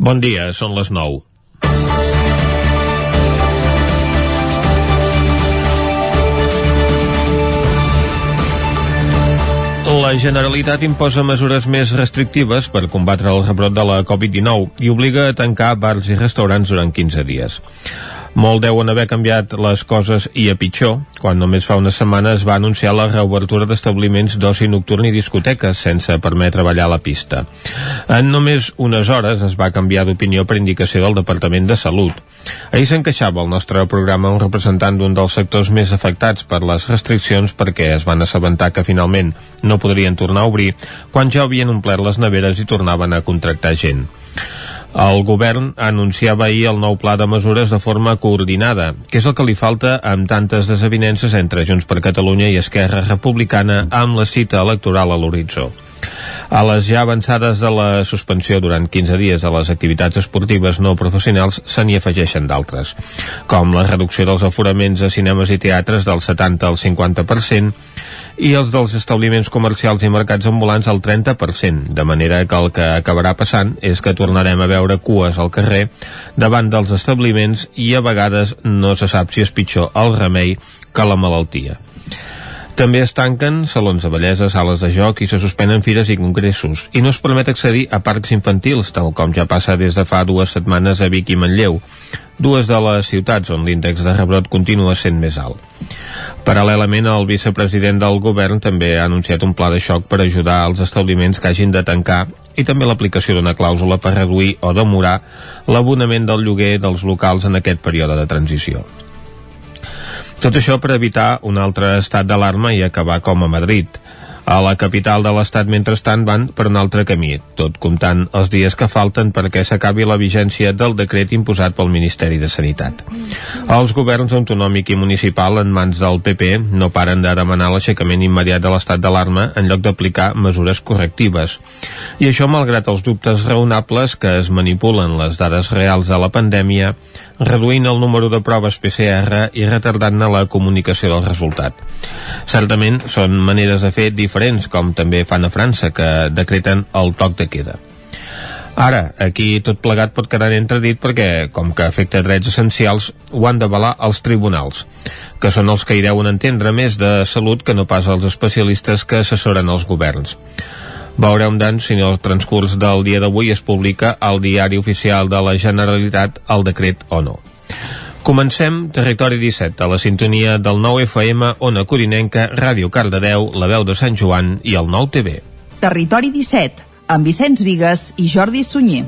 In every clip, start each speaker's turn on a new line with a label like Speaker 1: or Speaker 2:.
Speaker 1: Bon dia, són les 9. La Generalitat imposa mesures més restrictives per combatre el rebrot de la Covid-19 i obliga a tancar bars i restaurants durant 15 dies. Molt deuen haver canviat les coses i a pitjor, quan només fa unes setmanes va anunciar la reobertura d'establiments d'oci nocturn i discoteques sense permetre ballar a la pista. En només unes hores es va canviar d'opinió per indicació del Departament de Salut. Ahir s'encaixava el nostre programa un representant d'un dels sectors més afectats per les restriccions perquè es van assabentar que finalment no podrien tornar a obrir quan ja havien omplert les neveres i tornaven a contractar gent. El govern anunciava ahir el nou pla de mesures de forma coordinada, que és el que li falta amb tantes desavinences entre Junts per Catalunya i Esquerra Republicana amb la cita electoral a l'horitzó. A les ja avançades de la suspensió durant 15 dies de les activitats esportives no professionals se n'hi afegeixen d'altres, com la reducció dels aforaments a cinemes i teatres del 70 al 50%, i els dels establiments comercials i mercats ambulants al 30%, de manera que el que acabarà passant és que tornarem a veure cues al carrer davant dels establiments i a vegades no se sap si és pitjor el remei que la malaltia. També es tanquen salons de bellesa, sales de joc i se suspenen fires i congressos. I no es permet accedir a parcs infantils, tal com ja passa des de fa dues setmanes a Vic i Manlleu, dues de les ciutats on l'índex de rebrot continua sent més alt. Paral·lelament, el vicepresident del govern també ha anunciat un pla de xoc per ajudar als establiments que hagin de tancar i també l'aplicació d'una clàusula per reduir o demorar l'abonament del lloguer dels locals en aquest període de transició. Tot això per evitar un altre estat d'alarma i acabar com a Madrid. A la capital de l'Estat, mentrestant, van per un altre camí, tot comptant els dies que falten perquè s'acabi la vigència del decret imposat pel Ministeri de Sanitat. Els governs autonòmic i municipal en mans del PP no paren de demanar l'aixecament immediat de l'estat d'alarma en lloc d'aplicar mesures correctives. I això malgrat els dubtes raonables que es manipulen les dades reals de la pandèmia, reduint el número de proves PCR i retardant-ne la comunicació del resultat. Certament són maneres de fer diferents, com també fan a França, que decreten el toc de queda. Ara, aquí tot plegat pot quedar entredit perquè, com que afecta drets essencials, ho han d'avalar els tribunals, que són els que hi deuen entendre més de salut que no pas els especialistes que assessoren els governs. Veurem, doncs, si en el transcurs del dia d'avui es publica al diari oficial de la Generalitat el decret o no. Comencem Territori 17, a la sintonia del 9 FM, Ona Corinenca, Ràdio Cardedeu, La Veu de Sant Joan i el 9 TV.
Speaker 2: Territori 17, amb Vicenç Vigues i Jordi Sunyer.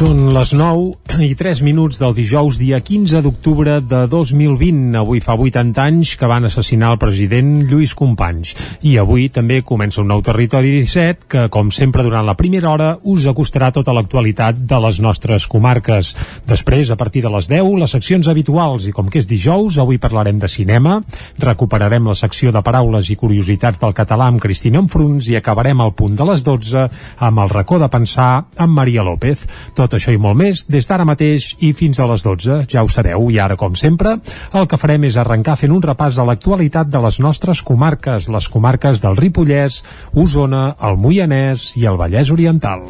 Speaker 3: Són les 9 i 3 minuts del dijous, dia 15 d'octubre de 2020. Avui fa 80 anys que van assassinar el president Lluís Companys. I avui també comença un nou Territori 17 que, com sempre, durant la primera hora us acostarà tota l'actualitat de les nostres comarques. Després, a partir de les 10, les seccions habituals. I com que és dijous, avui parlarem de cinema, recuperarem la secció de paraules i curiositats del català amb Cristina Enfruns i acabarem al punt de les 12 amb el racó de pensar amb Maria López. Tot tot això i molt més des d'ara mateix i fins a les 12, ja ho sabeu, i ara, com sempre, el que farem és arrencar fent un repàs a l'actualitat de les nostres comarques, les comarques del Ripollès, Osona, el Moianès i el Vallès Oriental.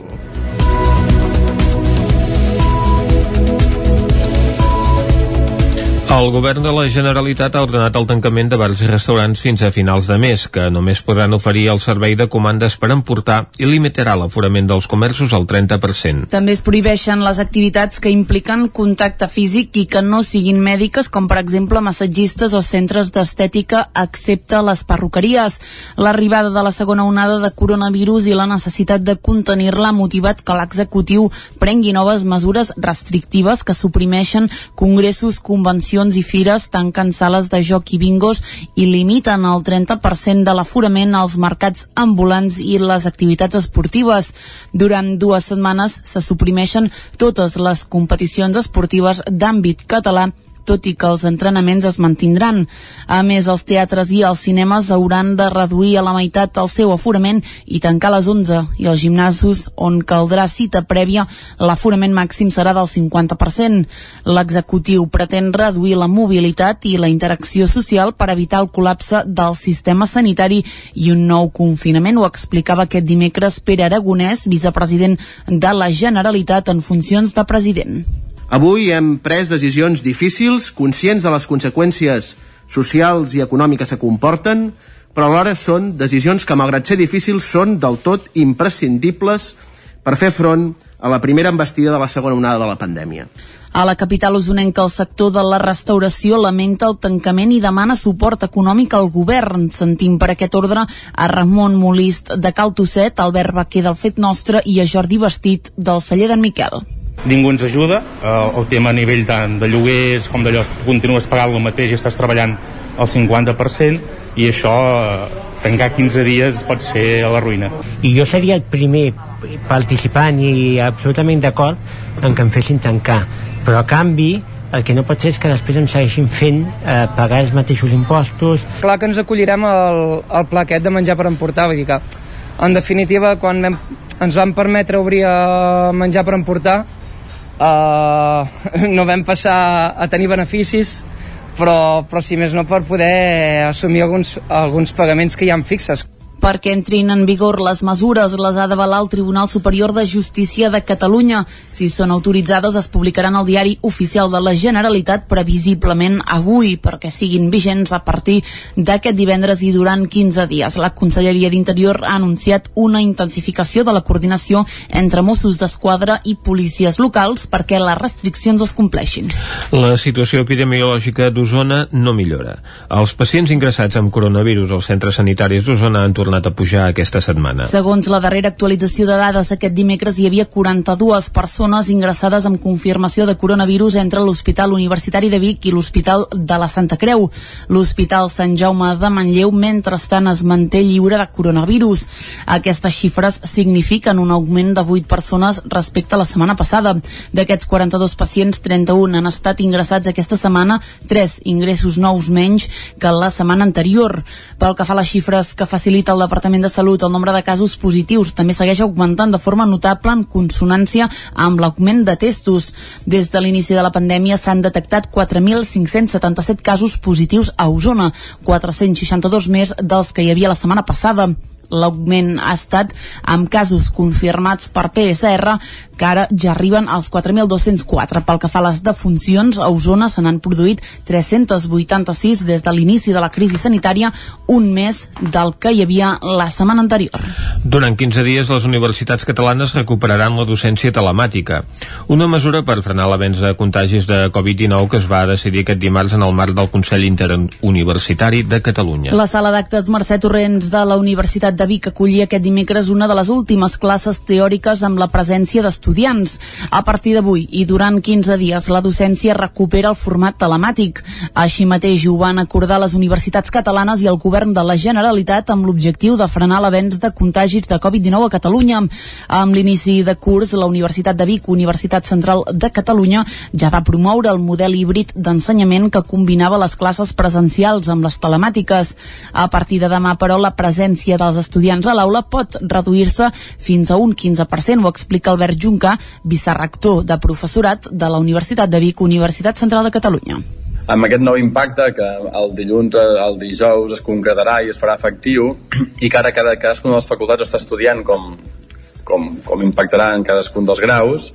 Speaker 1: El govern de la Generalitat ha ordenat el tancament de bars i restaurants fins a finals de mes, que només podran oferir el servei de comandes per emportar i limitarà l'aforament dels comerços al 30%.
Speaker 4: També es prohibeixen les activitats que impliquen contacte físic i que no siguin mèdiques, com per exemple massatgistes o centres d'estètica, excepte les perruqueries. L'arribada de la segona onada de coronavirus i la necessitat de contenir-la ha motivat que l'executiu prengui noves mesures restrictives que suprimeixen congressos, convencions exposicions i fires tanquen sales de joc i bingos i limiten el 30% de l'aforament als mercats ambulants i les activitats esportives. Durant dues setmanes se suprimeixen totes les competicions esportives d'àmbit català tot i que els entrenaments es mantindran. A més, els teatres i els cinemes hauran de reduir a la meitat el seu aforament i tancar les 11 i els gimnasos on caldrà cita prèvia l'aforament màxim serà del 50%. L'executiu pretén reduir la mobilitat i la interacció social per evitar el col·lapse del sistema sanitari i un nou confinament. Ho explicava aquest dimecres Pere Aragonès, vicepresident de la Generalitat en funcions de president.
Speaker 5: Avui hem pres decisions difícils, conscients de les conseqüències socials i econòmiques que comporten, però alhora són decisions que, malgrat ser difícils, són del tot imprescindibles per fer front a la primera embestida de la segona onada de la pandèmia.
Speaker 4: A la capital usonenca, el sector de la restauració lamenta el tancament i demana suport econòmic al govern. Sentim per aquest ordre a Ramon Molist de Cal Tosset, Albert Baquer del Fet Nostre i a Jordi Vestit del celler d'en Miquel.
Speaker 6: Ningú ens ajuda, eh, el tema a nivell tant de lloguers com d'allò, continues pagant el mateix i estàs treballant el 50% i això eh, tancar 15 dies pot ser a la ruïna.
Speaker 7: I jo seria el primer participant i absolutament d'acord en que em fessin tancar però a canvi el que no pot ser és que després ens segueixin fent eh, pagar els mateixos impostos.
Speaker 8: Clar que ens acollirem al, al pla aquest de menjar per emportar, vull dir que en definitiva quan vam, ens van permetre obrir a menjar per emportar eh, no vam passar a tenir beneficis però, però si més no per poder assumir alguns, alguns pagaments que hi han fixes
Speaker 4: perquè entrin en vigor les mesures les ha d'avalar el Tribunal Superior de Justícia de Catalunya. Si són autoritzades es publicaran al diari oficial de la Generalitat previsiblement avui perquè siguin vigents a partir d'aquest divendres i durant 15 dies. La Conselleria d'Interior ha anunciat una intensificació de la coordinació entre Mossos d'Esquadra i policies locals perquè les restriccions es compleixin.
Speaker 1: La situació epidemiològica d'Osona no millora. Els pacients ingressats amb coronavirus als centres sanitaris d'Osona han tornat tornat a pujar aquesta setmana.
Speaker 4: Segons la darrera actualització de dades, aquest dimecres hi havia 42 persones ingressades amb confirmació de coronavirus entre l'Hospital Universitari de Vic i l'Hospital de la Santa Creu. L'Hospital Sant Jaume de Manlleu, mentrestant, es manté lliure de coronavirus. Aquestes xifres signifiquen un augment de 8 persones respecte a la setmana passada. D'aquests 42 pacients, 31 han estat ingressats aquesta setmana, 3 ingressos nous menys que la setmana anterior. Pel que fa a les xifres que facilita el el Departament de Salut, el nombre de casos positius també segueix augmentant de forma notable en consonància amb l'augment de testos. Des de l'inici de la pandèmia s'han detectat 4.577 casos positius a Osona, 462 més dels que hi havia la setmana passada l'augment ha estat amb casos confirmats per PSR que ara ja arriben als 4.204. Pel que fa a les defuncions, a Osona se n'han produït 386 des de l'inici de la crisi sanitària, un mes del que hi havia la setmana anterior.
Speaker 1: Durant 15 dies, les universitats catalanes recuperaran la docència telemàtica, una mesura per frenar l'avenç de contagis de Covid-19 que es va decidir aquest dimarts en el marc del Consell Interuniversitari de Catalunya.
Speaker 4: La sala d'actes Mercè Torrents de la Universitat de Vic acollia aquest dimecres una de les últimes classes teòriques amb la presència d'estudiants estudiants. A partir d'avui i durant 15 dies la docència recupera el format telemàtic. Així mateix ho van acordar les universitats catalanes i el govern de la Generalitat amb l'objectiu de frenar l'avenç de contagis de Covid-19 a Catalunya. Amb l'inici de curs, la Universitat de Vic, Universitat Central de Catalunya, ja va promoure el model híbrid d'ensenyament que combinava les classes presencials amb les telemàtiques. A partir de demà, però, la presència dels estudiants a l'aula pot reduir-se fins a un 15%, ho explica Albert Junc, Conca, vicerrector de professorat de la Universitat de Vic, Universitat Central de Catalunya.
Speaker 9: Amb aquest nou impacte que el dilluns, el dijous es concretarà i es farà efectiu i que ara cada, cadascuna de les facultats està estudiant com, com, com impactarà en cadascun dels graus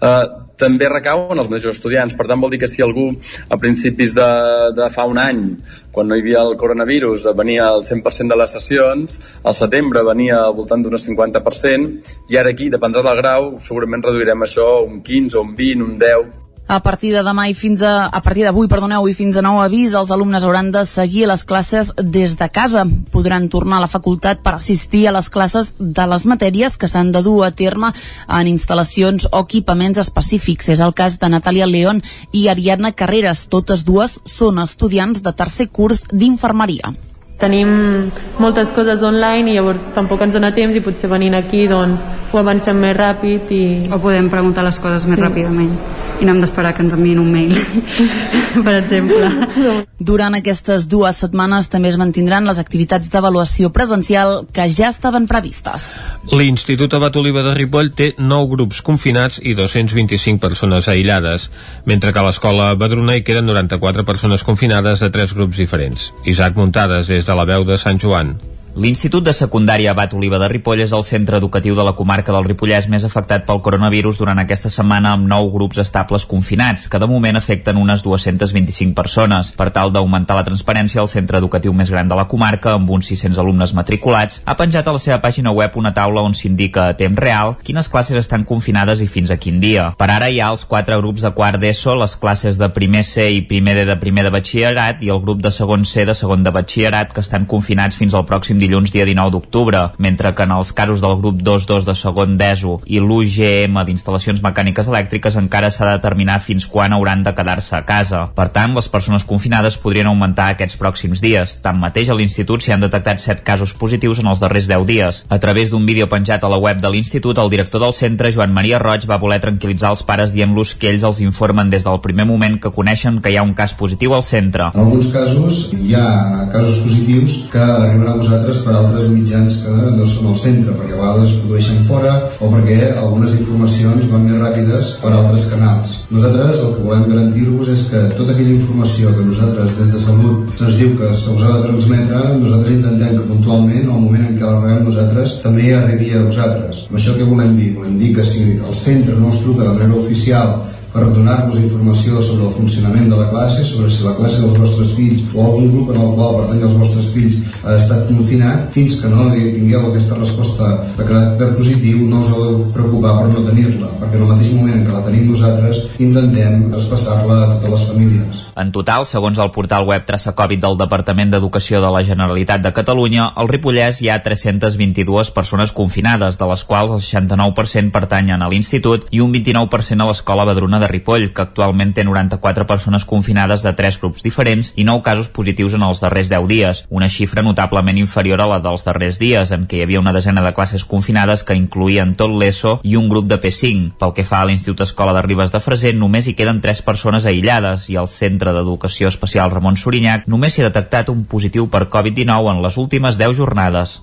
Speaker 9: eh, també recau en els mateixos estudiants. Per tant, vol dir que si algú a principis de, de fa un any, quan no hi havia el coronavirus, venia al 100% de les sessions, al setembre venia al voltant d'un 50%, i ara aquí, dependrà del grau, segurament reduirem això un 15, un 20, un 10,
Speaker 4: a partir de demà i fins a, a partir d'avui, perdoneu, i fins a nou avís, els alumnes hauran de seguir les classes des de casa. Podran tornar a la facultat per assistir a les classes de les matèries que s'han de dur a terme en instal·lacions o equipaments específics. És el cas de Natàlia León i Ariadna Carreras. Totes dues són estudiants de tercer curs d'infermeria
Speaker 10: tenim moltes coses online i llavors tampoc ens dona temps i potser venint aquí doncs ho avancem més ràpid i...
Speaker 11: o podem preguntar les coses més sí. ràpidament
Speaker 6: i no hem d'esperar que ens enviïn un mail, per exemple.
Speaker 4: Durant aquestes dues setmanes també es mantindran les activitats d'avaluació presencial que ja estaven previstes.
Speaker 1: L'Institut Abat Oliva de Ripoll té 9 grups confinats i 225 persones aïllades, mentre que a l'escola Badruna hi queden 94 persones confinades de tres grups diferents. Isaac Muntades, des de la veu de Sant Joan.
Speaker 12: L'Institut de Secundària Abat Oliva de Ripoll és el centre educatiu de la comarca del Ripollès més afectat pel coronavirus durant aquesta setmana amb nou grups estables confinats, que de moment afecten unes 225 persones. Per tal d'augmentar la transparència, el centre educatiu més gran de la comarca, amb uns 600 alumnes matriculats, ha penjat a la seva pàgina web una taula on s'indica a temps real quines classes estan confinades i fins a quin dia. Per ara hi ha els quatre grups de quart d'ESO, les classes de primer C i primer D de primer de batxillerat i el grup de segon C de segon de batxillerat que estan confinats fins al pròxim dilluns dia 19 d'octubre, mentre que en els casos del grup 2-2 de segon d'ESO i l'UGM d'instal·lacions mecàniques elèctriques encara s'ha de determinar fins quan hauran de quedar-se a casa. Per tant, les persones confinades podrien augmentar aquests pròxims dies. Tanmateix, a l'Institut s'hi han detectat 7 casos positius en els darrers 10 dies. A través d'un vídeo penjat a la web de l'Institut, el director del centre, Joan Maria Roig, va voler tranquil·litzar els pares dient-los que ells els informen des del primer moment que coneixen que hi ha un cas positiu al centre.
Speaker 13: En alguns casos hi ha casos positius que arriben a vosaltres per altres mitjans que no són al centre, perquè a vegades es produeixen fora o perquè algunes informacions van més ràpides per altres canals. Nosaltres el que volem garantir-vos és que tota aquella informació que nosaltres des de Salut se'ns diu que se us ha de transmetre, nosaltres intentem que puntualment, al moment en què la rebem nosaltres, també arribi a vosaltres. Amb això què volem dir? Volem dir que si el centre no us truca de manera oficial per donar-vos informació sobre el funcionament de la classe, sobre si la classe dels vostres fills o algun grup en el qual pertany els vostres fills ha estat confinat, fins que no tingueu aquesta resposta de caràcter positiu, no us heu de preocupar per no tenir-la, perquè en el mateix moment en què la tenim nosaltres, intentem traspassar-la a totes les famílies.
Speaker 12: En total, segons el portal web Traça Covid del Departament d'Educació de la Generalitat de Catalunya, al Ripollès hi ha 322 persones confinades, de les quals el 69% pertanyen a l'Institut i un 29% a l'Escola Badruna de Ripoll, que actualment té 94 persones confinades de tres grups diferents i 9 casos positius en els darrers 10 dies, una xifra notablement inferior a la dels darrers dies, en què hi havia una desena de classes confinades que incluïen tot l'ESO i un grup de P5. Pel que fa a l'Institut Escola de Ribes de Freser, només hi queden 3 persones aïllades i al centre Centre d'Educació Especial Ramon Sorinyac només s'hi ha detectat un positiu per Covid-19 en les últimes 10 jornades.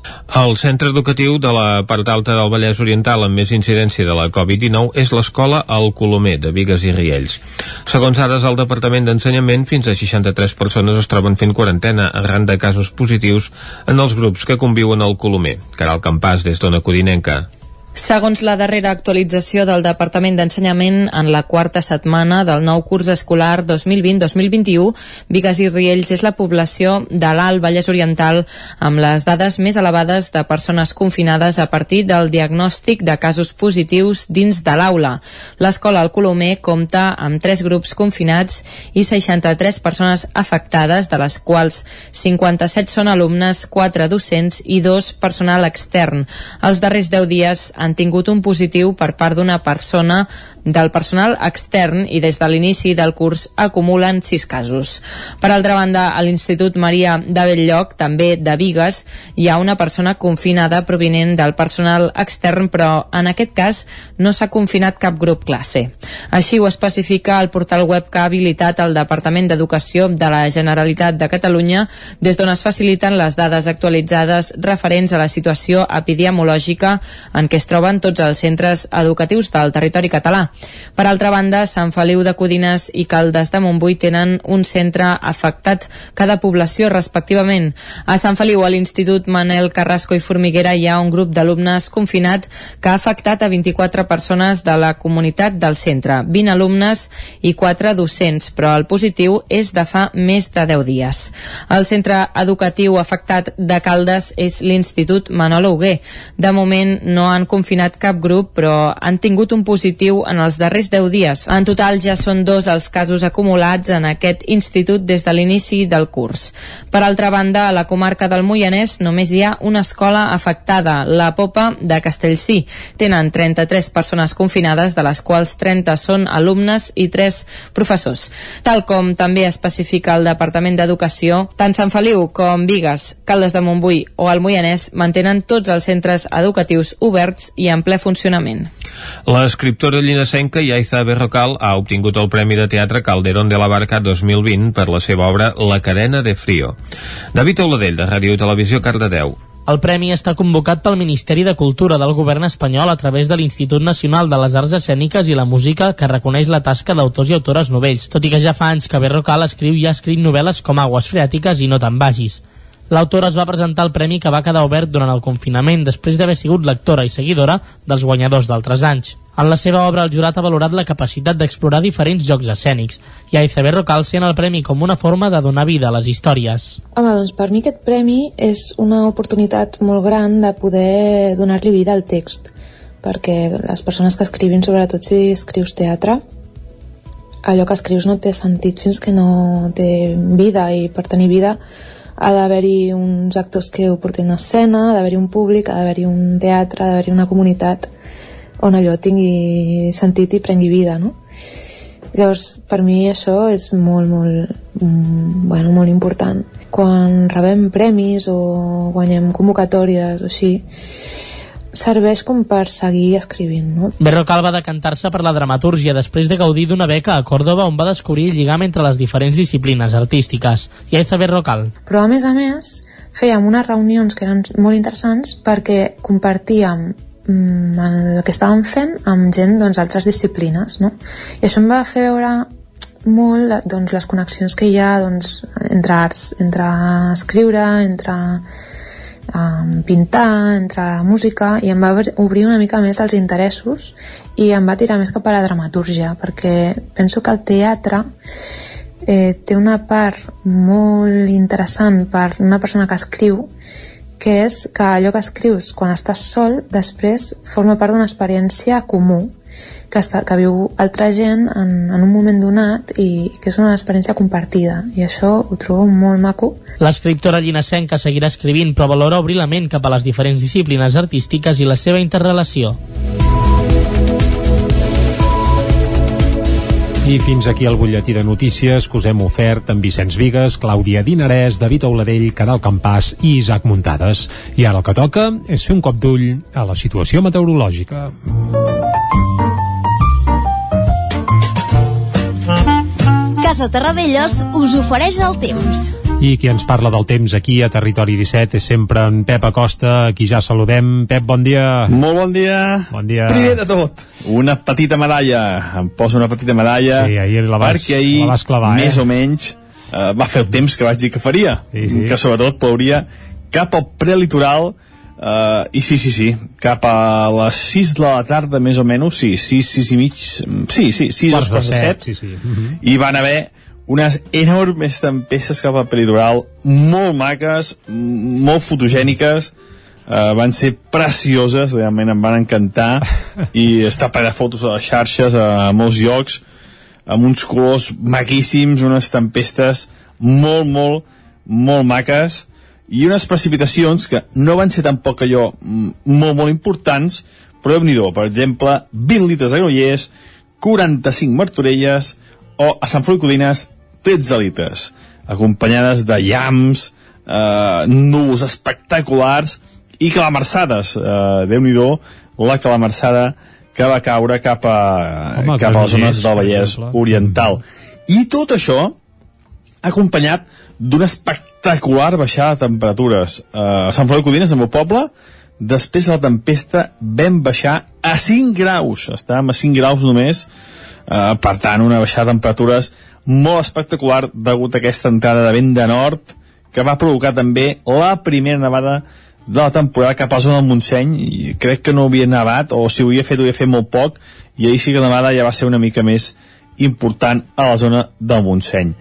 Speaker 1: El centre educatiu de la part alta del Vallès Oriental amb més incidència de la Covid-19 és l'escola El Colomer, de Vigues i Riells. Segons dades del Departament d'Ensenyament, fins a 63 persones es troben fent quarantena arran de casos positius en els grups que conviuen al Colomer. Caral Campàs, des d'Ona Codinenca.
Speaker 14: Segons la darrera actualització del Departament d'Ensenyament, en la quarta setmana del nou curs escolar 2020-2021, Vigues i Riells és la població de l'Alt Vallès Oriental amb les dades més elevades de persones confinades a partir del diagnòstic de casos positius dins de l'aula. L'escola al Colomer compta amb tres grups confinats i 63 persones afectades, de les quals 57 són alumnes, 4 docents i 2 personal extern. Els darrers 10 dies han tingut un positiu per part d'una persona del personal extern i des de l'inici del curs acumulen 6 casos. Per altra banda, a l'Institut Maria de Belllloc, també de Vigues, hi ha una persona confinada provinent del personal extern, però en aquest cas no s'ha confinat cap grup classe. Així ho especifica el portal web que ha habilitat el Departament d'Educació de la Generalitat de Catalunya, des d'on es faciliten les dades actualitzades referents a la situació epidemiològica en què es troben tots els centres educatius del territori català. Per altra banda, Sant Feliu de Codines i Caldes de Montbui tenen un centre afectat cada població respectivament. A Sant Feliu, a l'Institut Manel Carrasco i Formiguera hi ha un grup d'alumnes confinat que ha afectat a 24 persones de la comunitat del centre, 20 alumnes i 4 docents, però el positiu és de fa més de 10 dies. El centre educatiu afectat de Caldes és l'Institut Manolo Huguer. De moment no han confinat cap grup, però han tingut un positiu en els darrers 10 dies. En total ja són dos els casos acumulats en aquest institut des de l'inici del curs. Per altra banda, a la comarca del Moianès només hi ha una escola afectada, la Popa de Castellcí. Tenen 33 persones confinades, de les quals 30 són alumnes i 3 professors. Tal com també especifica el Departament d'Educació, tant Sant Feliu com Vigues, Caldes de Montbui o el Moianès mantenen tots els centres educatius oberts i en ple funcionament.
Speaker 1: L'escriptora llinasenca Yaiza Berrocal ha obtingut el Premi de Teatre Calderón de la Barca 2020 per la seva obra La cadena de frío. David Oladell, de Ràdio i Televisió, Cardedeu.
Speaker 15: El premi està convocat pel Ministeri de Cultura del govern espanyol a través de l'Institut Nacional de les Arts Escèniques i la Música que reconeix la tasca d'autors i autores novells, tot i que ja fa anys que Berrocal escriu i ha escrit novel·les com Aguas Freàtiques i No te'n vagis. L'autora es va presentar el premi que va quedar obert durant el confinament després d'haver sigut lectora i seguidora dels guanyadors d'altres anys. En la seva obra, el jurat ha valorat la capacitat d'explorar diferents jocs escènics i a Iceberg Rocal sent el premi com una forma de donar vida a les històries.
Speaker 16: Home, doncs per mi aquest premi és una oportunitat molt gran de poder donar-li vida al text, perquè les persones que escrivin, sobretot si escrius teatre, allò que escrius no té sentit fins que no té vida i per tenir vida ha d'haver-hi uns actors que ho portin a escena, ha d'haver-hi un públic, ha d'haver-hi un teatre, ha d'haver-hi una comunitat on allò tingui sentit i prengui vida, no? Llavors, per mi això és molt, molt, mm, bueno, molt important. Quan rebem premis o guanyem convocatòries o així, serveix com per seguir escrivint, no?
Speaker 15: Berrocal va decantar-se per la dramatúrgia després de gaudir d'una beca a Còrdoba on va descobrir el lligam entre les diferents disciplines artístiques. I Aiza Berrocal.
Speaker 16: Però a més a més, fèiem unes reunions que eren molt interessants perquè compartíem el que estàvem fent amb gent doncs, d'altres disciplines no? i això em va fer veure molt doncs, les connexions que hi ha doncs, entre arts, entre escriure, entre um, pintar, entre la música i em va obrir una mica més els interessos i em va tirar més cap a la dramatúrgia perquè penso que el teatre eh, té una part molt interessant per una persona que escriu que és que allò que escrius quan estàs sol després forma part d'una experiència comú que, està, que viu altra gent en, en un moment donat i que és una experiència compartida. I això ho trobo molt maco.
Speaker 15: L'escriptora llinasenca seguirà escrivint però valora obrir la ment cap a les diferents disciplines artístiques i la seva interrelació
Speaker 3: I fins aquí el butlletí de notícies que us hem ofert amb Vicenç Vigues, Clàudia Dinarès, David Auladell, Caral Campàs i Isaac Muntades. I ara el que toca és fer un cop d'ull a la situació meteorològica.
Speaker 17: Casa Terradellos us ofereix el temps.
Speaker 3: I qui ens parla del temps aquí a Territori 17 és sempre en Pep Acosta, a qui ja saludem. Pep, bon dia.
Speaker 18: Molt bon dia.
Speaker 3: Bon dia.
Speaker 18: Primer de tot, una petita medalla. Em poso una petita medalla.
Speaker 3: Sí, ahir la vas,
Speaker 18: perquè ahir,
Speaker 3: la vas clavar,
Speaker 18: més
Speaker 3: eh?
Speaker 18: o menys, eh, va fer el temps que vaig dir que faria.
Speaker 3: Sí, sí.
Speaker 18: Que sobretot plouria cap al prelitoral Uh, I sí, sí, sí, cap a les 6 de la tarda, més o menys, sí, 6, 6 i mig, sí, sí, 6
Speaker 3: Quarts de
Speaker 18: quarts de
Speaker 3: set,
Speaker 18: 7,
Speaker 3: sí, sí. Uh -huh.
Speaker 18: i van haver unes enormes tempestes cap al prelitoral, molt maques, molt fotogèniques, uh, van ser precioses, realment em van encantar, i està ple de fotos a les xarxes, a, a molts llocs, amb uns colors maquíssims, unes tempestes molt, molt, molt maques, i unes precipitacions que no van ser tampoc allò mm, molt, molt importants, però déu nhi per exemple, 20 litres a Granollers, 45 Martorelles, o a Sant Feliu Codines, 13 litres, acompanyades de llamps, eh, núvols espectaculars i calamarsades. Eh, déu nhi la calamarsada que va caure cap a,
Speaker 3: Home,
Speaker 18: cap a les zones del Vallès. Oriental. I tot això acompanyat d'una espectacular baixada de temperatures. Uh, a Sant Feliu de Codines, al meu poble, després de la tempesta vam baixar a 5 graus. Estàvem a 5 graus només, uh, per tant, una baixada de temperatures molt espectacular degut a aquesta entrada de vent de nord que va provocar també la primera nevada de la temporada cap a la zona del Montseny i crec que no havia nevat o si ho havia fet ho havia fet molt poc i ahir sí que la nevada ja va ser una mica més important a la zona del Montseny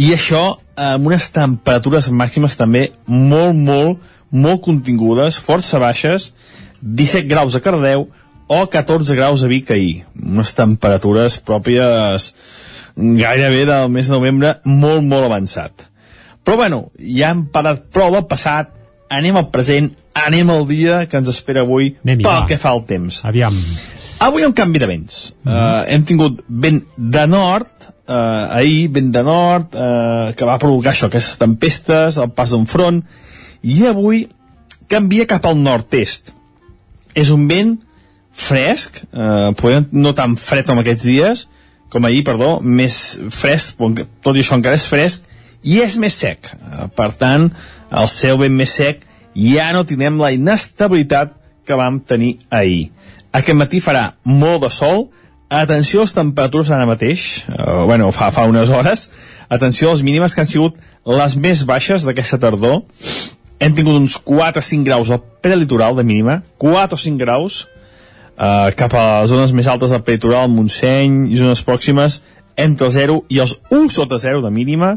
Speaker 18: i això amb unes temperatures màximes també molt, molt, molt contingudes, força baixes, 17 graus a Cardeu o 14 graus a Vic ahir. Unes temperatures pròpies gairebé del mes de novembre molt, molt avançat. Però bueno, ja hem parat prou del passat, anem al present, anem al dia que ens espera avui
Speaker 3: Anem-hi,
Speaker 18: pel
Speaker 3: va.
Speaker 18: que fa al temps.
Speaker 3: Aviam.
Speaker 18: Avui un canvi de vents. Mm -hmm. uh, hem tingut vent de nord, uh, ahir vent de nord, uh, que va provocar això, aquestes tempestes, el pas d'un front, i avui canvia cap al nord-est. és un vent fresc, eh, no tan fred com aquests dies, com ahir, perdó, més fresc, tot i això encara és fresc, i és més sec. Eh, per tant, el cel ben més sec, ja no tindrem la inestabilitat que vam tenir ahir. Aquest matí farà molt de sol, atenció a les temperatures ara mateix, eh, bueno, fa, fa unes hores, atenció a les mínimes que han sigut les més baixes d'aquesta tardor, hem tingut uns 4 o 5 graus al prelitoral de mínima, 4 o 5 graus, eh, cap a les zones més altes del prelitoral, Montseny i zones pròximes, entre 0 i els 1 sota 0 de mínima,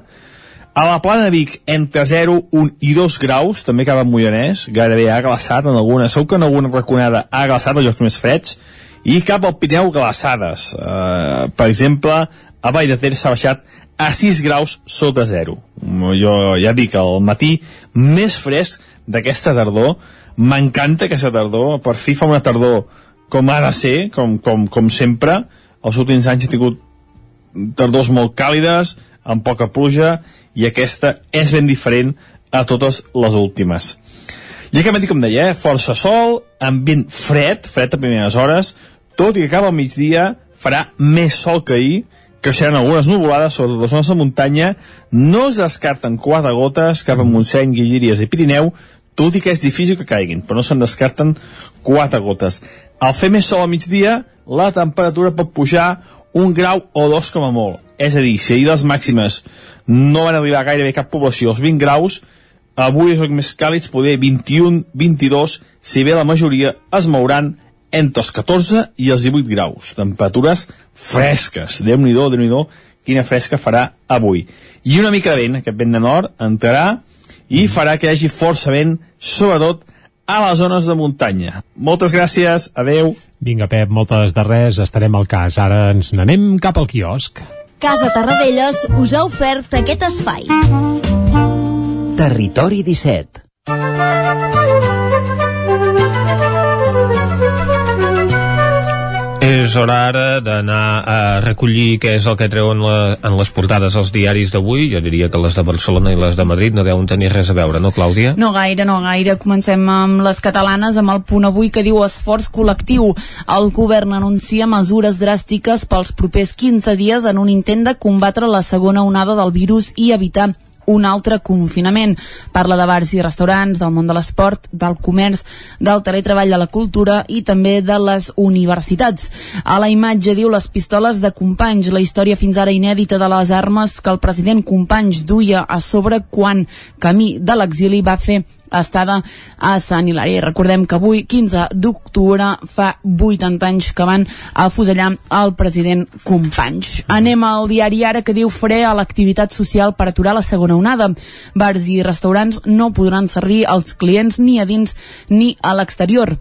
Speaker 18: a la plana Vic, entre 0, 1 i 2 graus, també cap a Mollanès, gairebé ha glaçat en alguna, segur que en alguna raconada ha glaçat els llocs més freds, i cap al Pirineu glaçades. Uh, per exemple, a Vall de Ter s'ha baixat a 6 graus sota 0. Jo ja dic, el matí més fresc d'aquesta tardor, m'encanta aquesta tardor, per fi fa una tardor com ha de ser, com, com, com sempre, els últims anys he tingut tardors molt càlides, amb poca pluja, i aquesta és ben diferent a totes les últimes. I aquest matí, com deia, eh, força sol, ambient fred, fred a primeres hores, tot i que acaba al migdia farà més sol que ahir, creixeran algunes nuvolades sobre les zones de muntanya, no es descarten quatre gotes cap a Montseny, Guilleries i Pirineu, tot i que és difícil que caiguin, però no se'n descarten quatre gotes. Al fer més sol al migdia, la temperatura pot pujar un grau o dos com a molt. És a dir, si ahir les màximes no van arribar gairebé cap població als 20 graus, avui els més càlids, poder 21-22, si bé la majoria es mouran entre els 14 i els 18 graus. Temperatures fresques. Déu nhi déu quina fresca farà avui. I una mica de vent, aquest vent de nord, entrarà i farà que hi hagi força vent, sobretot a les zones de muntanya. Moltes gràcies, adeu.
Speaker 3: Vinga, Pep, moltes de res, estarem al cas. Ara ens n'anem cap al quiosc.
Speaker 17: Casa Tarradellas us ha ofert aquest espai.
Speaker 12: Territori 17
Speaker 1: És hora d'anar a recollir què és el que treuen la, en les portades els diaris d'avui. Jo diria que les de Barcelona i les de Madrid no deuen tenir res a veure, no, Clàudia?
Speaker 4: No gaire, no gaire. Comencem amb les catalanes, amb el punt avui que diu esforç col·lectiu. El govern anuncia mesures dràstiques pels propers 15 dies en un intent de combatre la segona onada del virus i evitar un altre confinament. Parla de bars i restaurants, del món de l'esport, del comerç, del teletreball de la cultura i també de les universitats. A la imatge diu les pistoles de Companys, la història fins ara inèdita de les armes que el president Companys duia a sobre quan, camí de l'exili, va fer estada a Sant Hilari. Recordem que avui, 15 d'octubre, fa 80 anys que van afusellar el president Companys. Anem al diari Ara que diu fre a l'activitat social per aturar la segona onada. Bars i restaurants no podran servir als clients ni a dins ni a l'exterior.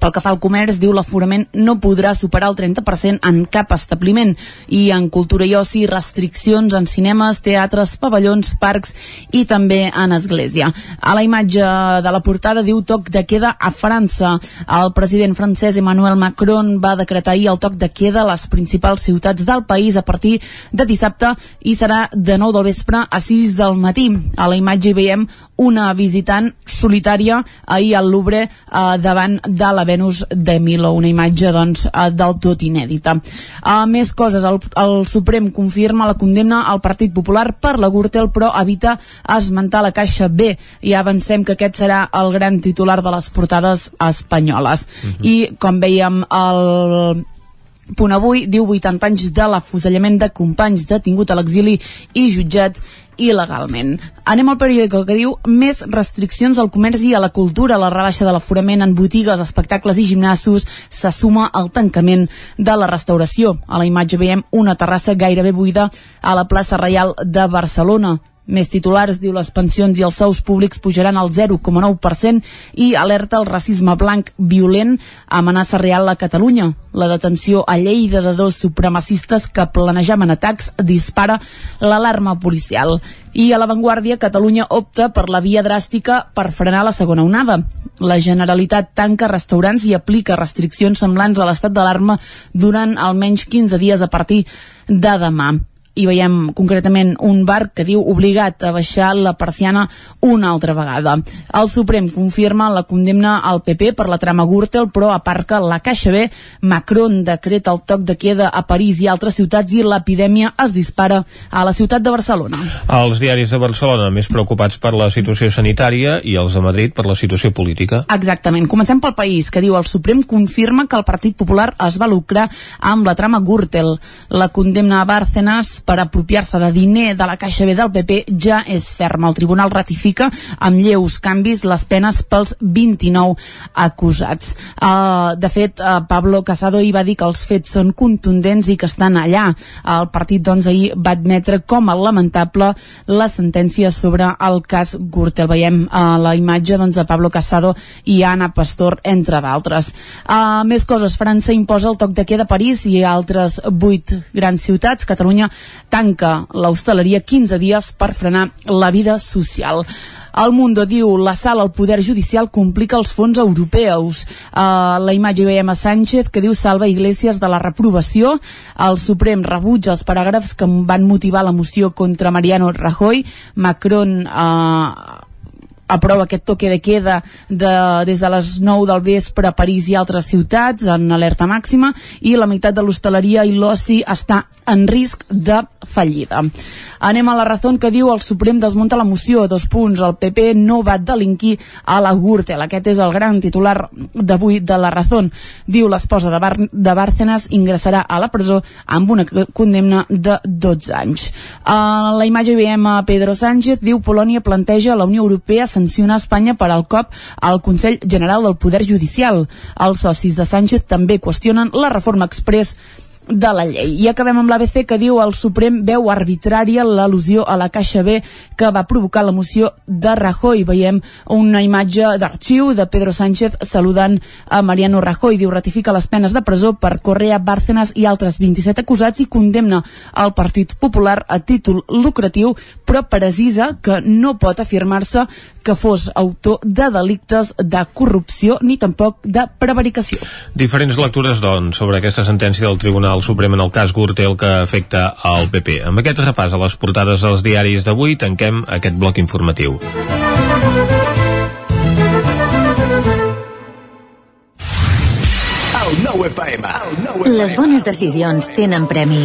Speaker 4: Pel que fa al comerç, diu l'aforament no podrà superar el 30% en cap establiment i en cultura i oci restriccions en cinemes, teatres, pavellons, parcs i també en església. A la imatge de la portada diu toc de queda a França. El president francès Emmanuel Macron va decretar ahir el toc de queda a les principals ciutats del país a partir de dissabte i serà de 9 del vespre a 6 del matí. A la imatge hi veiem una visitant solitària ahir al Louvre eh, davant de la Venus de Milo, una imatge doncs, eh, del tot inèdita. Uh, més coses, el, el Suprem confirma la condemna al Partit Popular per la Gürtel, però evita esmentar la Caixa B. I avancem que aquest serà el gran titular de les portades espanyoles. Uh -huh. I, com veiem, el Punt avui diu 80 anys de l'afusellament de companys detingut a l'exili i jutjat il·legalment. Anem al periòdico que diu més restriccions al comerç i a la cultura. La rebaixa de l'aforament en botigues, espectacles i gimnasos se suma al tancament de la restauració. A la imatge veiem una terrassa gairebé buida a la plaça Reial de Barcelona. Més titulars, diu les pensions i els sous públics pujaran al 0,9% i alerta el racisme blanc violent amenaça real a Catalunya. La detenció a Lleida de dos supremacistes que planejaven atacs dispara l'alarma policial. I a l'avantguàrdia, Catalunya opta per la via dràstica per frenar la segona onada. La Generalitat tanca restaurants i aplica restriccions semblants a l'estat d'alarma durant almenys 15 dies a partir de demà hi veiem concretament un bar que diu obligat a baixar la persiana una altra vegada. El Suprem confirma la condemna al PP per la trama Gürtel, però aparca la Caixa B. Macron decreta el toc de queda a París i altres ciutats i l'epidèmia es dispara a la ciutat de Barcelona.
Speaker 1: Els diaris de Barcelona més preocupats per la situació sanitària i els de Madrid per la situació política.
Speaker 4: Exactament. Comencem pel país, que diu el Suprem confirma que el Partit Popular es va lucrar amb la trama Gürtel. La condemna a Bárcenas per apropiar-se de diner de la Caixa B del PP ja és ferma. El Tribunal ratifica amb lleus canvis les penes pels 29 acusats. Uh, de fet, uh, Pablo Casado hi va dir que els fets són contundents i que estan allà. El partit, doncs, ahir va admetre com a lamentable la sentència sobre el cas Gürtel. Veiem uh, la imatge doncs, de Pablo Casado i Ana Pastor, entre d'altres. Uh, més coses. França imposa el toc de queda a París i altres vuit grans ciutats. Catalunya tanca l'hostaleria 15 dies per frenar la vida social. El Mundo diu la sala al Poder Judicial complica els fons europeus. Uh, la imatge veiem a Sánchez que diu salva Iglesias de la reprovació. El Suprem rebutja els paràgrafs que van motivar la moció contra Mariano Rajoy. Macron uh, aprova aquest toque de queda de, des de les 9 del vespre a París i altres ciutats en alerta màxima i la meitat de l'hostaleria i l'oci està en risc de fallida. Anem a la raó que diu el Suprem desmunta la moció, dos punts, el PP no va delinquir a la Gürtel. Aquest és el gran titular d'avui de la raó. Diu l'esposa de, Bar de Bárcenas ingressarà a la presó amb una condemna de 12 anys. A la imatge veiem a Pedro Sánchez, diu Polònia planteja la Unió Europea sancionar Espanya per al cop al Consell General del Poder Judicial. Els socis de Sánchez també qüestionen la reforma express de la llei. I acabem amb l'ABC que diu el Suprem veu arbitrària l'al·lusió a la Caixa B que va provocar la moció de Rajoy. Veiem una imatge d'arxiu de Pedro Sánchez saludant a Mariano Rajoy. Diu ratifica les penes de presó per Correa, Bárcenas i altres 27 acusats i condemna el Partit Popular a títol lucratiu, però precisa que no pot afirmar-se que fos autor de delictes de corrupció ni tampoc de prevaricació.
Speaker 1: Diferents lectures, doncs, sobre aquesta sentència del Tribunal Suprem en el cas Gürtel que afecta al PP. Amb aquest repàs a les portades dels diaris d'avui tanquem aquest bloc informatiu.
Speaker 19: Les bones decisions tenen premi.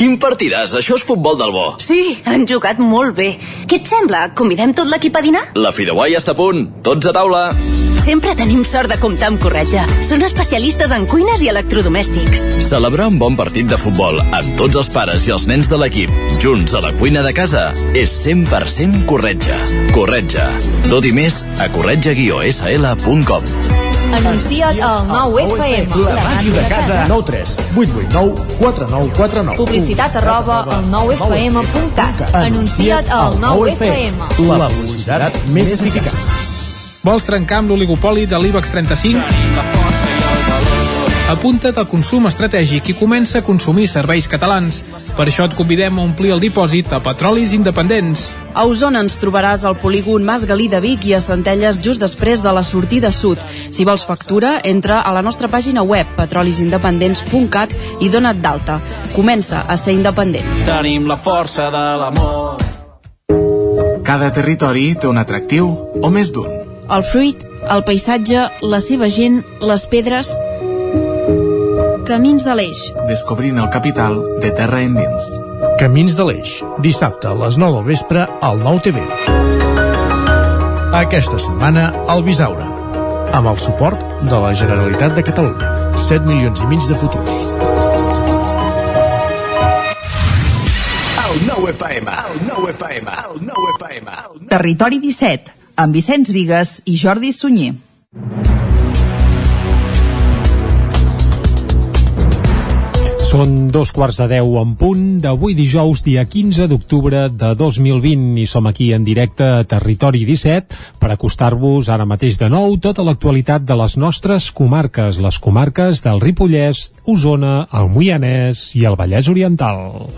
Speaker 20: Quin partidàs, això és futbol del bo.
Speaker 21: Sí, han jugat molt bé. Què et sembla? Convidem tot l'equip a dinar?
Speaker 20: La Fideuà ja està a punt. Tots a taula.
Speaker 21: Sempre tenim sort de comptar amb Corretja. Són especialistes en cuines i electrodomèstics.
Speaker 20: Celebrar un bon partit de futbol amb tots els pares i els nens de l'equip junts a la cuina de casa és 100% Corretja. Corretja. Tot i més a corretja-sl.com.
Speaker 21: Anuncia't al 9FM.
Speaker 22: La màquina de casa. 9 3 8 8 9 4 9 4 9.
Speaker 21: Publicitat arroba al 9FM.cat. Anuncia't al 9FM.
Speaker 22: La publicitat més eficaç.
Speaker 23: Vols trencar amb l'oligopoli de l'IBEX 35? Apunta't al consum estratègic i comença a consumir serveis catalans. Per això et convidem a omplir el dipòsit a Petrolis Independents.
Speaker 24: A Osona ens trobaràs al polígon Mas Galí de Vic i a Centelles just després de la sortida sud. Si vols factura, entra a la nostra pàgina web petrolisindependents.cat i dona't d'alta. Comença a ser independent.
Speaker 25: Tenim la força de l'amor.
Speaker 26: Cada territori té un atractiu, o més d'un.
Speaker 4: El fruit, el paisatge, la seva gent, les pedres... Camins de l'Eix.
Speaker 26: Descobrint el capital de terra endins.
Speaker 22: Camins de l'Eix, dissabte a les 9 del vespre al 9 TV. Aquesta setmana al Bisaure, amb el suport de la Generalitat de Catalunya. 7 milions i mig de futurs.
Speaker 27: El nou FM, el nou FM, el nou FM.
Speaker 17: Territori 17, amb Vicenç Vigues i Jordi Sunyer.
Speaker 3: Són dos quarts de deu en punt d'avui dijous, dia 15 d'octubre de 2020 i som aquí en directe a Territori 17 per acostar-vos ara mateix de nou tota l'actualitat de les nostres comarques, les comarques del Ripollès, Osona, el Moianès i el Vallès Oriental.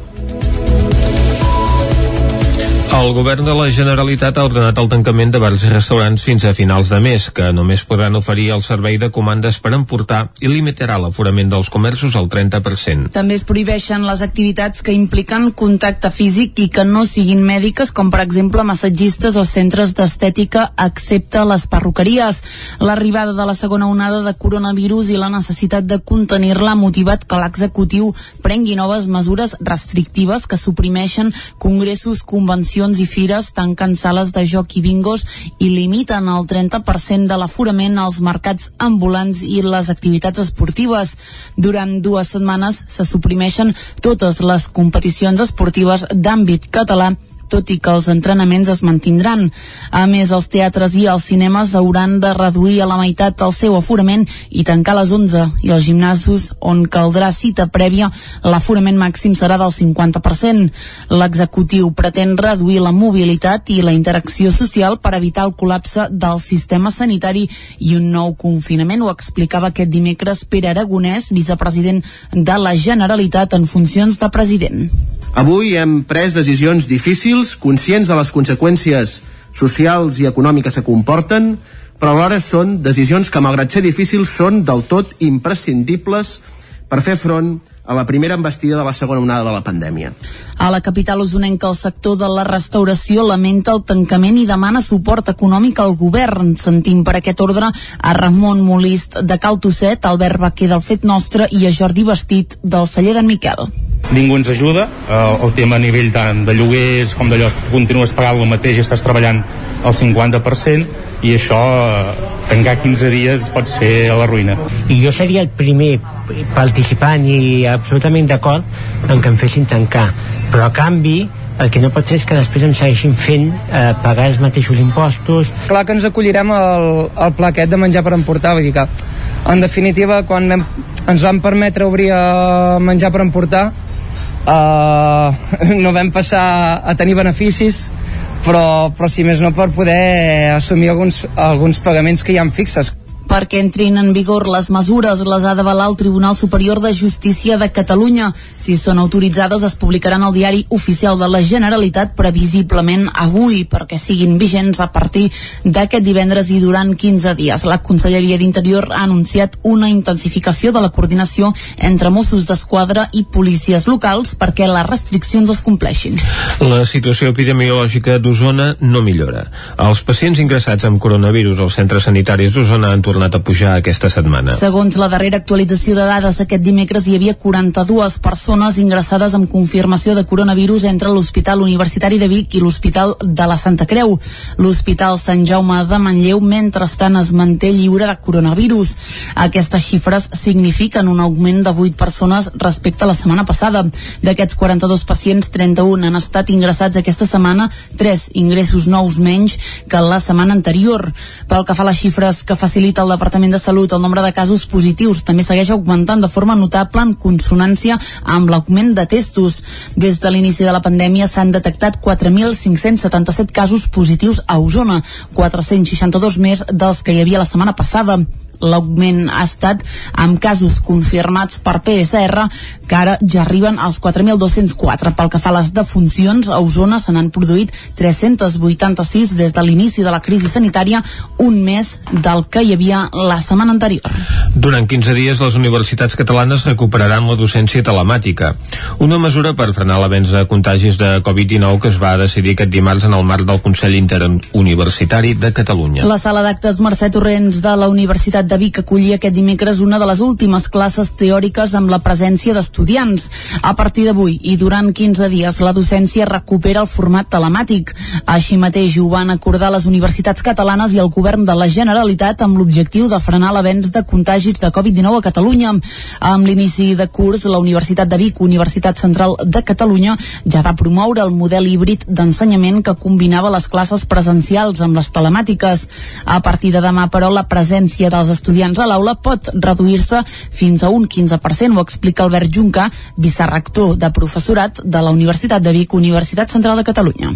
Speaker 1: El govern de la Generalitat ha ordenat el tancament de bars i restaurants fins a finals de mes, que només podran oferir el servei de comandes per emportar i limitarà l'aforament dels comerços al 30%.
Speaker 4: També es prohibeixen les activitats que impliquen contacte físic i que no siguin mèdiques, com per exemple massatgistes o centres d'estètica, excepte les perruqueries. L'arribada de la segona onada de coronavirus i la necessitat de contenir-la ha motivat que l'executiu prengui noves mesures restrictives que suprimeixen congressos, convencions i fires, tanquen sales de joc i bingos i limiten el 30% de l'aforament als mercats ambulants i les activitats esportives. Durant dues setmanes se suprimeixen totes les competicions esportives d'àmbit català tot i que els entrenaments es mantindran. A més, els teatres i els cinemes hauran de reduir a la meitat el seu aforament i tancar les 11 i els gimnasos on caldrà cita prèvia l'aforament màxim serà del 50%. L'executiu pretén reduir la mobilitat i la interacció social per evitar el col·lapse del sistema sanitari i un nou confinament. Ho explicava aquest dimecres Pere Aragonès, vicepresident de la Generalitat en funcions de president.
Speaker 5: Avui hem pres decisions difícils, conscients de les conseqüències socials i econòmiques que comporten, però alhora són decisions que, malgrat ser difícils, són del tot imprescindibles per fer front a la primera embestida de la segona onada de la pandèmia.
Speaker 4: A la capital usonenca, el sector de la restauració lamenta el tancament i demana suport econòmic al govern. Sentim per aquest ordre a Ramon Molist de Cal Tosset, Albert Baquer del Fet Nostre i a Jordi Vestit del celler d'en Miquel.
Speaker 28: Ningú ens ajuda, el, el tema a nivell tant de lloguers com d'allò, continues pagant el mateix i estàs treballant al 50% i això, eh, tancar 15 dies pot ser a la ruïna.
Speaker 29: I jo seria el primer participant i absolutament d'acord en que em fessin tancar, però a canvi el que no pot ser és que després em segueixin fent eh, pagar els mateixos impostos.
Speaker 8: Clar que ens acollirem al, al pla aquest de menjar per emportar, vull dir que en definitiva quan vam, ens van permetre obrir a menjar per emportar eh, no vam passar a tenir beneficis però, però si més no per poder assumir alguns, alguns pagaments que hi ha fixes
Speaker 4: perquè entrin en vigor les mesures les ha d'avalar el Tribunal Superior de Justícia de Catalunya. Si són autoritzades es publicaran al diari oficial de la Generalitat previsiblement avui perquè siguin vigents a partir d'aquest divendres i durant 15 dies. La Conselleria d'Interior ha anunciat una intensificació de la coordinació entre Mossos d'Esquadra i policies locals perquè les restriccions es compleixin.
Speaker 1: La situació epidemiològica d'Osona no millora. Els pacients ingressats amb coronavirus als centres sanitaris d'Osona han tornat a pujar aquesta setmana.
Speaker 4: Segons la darrera actualització de dades, aquest dimecres hi havia 42 persones ingressades amb confirmació de coronavirus entre l'Hospital Universitari de Vic i l'Hospital de la Santa Creu. L'Hospital Sant Jaume de Manlleu, mentrestant, es manté lliure de coronavirus. Aquestes xifres signifiquen un augment de 8 persones respecte a la setmana passada. D'aquests 42 pacients, 31 han estat ingressats aquesta setmana, 3 ingressos nous menys que la setmana anterior. Pel que fa a les xifres que facilita el Departament de Salut, el nombre de casos positius també segueix augmentant de forma notable en consonància amb l'augment de testos. Des de l'inici de la pandèmia s'han detectat 4.577 casos positius a Osona, 462 més dels que hi havia la setmana passada. L'augment ha estat amb casos confirmats per PSR, que ara ja arriben als 4.204. Pel que fa a les defuncions, a Osona se n'han produït 386 des de l'inici de la crisi sanitària, un mes del que hi havia la setmana anterior.
Speaker 1: Durant 15 dies, les universitats catalanes recuperaran la docència telemàtica, una mesura per frenar l'avenç de contagis de Covid-19 que es va decidir aquest dimarts en el marc del Consell Interuniversitari de Catalunya.
Speaker 4: La sala d'actes Mercè Torrents de la Universitat de Vic acollia aquest dimecres una de les últimes classes teòriques amb la presència d'estudiants. A partir d'avui i durant 15 dies, la docència recupera el format telemàtic. Així mateix ho van acordar les universitats catalanes i el govern de la Generalitat amb l'objectiu de frenar l'avenç de contagis de Covid-19 a Catalunya. Amb l'inici de curs, la Universitat de Vic, Universitat Central de Catalunya, ja va promoure el model híbrid d'ensenyament que combinava les classes presencials amb les telemàtiques. A partir de demà, però, la presència dels estudiants a l'aula pot reduir-se fins a un 15%, ho explica Albert Junca, vicerrector de professorat de la Universitat de Vic, Universitat Central de Catalunya.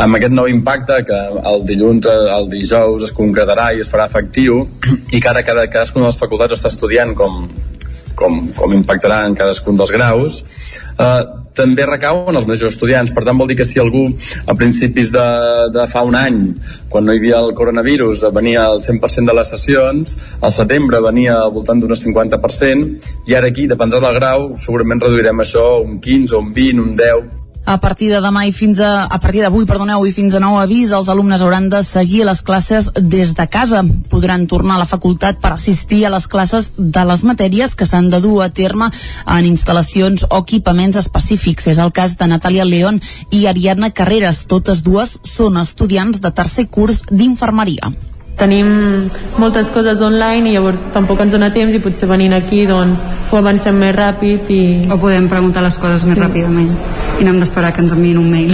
Speaker 30: Amb aquest nou impacte que el dilluns, el dijous es concretarà i es farà efectiu i que ara cada, cadascuna de les facultats està estudiant com, com, com impactarà en cadascun dels graus eh, també recau en els mateixos estudiants. Per tant, vol dir que si algú a principis de, de fa un any, quan no hi havia el coronavirus, venia al 100% de les sessions, al setembre venia al voltant d'un 50%, i ara aquí, dependrà del grau, segurament reduirem això un 15, un 20, un 10,
Speaker 4: a partir de demà i fins a, a partir d'avui, perdoneu, i fins a nou avís, els alumnes hauran de seguir les classes des de casa. Podran tornar a la facultat per assistir a les classes de les matèries que s'han de dur a terme en instal·lacions o equipaments específics. És el cas de Natàlia León i Ariadna Carreras. Totes dues són estudiants de tercer curs d'infermeria
Speaker 31: tenim moltes coses online i llavors tampoc ens dona temps i potser venint aquí doncs ho avancem més ràpid i...
Speaker 32: O podem preguntar les coses sí. més ràpidament. I no hem d'esperar que ens enviïn un mail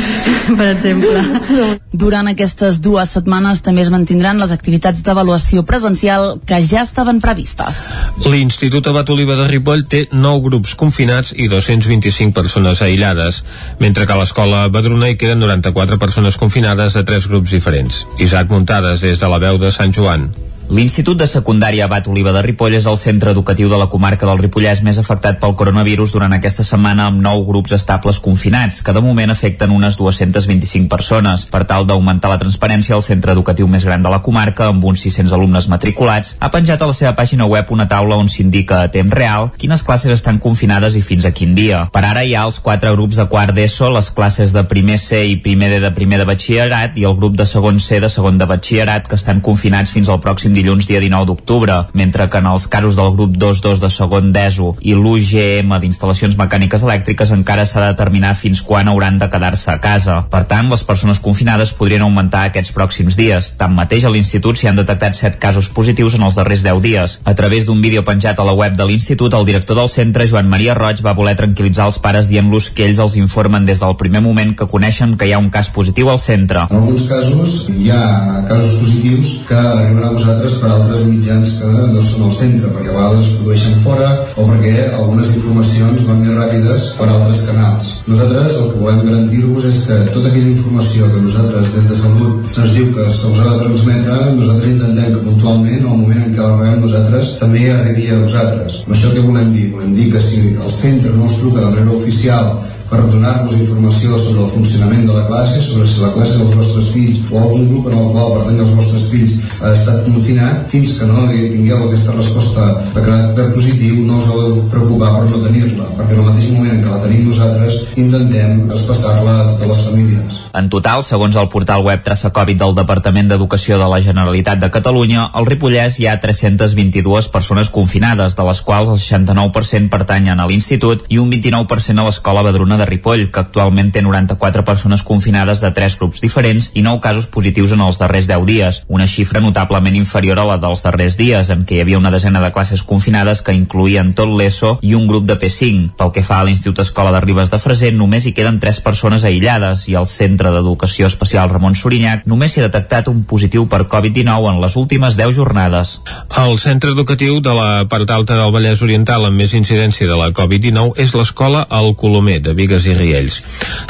Speaker 31: per exemple.
Speaker 4: Durant aquestes dues setmanes també es mantindran les activitats d'avaluació presencial que ja estaven previstes.
Speaker 1: L'Institut Abat Oliva de Ripoll té 9 grups confinats i 225 persones aïllades mentre que a l'escola Badruna hi queden 94 persones confinades de 3 grups diferents. Isaac Muntades des de la veu de Sant Joan.
Speaker 12: L'Institut de Secundària Abat Oliva de Ripoll és el centre educatiu de la comarca del Ripollès més afectat pel coronavirus durant aquesta setmana amb nou grups estables confinats, que de moment afecten unes 225 persones. Per tal d'augmentar la transparència, el centre educatiu més gran de la comarca, amb uns 600 alumnes matriculats, ha penjat a la seva pàgina web una taula on s'indica a temps real quines classes estan confinades i fins a quin dia. Per ara hi ha els quatre grups de quart d'ESO, les classes de primer C i primer D de primer de batxillerat i el grup de segon C de segon de batxillerat que estan confinats fins al pròxim dilluns dia 19 d'octubre, mentre que en els casos del grup 2-2 de segon d'ESO i l'UGM d'instal·lacions mecàniques elèctriques encara s'ha de determinar fins quan hauran de quedar-se a casa. Per tant, les persones confinades podrien augmentar aquests pròxims dies. Tanmateix, a l'Institut s'hi han detectat 7 casos positius en els darrers 10 dies. A través d'un vídeo penjat a la web de l'Institut, el director del centre, Joan Maria Roig, va voler tranquil·litzar els pares dient-los que ells els informen des del primer moment que coneixen que hi ha un cas positiu al centre.
Speaker 33: En alguns casos hi ha casos positius que arriben a vosaltres nosaltres per altres mitjans que no són al centre, perquè a vegades es produeixen fora o perquè algunes informacions van més ràpides per altres canals. Nosaltres el que volem garantir-vos és que tota aquella informació que nosaltres des de Salut se'ns diu que se us ha de transmetre, nosaltres intentem que puntualment, al moment en què la rebem nosaltres, també arribi a vosaltres. Amb això què volem dir? Volem dir que si el centre no us truca de manera oficial per donar-vos informació sobre el funcionament de la classe, sobre si la classe dels vostres fills o algun grup en el qual pertany els vostres fills ha estat confinat, fins que no tingueu aquesta resposta de caràcter positiu, no us heu de preocupar per no tenir-la, perquè en el mateix moment que la tenim nosaltres, intentem traspassar-la de les famílies.
Speaker 12: En total, segons el portal web Traça Covid del Departament d'Educació de la Generalitat de Catalunya, al Ripollès hi ha 322 persones confinades, de les quals el 69% pertanyen a l'Institut i un 29% a l'Escola Badruna de Ripoll, que actualment té 94 persones confinades de tres grups diferents i 9 casos positius en els darrers 10 dies, una xifra notablement inferior a la dels darrers dies, en què hi havia una desena de classes confinades que incluïen tot l'ESO i un grup de P5. Pel que fa a l'Institut Escola de Ribes de Freser, només hi queden 3 persones aïllades i el centre Centre d'Educació Especial Ramon Sorinyac, només s'hi ha detectat un positiu per Covid-19 en les últimes 10 jornades.
Speaker 1: El centre educatiu de la part alta del Vallès Oriental amb més incidència de la Covid-19 és l'escola El Colomer, de Vigues i Riells.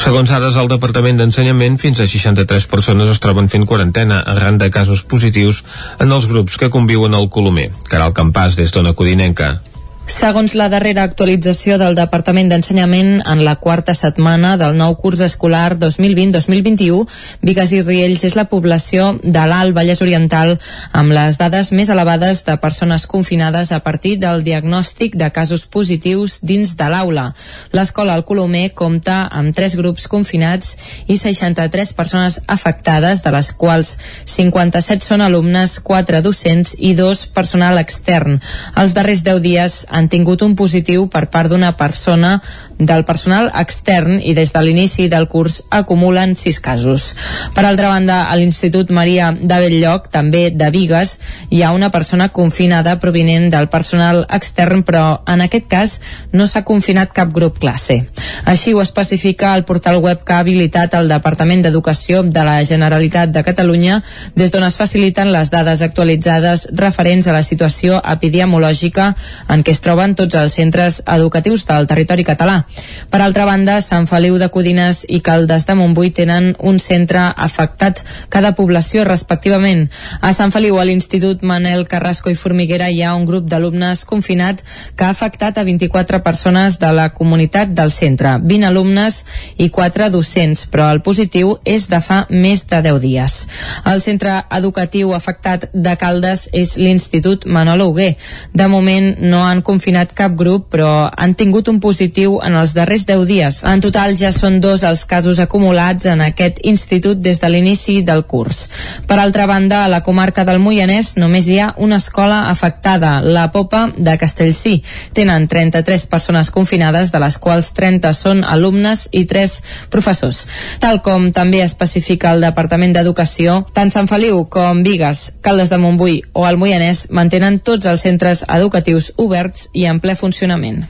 Speaker 1: Segons dades del Departament d'Ensenyament, fins a 63 persones es troben fent quarantena arran de casos positius en els grups que conviuen al Colomer. Caral Campàs, des d'Ona Codinenca.
Speaker 14: Segons la darrera actualització del Departament d'Ensenyament, en la quarta setmana del nou curs escolar 2020-2021, Vigues i Riells és la població de l'Alt Vallès Oriental amb les dades més elevades de persones confinades a partir del diagnòstic de casos positius dins de l'aula. L'escola al Colomer compta amb tres grups confinats i 63 persones afectades, de les quals 57 són alumnes, 4 docents i 2 personal extern. Els darrers 10 dies han tingut un positiu per part d'una persona del personal extern i des de l'inici del curs acumulen sis casos. Per altra banda, a l'Institut Maria de Belllloc, també de Vigues, hi ha una persona confinada provinent del personal extern, però en aquest cas no s'ha confinat cap grup classe. Així ho especifica el portal web que ha habilitat el Departament d'Educació de la Generalitat de Catalunya, des d'on es faciliten les dades actualitzades referents a la situació epidemiològica en què es troben tots els centres educatius del territori català. Per altra banda, Sant Feliu de Codines i Caldes de Montbui tenen un centre afectat cada població respectivament. A Sant Feliu, a l'Institut Manel Carrasco i Formiguera hi ha un grup d'alumnes confinat que ha afectat a 24 persones de la comunitat del centre, 20 alumnes i 4 docents, però el positiu és de fa més de 10 dies. El centre educatiu afectat de Caldes és l'Institut Manolo Huguer. De moment no han confinat cap grup, però han tingut un positiu en els darrers 10 dies. En total ja són dos els casos acumulats en aquest institut des de l'inici del curs. Per altra banda, a la comarca del Moianès només hi ha una escola afectada, la Popa de Castellcí. Tenen 33 persones confinades, de les quals 30 són alumnes i 3 professors. Tal com també especifica el Departament d'Educació, tant Sant Feliu com Vigues, Caldes de Montbui o el Moianès mantenen tots els centres educatius oberts i en ple funcionament.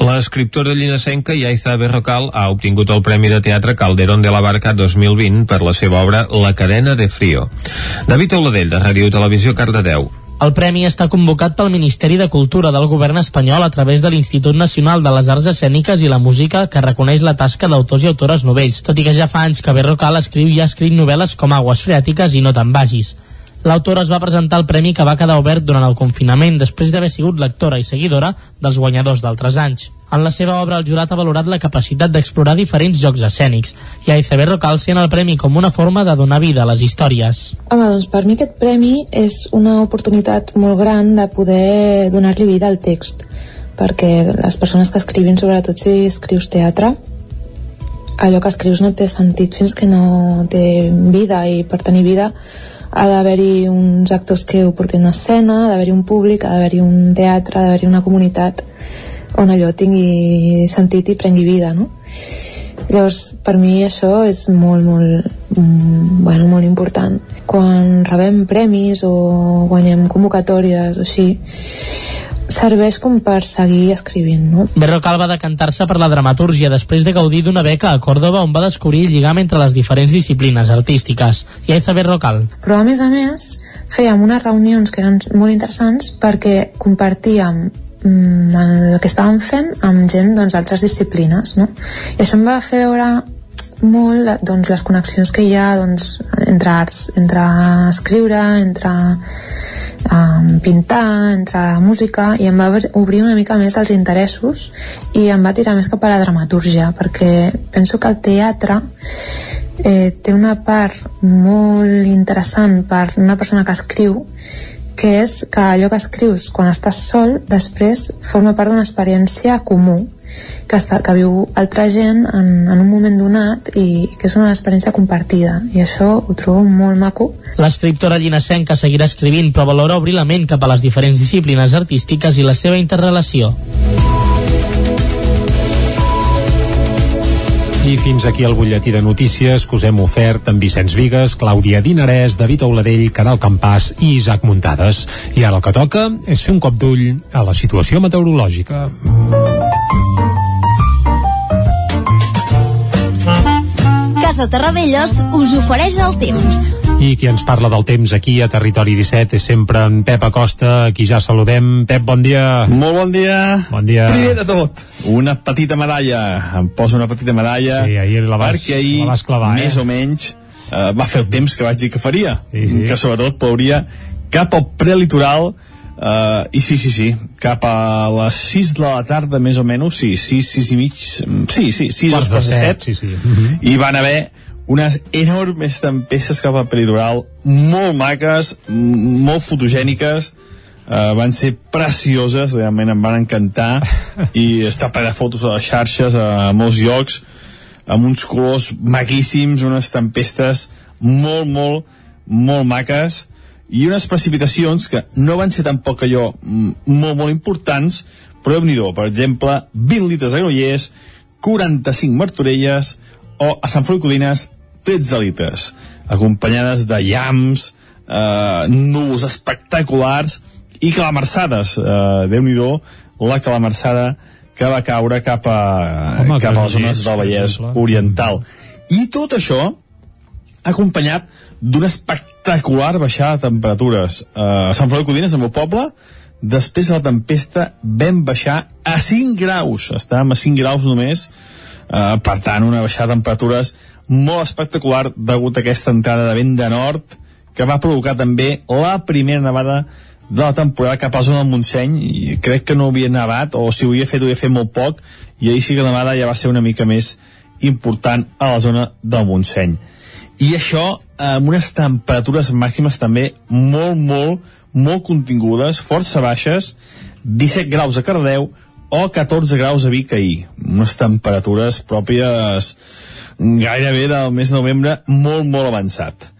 Speaker 1: L'escriptora llinasenca Yaiza Berrocal ha obtingut el Premi de Teatre Calderón de la Barca 2020 per la seva obra La cadena de frío. David Oladell, de Ràdio Televisió, Cardedeu.
Speaker 15: El premi està convocat pel Ministeri de Cultura del govern espanyol a través de l'Institut Nacional de les Arts Escèniques i la Música que reconeix la tasca d'autors i autores novells, tot i que ja fa anys que Berrocal escriu i ha escrit novel·les com Aguas Freàtiques i No te'n vagis. L'autora es va presentar al premi que va quedar obert durant el confinament després d'haver sigut lectora i seguidora dels guanyadors d'altres anys. En la seva obra, el jurat ha valorat la capacitat d'explorar diferents jocs escènics i a Iceberg Rocal sent el premi com una forma de donar vida a les històries.
Speaker 16: Home, doncs per mi aquest premi és una oportunitat molt gran de poder donar-li vida al text perquè les persones que escrivin, sobretot si escrius teatre, allò que escrius no té sentit fins que no té vida i per tenir vida ha d'haver-hi uns actors que ho portin a escena, ha d'haver-hi un públic, ha d'haver-hi un teatre, ha d'haver-hi una comunitat on allò tingui sentit i prengui vida, no? Llavors, per mi això és molt, molt, mm, bueno, molt important. Quan rebem premis o guanyem convocatòries o així, serveix com per seguir escrivint, no?
Speaker 15: Berrocal va decantar-se per la dramatúrgia després de gaudir d'una beca a Còrdoba on va descobrir el lligam entre les diferents disciplines artístiques. I Aiza Berrocal.
Speaker 16: Però a més a més fèiem unes reunions que eren molt interessants perquè compartíem mm, el que estàvem fent amb gent doncs, d'altres disciplines no? i això em va fer veure molt doncs, les connexions que hi ha doncs, entre arts, entre escriure, entre um, pintar, entre música i em va obrir una mica més els interessos i em va tirar més cap a la dramatúrgia perquè penso que el teatre eh, té una part molt interessant per una persona que escriu que és que allò que escrius quan estàs sol després forma part d'una experiència comú que, està, que viu altra gent en, en un moment donat i que és una experiència compartida i això ho trobo molt maco
Speaker 15: L'escriptora llinasenca seguirà escrivint però valora obrir la ment cap a les diferents disciplines artístiques i la seva interrelació
Speaker 3: I fins aquí el butlletí de notícies que us hem ofert amb Vicenç Vigues, Clàudia Dinarès, David Auladell, Caral Campàs i Isaac Muntades. I ara el que toca és fer un cop d'ull a la situació meteorològica.
Speaker 34: Casa Terradellos us ofereix el temps.
Speaker 3: I qui ens parla del temps aquí a Territori 17 és sempre en Pep Acosta, a qui ja saludem. Pep, bon dia.
Speaker 18: Molt bon dia.
Speaker 3: Bon dia.
Speaker 18: Primer de tot, una petita medalla. Em poso una petita medalla.
Speaker 3: Sí, ahir la vas,
Speaker 18: perquè ahir,
Speaker 3: la vas clavar,
Speaker 18: més
Speaker 3: eh?
Speaker 18: o menys, eh, va fer el temps que vaig dir que faria.
Speaker 3: Sí, sí.
Speaker 18: Que sobretot plouria cap al prelitoral Uh, I sí, sí, sí, cap a les 6 de la tarda, més o menys, sí, 6, 6 i mig, mm, sí, sí, 6
Speaker 3: Quarts
Speaker 18: o
Speaker 3: de
Speaker 18: 7,
Speaker 3: set, sí, sí. Mhm.
Speaker 18: i van haver unes enormes tempestes cap al prelitoral, molt maques, molt fotogèniques, uh, van ser precioses, realment em van encantar, i està ple de fotos a les xarxes, a molts llocs, amb uns colors maquíssims, unes tempestes molt, molt, molt maques, i unes precipitacions que no van ser tampoc allò mm, molt, molt importants, però déu nhi per exemple, 20 litres a Granollers, 45 Martorelles, o a Sant Feliu de Codines, 13 litres, acompanyades de llamps, eh, núvols espectaculars i calamarsades, eh, déu nhi la calamarsada que va caure cap a,
Speaker 3: Home,
Speaker 18: cap a les zones del Vallès. Oriental. I tot això acompanyat d'una espectacular baixada de temperatures. Uh, a Sant Feliu de Codines, al meu poble, després de la tempesta vam baixar a 5 graus. Estàvem a 5 graus només, uh, per tant, una baixada de temperatures molt espectacular degut a aquesta entrada de vent de nord que va provocar també la primera nevada de la temporada cap a la zona del Montseny i crec que no havia nevat o si ho havia fet ho havia fet molt poc i ahir sí que la nevada ja va ser una mica més important a la zona del Montseny i això amb unes temperatures màximes també molt, molt, molt contingudes, força baixes, 17 graus a Cardeu o 14 graus a Vic ahir. Unes temperatures pròpies gairebé del mes de novembre molt, molt avançat.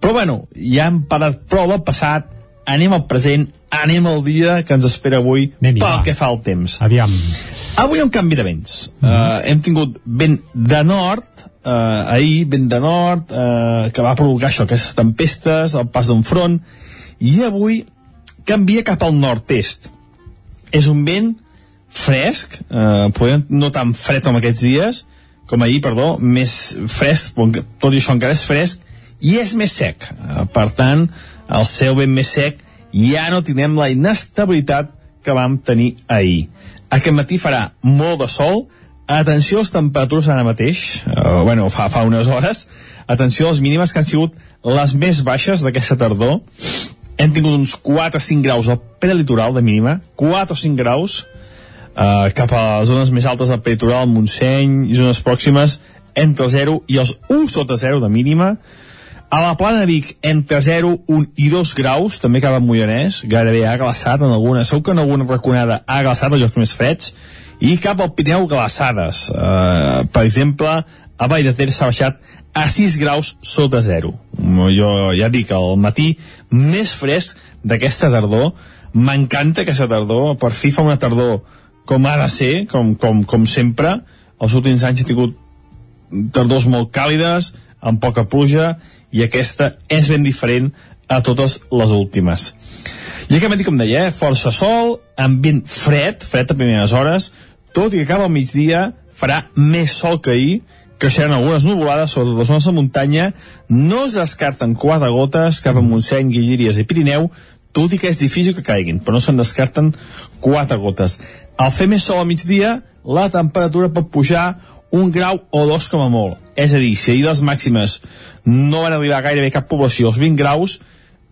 Speaker 18: Però bueno, ja hem parat prou del passat, anem al present, anem al dia que ens espera avui
Speaker 3: Anem-hi,
Speaker 18: pel
Speaker 3: va.
Speaker 18: que fa al temps.
Speaker 3: Aviam.
Speaker 18: Avui un canvi de vents. Uh -huh. uh, hem tingut vent de nord, uh, ahir vent de nord, uh, que va provocar això, aquestes tempestes, el pas d'un front, i avui canvia cap al nord-est. És un vent fresc, podem no tan fred com aquests dies, com ahir, perdó, més fresc, tot i això encara és fresc, i és més sec. Uh, per tant, el cel ben més sec, ja no tindrem la inestabilitat que vam tenir ahir. Aquest matí farà molt de sol, atenció a les temperatures ara mateix, uh, bueno, fa, fa unes hores, atenció a les mínimes que han sigut les més baixes d'aquesta tardor, hem tingut uns 4 o 5 graus al prelitoral de mínima, 4 o 5 graus, uh, cap a les zones més altes del prelitoral, Montseny zones pròximes, entre el 0 i els 1 sota 0 de mínima, a la plana de Vic, entre 0, 1 i 2 graus, també cap a Mollanès, gairebé ha glaçat en alguna, segur que en alguna raconada ha glaçat els llocs més freds, i cap al Pirineu glaçades. Uh, per exemple, a Vall de Ter s'ha baixat a 6 graus sota 0. Jo ja dic, al matí més fresc d'aquesta tardor. M'encanta aquesta tardor, per fi fa una tardor com ha de ser, com, com, com sempre. Els últims anys he tingut tardors molt càlides, amb poca pluja, i aquesta és ben diferent a totes les últimes. I aquest matí, com deia, eh, força sol, ambient fred, fred a primeres hores, tot i que cap al migdia farà més sol que ahir, creixeran algunes nuvolades sobre les zones de muntanya, no es descarten quatre gotes cap a Montseny, Guilleries i Pirineu, tot i que és difícil que caiguin, però no se'n descarten quatre gotes. Al fer més sol al migdia, la temperatura pot pujar un grau o dos com a molt. És a dir, si ahir les màximes no van arribar gairebé cap població als 20 graus,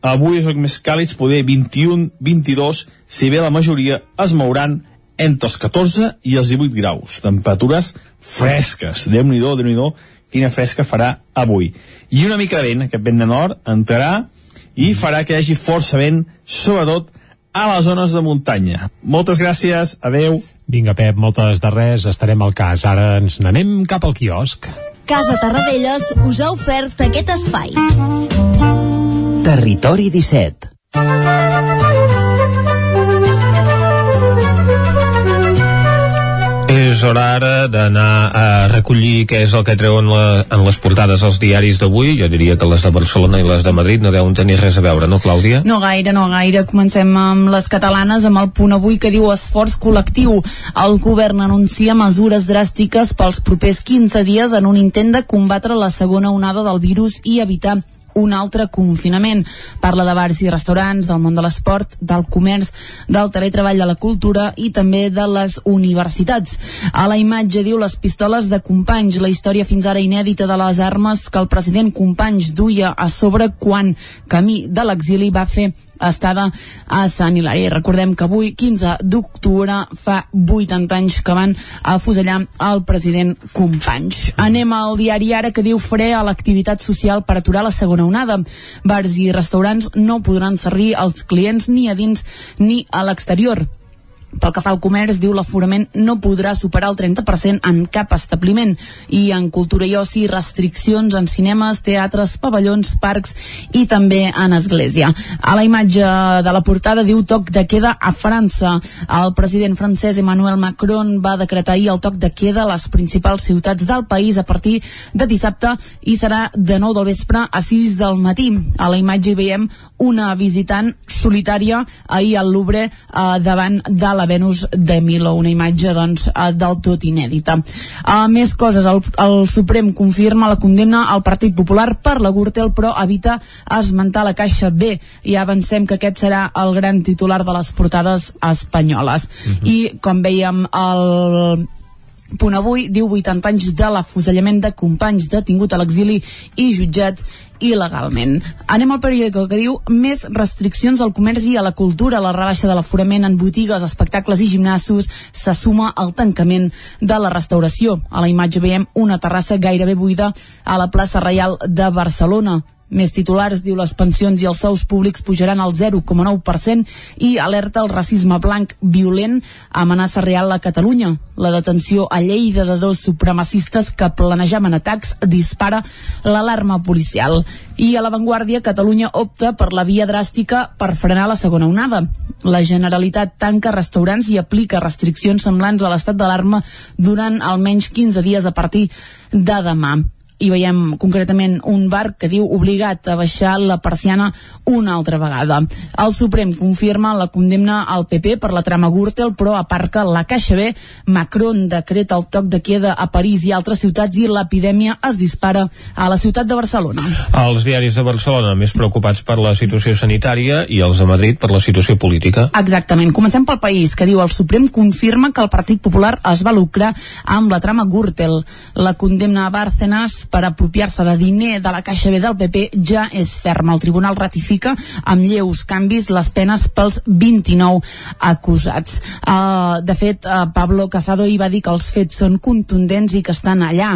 Speaker 18: avui els més càlids poder 21, 22, si bé la majoria es mouran entre els 14 i els 18 graus. Temperatures fresques. Déu-n'hi-do, déu nhi déu quina fresca farà avui. I una mica de vent, aquest vent de nord, entrarà i farà que hi hagi força vent, sobretot a les zones de muntanya. Moltes gràcies, adeu.
Speaker 3: Vinga, Pep, moltes de res, estarem al cas. Ara ens n'anem cap al quiosc.
Speaker 34: Casa Tarradellas us ha ofert aquest espai.
Speaker 35: Territori 17
Speaker 1: Hora ara d'anar a recollir què és el que treuen la, en les portades els diaris d'avui. Jo diria que les de Barcelona i les de Madrid no deuen tenir res a veure, no, Clàudia?
Speaker 4: No gaire, no gaire. Comencem amb les catalanes, amb el punt avui que diu esforç col·lectiu. El govern anuncia mesures dràstiques pels propers 15 dies en un intent de combatre la segona onada del virus i evitar un altre confinament. Parla de bars i restaurants, del món de l'esport, del comerç, del teletreball de la cultura i també de les universitats. A la imatge diu les pistoles de Companys, la història fins ara inèdita de les armes que el president Companys duia a sobre quan, camí de l'exili, va fer estada a Sant Hilari. Recordem que avui, 15 d'octubre, fa 80 anys que van afusellar el president Companys. Anem al diari Ara que diu fre a l'activitat social per aturar la segona onada. Bars i restaurants no podran servir als clients ni a dins ni a l'exterior. Pel que fa al comerç, diu l'aforament no podrà superar el 30% en cap establiment i en cultura i oci restriccions en cinemes, teatres, pavellons, parcs i també en església. A la imatge de la portada diu toc de queda a França. El president francès Emmanuel Macron va decretar ahir el toc de queda a les principals ciutats del país a partir de dissabte i serà de 9 del vespre a 6 del matí. A la imatge hi veiem una visitant solitària ahir al Louvre eh, davant de la Venus de Milo, una imatge doncs, eh, del tot inèdita. Uh, més coses, el, el Suprem confirma la condemna al Partit Popular per la Gürtel, però evita esmentar la Caixa B. I avancem que aquest serà el gran titular de les portades espanyoles. Uh -huh. I, com veiem, el Punt avui diu 80 anys de l'afusellament de companys detingut a l'exili i jutjat il·legalment. Anem al periòdico que diu més restriccions al comerç i a la cultura. La rebaixa de l'aforament en botigues, espectacles i gimnasos se suma al tancament de la restauració. A la imatge veiem una terrassa gairebé buida a la plaça Reial de Barcelona. Més titulars, diu les pensions i els sous públics pujaran al 0,9% i alerta el racisme blanc violent amenaça real a Catalunya. La detenció a Lleida de dos supremacistes que planejaven atacs dispara l'alarma policial. I a l'avantguàrdia, Catalunya opta per la via dràstica per frenar la segona onada. La Generalitat tanca restaurants i aplica restriccions semblants a l'estat d'alarma durant almenys 15 dies a partir de demà i veiem concretament un bar que diu obligat a baixar la persiana una altra vegada. El Suprem confirma la condemna al PP per la trama Gürtel, però aparca la Caixa B. Macron decreta el toc de queda a París i altres ciutats i l'epidèmia es dispara a la ciutat de Barcelona.
Speaker 1: Els diaris de Barcelona més preocupats per la situació sanitària i els de Madrid per la situació política.
Speaker 4: Exactament. Comencem pel país, que diu el Suprem confirma que el Partit Popular es va lucrar amb la trama Gürtel. La condemna a Bárcenas per apropiar-se de diner de la Caixa B del PP ja és ferma. El tribunal ratifica amb lleus canvis les penes pels 29 acusats. Uh, de fet, uh, Pablo Casado hi va dir que els fets són contundents i que estan allà.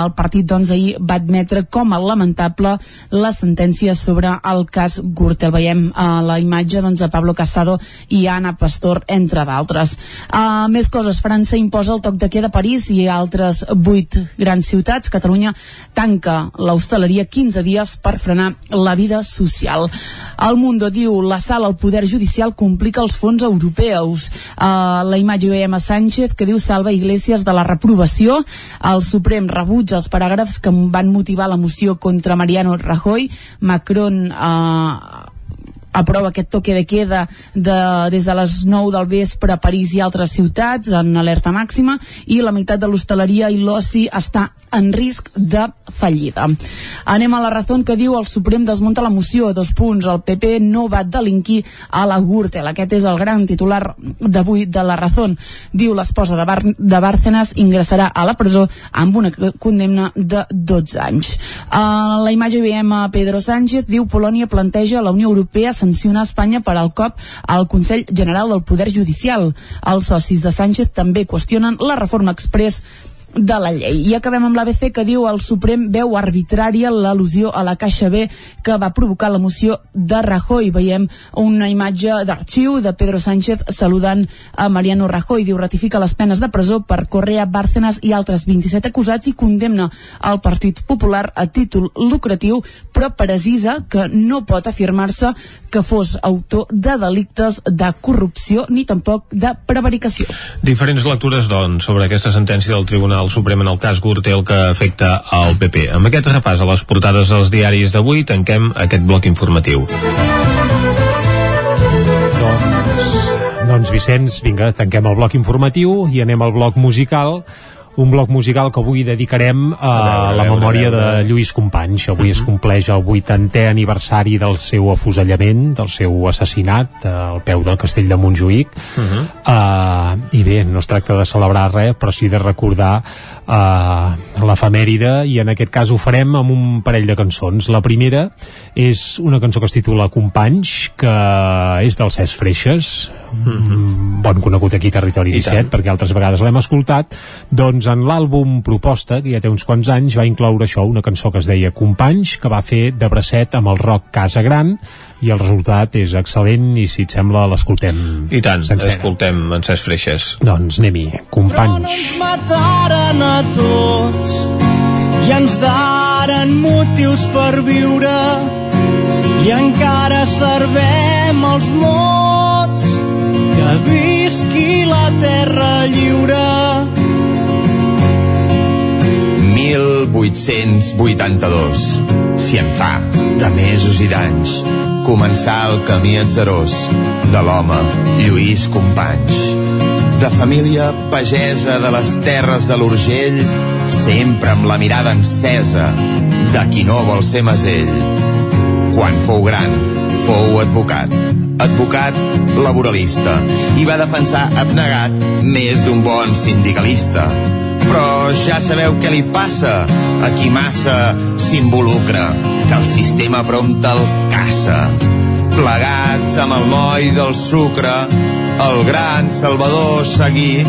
Speaker 4: El partit, doncs, ahir va admetre com a lamentable la sentència sobre el cas Gürtel. Veiem uh, la imatge doncs, de Pablo Casado i Ana Pastor, entre d'altres. Uh, més coses. França imposa el toc de queda a París i a altres vuit grans ciutats. Catalunya tanca l'hostaleria 15 dies per frenar la vida social. El Mundo diu la sala al Poder Judicial complica els fons europeus. Uh, la imatge veiem a Sánchez que diu salva Iglesias de la reprovació. El Suprem rebutja els paràgrafs que van motivar la moció contra Mariano Rajoy. Macron uh, aprova aquest toque de queda de, des de les 9 del vespre a París i altres ciutats en alerta màxima i la meitat de l'hostaleria i l'oci està en risc de fallida. Anem a la raó que diu el Suprem desmunta la moció a dos punts. El PP no va delinquir a la Gürtel. Aquest és el gran titular d'avui de la raó. Diu l'esposa de, Bar de Bárcenas ingressarà a la presó amb una condemna de 12 anys. A la imatge veiem a Pedro Sánchez, diu Polònia planteja la Unió Europea sancionar Espanya per al cop al Consell General del Poder Judicial. Els socis de Sánchez també qüestionen la reforma express de la llei. I acabem amb l'ABC que diu el Suprem veu arbitrària l'al·lusió a la Caixa B que va provocar la moció de Rajoy. Veiem una imatge d'arxiu de Pedro Sánchez saludant a Mariano Rajoy. Diu ratifica les penes de presó per Correa, Bárcenas i altres 27 acusats i condemna el Partit Popular a títol lucratiu, però precisa que no pot afirmar-se que fos autor de delictes de corrupció ni tampoc de prevaricació.
Speaker 1: Diferents lectures, doncs, sobre aquesta sentència del Tribunal Suprem en el cas Gürtel que afecta al PP. Amb aquest repàs a les portades dels diaris d'avui tanquem aquest bloc informatiu.
Speaker 3: Doncs, doncs Vicenç, vinga, tanquem el bloc informatiu i anem al bloc musical un bloc musical que avui dedicarem a, a, veure, la memòria a veure, a veure. de Lluís Companys. Avui uh -huh. es mhm. compleix el 80è aniversari del seu afusellament, del seu assassinat al peu del castell de Montjuïc. Uh -huh. uh, I bé, no es tracta de celebrar res, però sí de recordar uh, l'efemèride i en aquest cas ho farem amb un parell de cançons. La primera és una cançó que es titula Companys, que és del Cesc Freixes, mm -hmm. bon conegut aquí a Territori 17 perquè altres vegades l'hem escoltat. Doncs en l'àlbum Proposta que ja té uns quants anys va incloure això, una cançó que es deia Companys que va fer de bracet amb el rock Casa Gran i el resultat és excel·lent i si et sembla l'escoltem
Speaker 1: i tant, sencera. escoltem en Cesc Freixes
Speaker 3: doncs anem-hi, Companys. Però no
Speaker 36: ens mataren a tots i ens daren motius per viure i encara servem els mots que visqui la terra lliure.
Speaker 37: 1882. Si en fa de mesos i d'anys començar el camí atzerós de l'home Lluís Companys. De família pagesa de les terres de l'Urgell, sempre amb la mirada encesa de qui no vol ser masell. Quan fou gran, fou advocat advocat laboralista i va defensar abnegat més d'un bon sindicalista. Però ja sabeu què li passa a qui massa s'involucra, que el sistema prompte el caça. Plegats amb el moll del sucre, el gran Salvador seguir,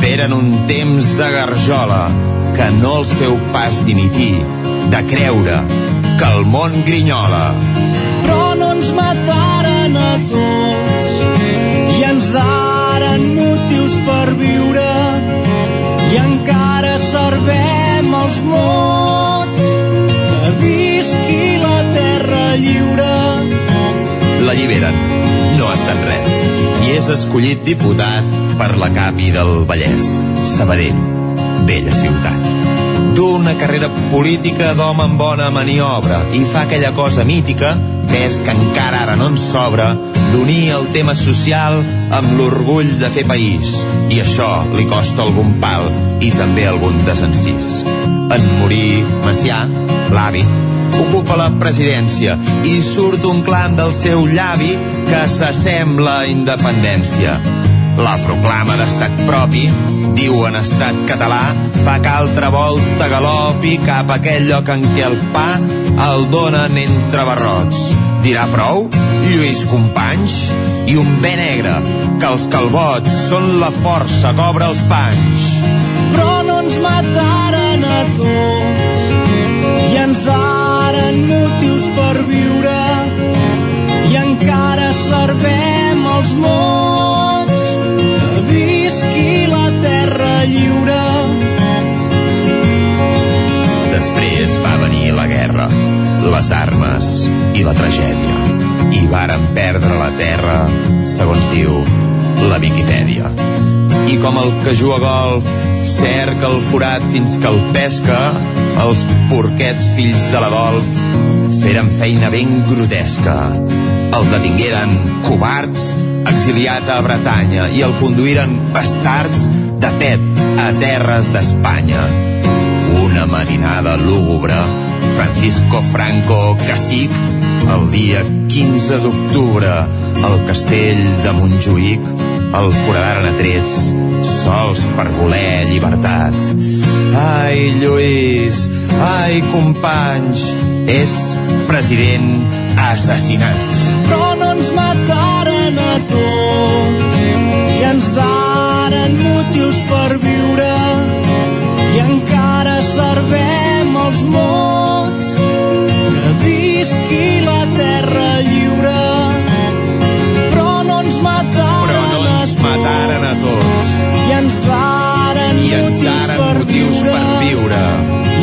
Speaker 37: feren un temps de garjola que no els feu pas dimitir, de creure que el món grinyola.
Speaker 36: Tots. I ens daren motius per viure i encara servem els mots. Que visqui la terra lliure.
Speaker 37: L'alliberen, no ha estat res, i és escollit diputat per la capi del Vallès, Sabadell, bella ciutat. D'una carrera política d'home amb bona maniobra i fa aquella cosa mítica ves que encara ara no en sobra d'unir el tema social amb l'orgull de fer país. I això li costa algun pal i també algun desencís. En morir Macià, l'avi, ocupa la presidència i surt un clan del seu llavi que s'assembla a independència. La proclama d'estat propi, diu en estat català, fa que altra volta galopi cap a aquell lloc en què el pa el donen entre barrots. Dirà prou, Lluís Companys, i un bé negre, que els calbots són la força que obre els panys.
Speaker 36: Però no ens mataren a tots i ens daren motius per viure i encara servem els mots que visqui la lliure
Speaker 37: Després va venir la guerra, les armes i la tragèdia. I varen perdre la terra, segons diu la Viquipèdia. I com el que juga golf cerca el forat fins que el pesca, els porquets fills de la golf feren feina ben grotesca. El detingueren covards, exiliat a Bretanya, i el conduïren bastards de pet a terres d'Espanya una matinada lúgubre, Francisco Franco Cacic, el dia 15 d'octubre, al castell de Montjuïc, el foradaren a trets, sols per voler llibertat. Ai, Lluís, ai, companys, ets president assassinat.
Speaker 36: Però no ens mataren a tots i ens daren motius per viure i encara servem els mots que visqui la terra lliure però no ens mataren,
Speaker 37: Però no ens mataren a tots.
Speaker 36: i ens daren
Speaker 37: I ens daren motius per viure.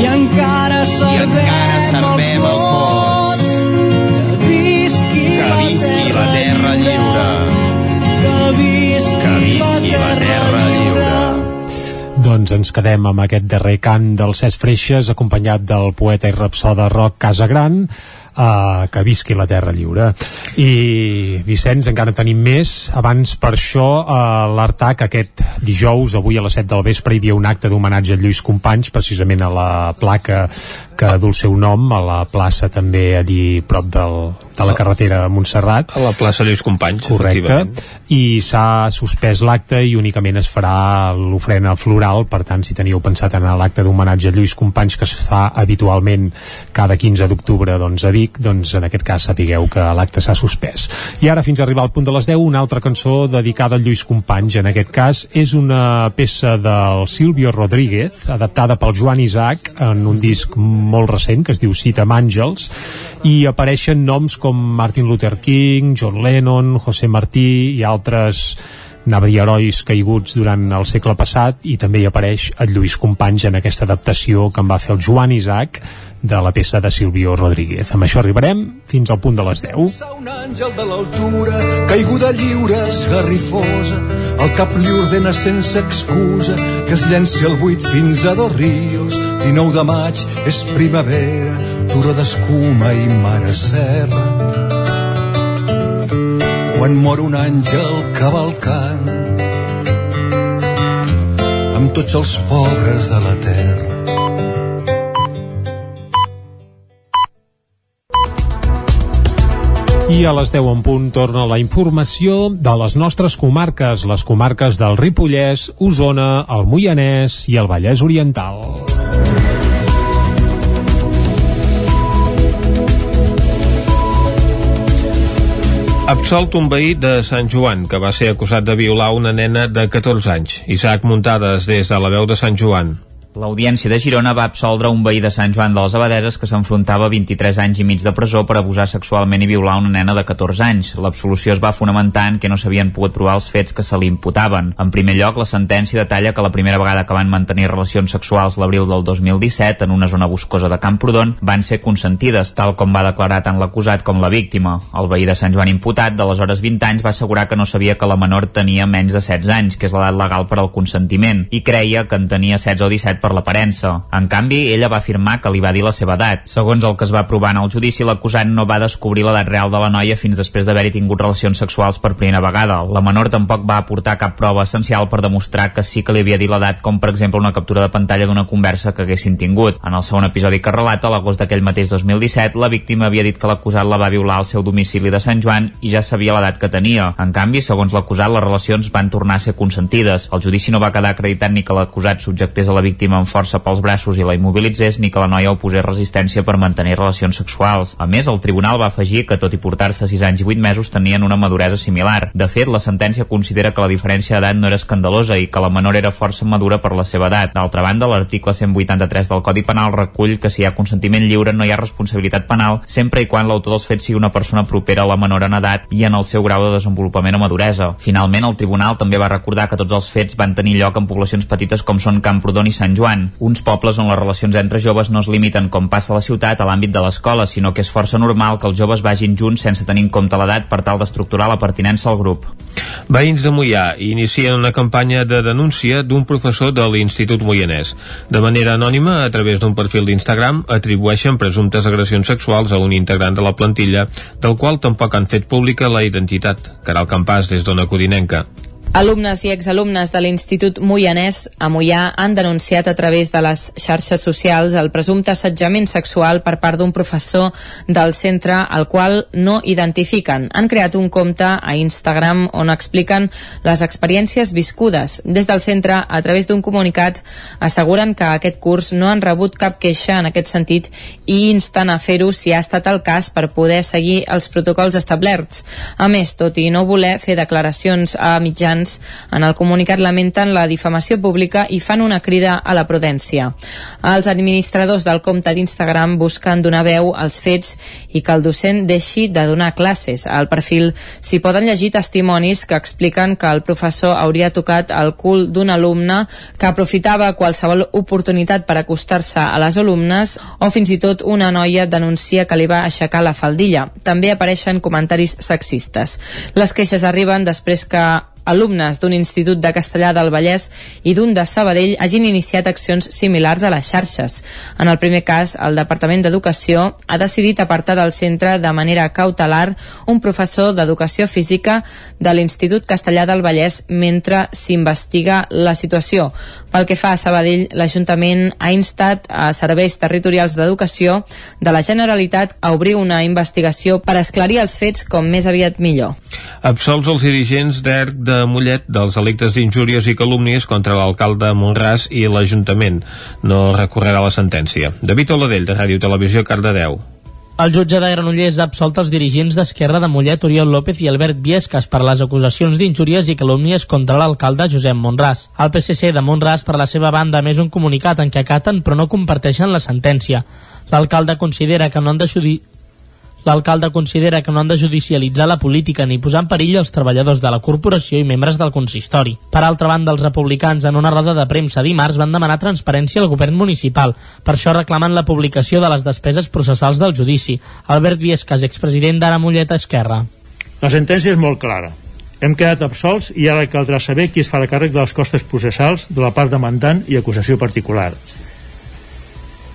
Speaker 36: i encara servem,
Speaker 37: encara servem els mots.
Speaker 36: que visqui,
Speaker 37: Que visqui la terra lliure.
Speaker 36: que visqui,
Speaker 37: visqui la terra lliure.
Speaker 3: Doncs ens quedem amb aquest darrer cant del Cesc Freixes, acompanyat del poeta i rapsoda Roc Casagran, uh, que visqui la Terra Lliure. I, Vicenç, encara en tenim més. Abans, per això, uh, l'Artac aquest dijous, avui a les 7 del vespre, hi havia un acte d'homenatge a Lluís Companys, precisament a la placa que du el seu nom, a la plaça també a dir prop del, de la carretera a Montserrat.
Speaker 1: A la plaça Lluís Companys,
Speaker 3: Correcte. I s'ha suspès l'acte i únicament es farà l'ofrena floral, per tant, si teníeu pensat anar a l'acte d'homenatge a Lluís Companys, que es fa habitualment cada 15 d'octubre doncs, a Vic, doncs en aquest cas sapigueu que l'acte s'ha suspès. I ara, fins a arribar al punt de les 10, una altra cançó dedicada a Lluís Companys. En aquest cas, és una peça del Silvio Rodríguez, adaptada pel Joan Isaac en un disc molt recent que es diu Cita amb Àngels, i apareixen noms com Martin Luther King, John Lennon, José Martí i altres anava a herois caiguts durant el segle passat i també hi apareix el Lluís Companys en aquesta adaptació que en va fer el Joan Isaac de la peça de Silvio Rodríguez. Amb això arribarem fins al punt de les 10.
Speaker 35: Un àngel de l'altura, caiguda lliure, esgarrifosa, el cap li ordena sense excusa que es llenci al buit fins a dos rios. 19 de maig és primavera, turó d'escuma i mare serra. Quan mor un àngel cavalcant amb tots els pobres de la terra.
Speaker 3: I a les 10 en punt torna la informació de les nostres comarques, les comarques del Ripollès, Osona, el Moianès i el Vallès Oriental.
Speaker 1: Absolt un veí de Sant Joan, que va ser acusat de violar una nena de 14 anys. Isaac Muntades, des de la veu de Sant Joan.
Speaker 12: L'Audiència de Girona va absoldre un veí de Sant Joan de les Abadeses que s'enfrontava a 23 anys i mig de presó per abusar sexualment i violar una nena de 14 anys. L'absolució es va fonamentar en que no s'havien pogut provar els fets que se li imputaven. En primer lloc, la sentència detalla que la primera vegada que van mantenir relacions sexuals l'abril del 2017 en una zona boscosa de Camprodon van ser consentides, tal com va declarar tant l'acusat com la víctima. El veí de Sant Joan imputat, d'aleshores 20 anys, va assegurar que no sabia que la menor tenia menys de 16 anys, que és l'edat legal per al consentiment, i creia que en tenia 16 o 17 per l'aparença. En canvi, ella va afirmar que li va dir la seva edat. Segons el que es va provar en el judici, l'acusat no va descobrir l'edat real de la noia fins després d'haver-hi tingut relacions sexuals per primera vegada. La menor tampoc va aportar cap prova essencial per demostrar que sí que li havia dit l'edat, com per exemple una captura de pantalla d'una conversa que haguessin tingut. En el segon episodi que relata, l'agost d'aquell mateix 2017, la víctima havia dit que l'acusat la va violar al seu domicili de Sant Joan i ja sabia l'edat que tenia. En canvi, segons l'acusat, les relacions van tornar a ser consentides. El judici no va quedar acreditat ni que l'acusat subjectés a la víctima amb força pels braços i la immobilitzés ni que la noia oposés resistència per mantenir relacions sexuals. A més, el tribunal va afegir que, tot i portar-se 6 anys i 8 mesos, tenien una maduresa similar. De fet, la sentència considera que la diferència d'edat no era escandalosa i que la menor era força madura per la seva edat. D'altra banda, l'article 183 del Codi Penal recull que si hi ha consentiment lliure no hi ha responsabilitat penal sempre i quan l'autor dels fets sigui una persona propera a la menor en edat i en el seu grau de desenvolupament o maduresa. Finalment, el tribunal també va recordar que tots els fets van tenir lloc en poblacions petites com són Camprodon i Sant Joan, uns pobles on les relacions entre joves no es limiten, com passa a la ciutat, a l'àmbit de l'escola, sinó que és força normal que els joves vagin junts sense tenir en compte l'edat per tal d'estructurar la pertinença al grup.
Speaker 1: Veïns de Mollà inicien una campanya de denúncia d'un professor de l'Institut Moianès. De manera anònima, a través d'un perfil d'Instagram, atribueixen presumptes agressions sexuals a un integrant de la plantilla, del qual tampoc han fet pública la identitat. Caral Campàs, des d'Ona Codinenca.
Speaker 14: Alumnes i exalumnes de l'Institut Moianès a Moià han denunciat a través de les xarxes socials el presumpte assetjament sexual per part d'un professor del centre al qual no identifiquen. Han creat un compte a Instagram on expliquen les experiències viscudes. Des del centre, a través d'un comunicat, asseguren que aquest curs no han rebut cap queixa en aquest sentit i insten a fer-ho si ha estat el cas per poder seguir els protocols establerts. A més, tot i no voler fer declaracions a mitjans estudiants. En el comunicat lamenten la difamació pública i fan una crida a la prudència. Els administradors del compte d'Instagram busquen donar veu als fets i que el docent deixi de donar classes. Al perfil s'hi poden llegir testimonis que expliquen que el professor hauria tocat el cul d'un alumne que aprofitava qualsevol oportunitat per acostar-se a les alumnes o fins i tot una noia denuncia que li va aixecar la faldilla. També apareixen comentaris sexistes. Les queixes arriben després que alumnes d'un institut de Castellà del Vallès i d'un de Sabadell hagin iniciat accions similars a les xarxes. En el primer cas, el Departament d'Educació ha decidit apartar del centre de manera cautelar un professor d'Educació Física de l'Institut Castellà del Vallès mentre s'investiga la situació. Pel que fa a Sabadell, l'Ajuntament ha instat a serveis territorials d'educació de la Generalitat a obrir una investigació per esclarir els fets com més aviat millor.
Speaker 1: Absolts els dirigents d'ERC de Mollet dels delictes d'injúries i calúmnies contra l'alcalde Monràs i l'Ajuntament. No recorrerà la sentència. David Oladell, de Ràdio Televisió, Cardedeu.
Speaker 15: El jutge de Granollers ha absolt els dirigents d'Esquerra de Mollet, Oriol López i Albert Viescas per les acusacions d'injúries i calúmnies contra l'alcalde Josep Monràs. El PSC de Monràs, per la seva banda, més un comunicat en què acaten però no comparteixen la sentència. L'alcalde considera que no han de L'alcalde considera que no han de judicialitzar la política ni posar en perill els treballadors de la corporació i membres del consistori. Per altra banda, els republicans en una roda de premsa dimarts van demanar transparència al govern municipal. Per això reclamen la publicació de les despeses processals del judici. Albert Viescas, expresident d'Ara Mollet Esquerra.
Speaker 38: La sentència és molt clara. Hem quedat absolts i ara caldrà saber qui es farà càrrec de les costes processals de la part demandant i acusació particular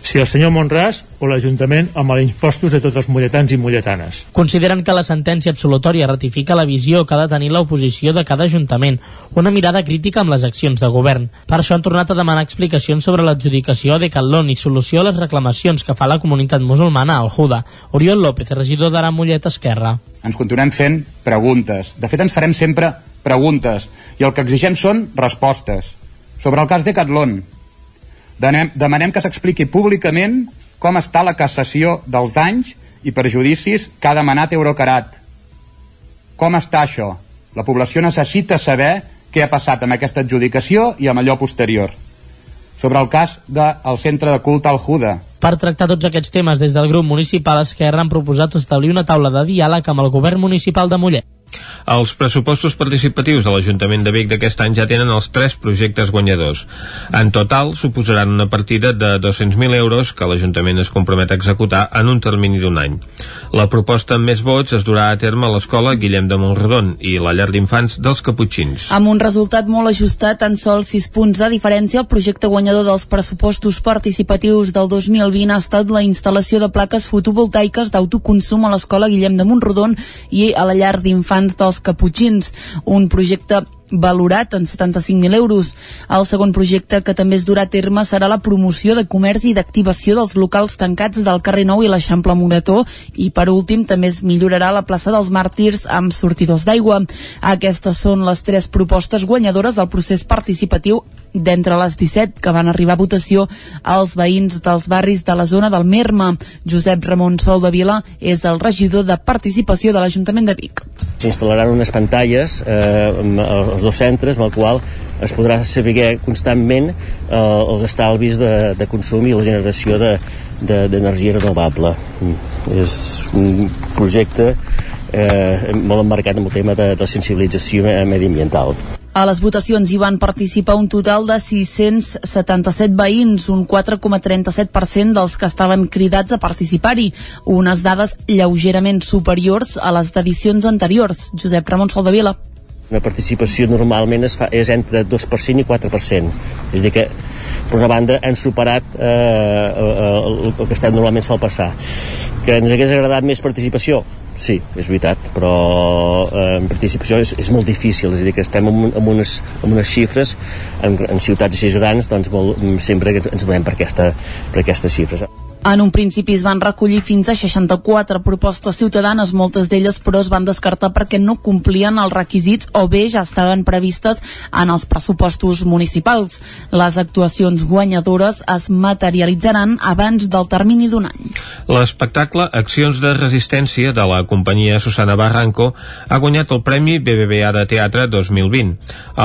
Speaker 38: si el senyor Monràs o l'Ajuntament amb els impostos de tots els molletans i molletanes.
Speaker 15: Consideren que la sentència absolutòria ratifica la visió que ha de tenir l'oposició de cada Ajuntament, una mirada crítica amb les accions de govern. Per això han tornat a demanar explicacions sobre l'adjudicació de Catlon i solució a les reclamacions que fa la comunitat musulmana al Juda. Oriol López, regidor d'Ara Mollet Esquerra.
Speaker 39: Ens continuem fent preguntes. De fet, ens farem sempre preguntes. I el que exigem són respostes. Sobre el cas de Catlon, Demanem, demanem que s'expliqui públicament com està la cassació dels danys i perjudicis que ha demanat Eurocarat. Com està això? La població necessita saber què ha passat amb aquesta adjudicació i amb allò posterior. Sobre el cas del centre de culte al Juda.
Speaker 15: Per tractar tots aquests temes des del grup municipal Esquerra han proposat establir una taula de diàleg amb el govern municipal de Mollet.
Speaker 1: Els pressupostos participatius de l'Ajuntament de Vic d'aquest any ja tenen els tres projectes guanyadors. En total, suposaran una partida de 200.000 euros que l'Ajuntament es compromet a executar en un termini d'un any. La proposta amb més vots es durà a terme a l'escola Guillem de Montredon i la llar d'infants dels Caputxins.
Speaker 4: Amb un resultat molt ajustat, en sols 6 punts de diferència, el projecte guanyador dels pressupostos participatius del 2020 ha estat la instal·lació de plaques fotovoltaiques d'autoconsum a l'escola Guillem de Montredon i a la llar d'infants infants dels Caputxins, un projecte valorat en 75.000 euros. El segon projecte que també es durà a terme serà la promoció de comerç i d'activació dels locals tancats del carrer Nou i l'Eixample Morató i per últim també es millorarà la plaça dels Màrtirs amb sortidors d'aigua. Aquestes són les tres propostes guanyadores del procés participatiu d'entre les 17 que van arribar a votació als veïns dels barris de la zona del Merma. Josep Ramon Sol de Vila és el regidor de participació de l'Ajuntament de Vic.
Speaker 40: S'instal·laran unes pantalles eh, als dos centres amb el qual es podrà saber constantment eh, els estalvis de, de consum i la generació d'energia de, de, renovable. És un projecte eh, molt emmarcat en el tema de, de sensibilització mediambiental.
Speaker 4: A les votacions hi van participar un total de 677 veïns, un 4,37% dels que estaven cridats a participar-hi, unes dades lleugerament superiors a les d'edicions anteriors. Josep Ramon Soldavila.
Speaker 40: La participació normalment es fa, és entre 2% i 4%. És a dir que, per una banda, han superat eh, el, el, que estem normalment sol passar. Que ens hagués agradat més participació? Sí, és veritat, però eh, participació és, és molt difícil, és a dir, que estem amb, amb, unes, amb unes xifres en, en ciutats així grans, doncs molt, sempre ens movem per, aquesta, per aquestes xifres.
Speaker 4: En un principi es van recollir fins a 64 propostes ciutadanes, moltes d'elles però es van descartar perquè no complien els requisits o bé ja estaven previstes en els pressupostos municipals. Les actuacions guanyadores es materialitzaran abans del termini d'un any.
Speaker 1: L'espectacle Accions de Resistència de la companyia Susana Barranco ha guanyat el Premi BBVA de Teatre 2020.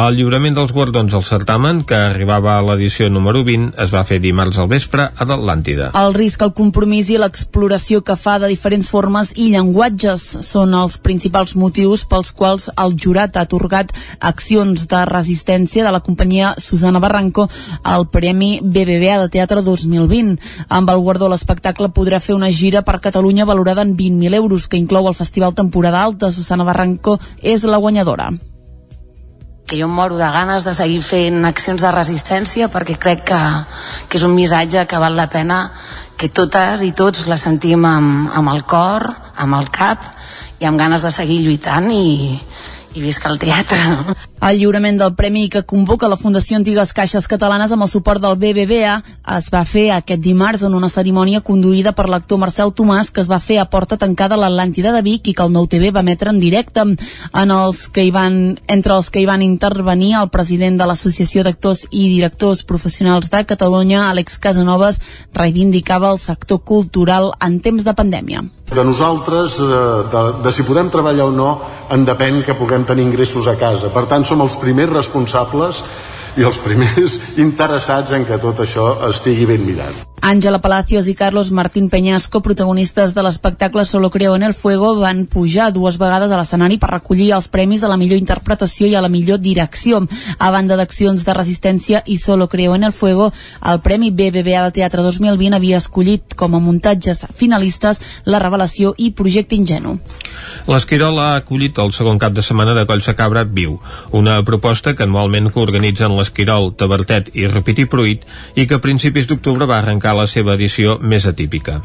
Speaker 1: El lliurament dels guardons al certamen, que arribava a l'edició número 20, es va fer dimarts al vespre a l'Atlàntida.
Speaker 4: El risc, el compromís i l'exploració que fa de diferents formes i llenguatges són els principals motius pels quals el jurat ha atorgat accions de resistència de la companyia Susana Barranco al Premi BBVA de Teatre 2020. Amb el guardó l'espectacle podrà fer una gira per Catalunya valorada en 20.000 euros, que inclou el Festival Temporada Alta. Susana Barranco és la guanyadora
Speaker 41: que jo em moro de ganes de seguir fent accions de resistència perquè crec que, que és un missatge que val la pena que totes i tots la sentim amb, amb el cor, amb el cap i amb ganes de seguir lluitant i, i visca el teatre.
Speaker 4: El lliurament del premi que convoca la Fundació Antigues Caixes Catalanes amb el suport del BBVA es va fer aquest dimarts en una cerimònia conduïda per l'actor Marcel Tomàs que es va fer a porta tancada a l'Atlàntida de Vic i que el Nou TV va emetre en directe. En els que hi van, entre els que hi van intervenir el president de l'Associació d'Actors i Directors Professionals de Catalunya, Àlex Casanovas, reivindicava el sector cultural en temps de pandèmia.
Speaker 42: De nosaltres, de, de, de si podem treballar o no, en depèn que puguem tenir ingressos a casa. Per tant, som els primers responsables i els primers interessats en que tot això estigui ben mirat.
Speaker 4: Àngela Palacios i Carlos Martín Peñasco, protagonistes de l'espectacle Solo creo en el fuego, van pujar dues vegades a l'escenari per recollir els premis a la millor interpretació i a la millor direcció. A banda d'accions de resistència i Solo creo en el fuego, el Premi BBVA de Teatre 2020 havia escollit com a muntatges finalistes La revelació i Projecte ingenu.
Speaker 1: L'Esquirol ha acollit el segon cap de setmana de Colls de Cabra Viu, una proposta que anualment coorganitzen l'Esquirol, Tabertet i Rupit i Pruit i que a principis d'octubre va arrencar la seva edició més atípica.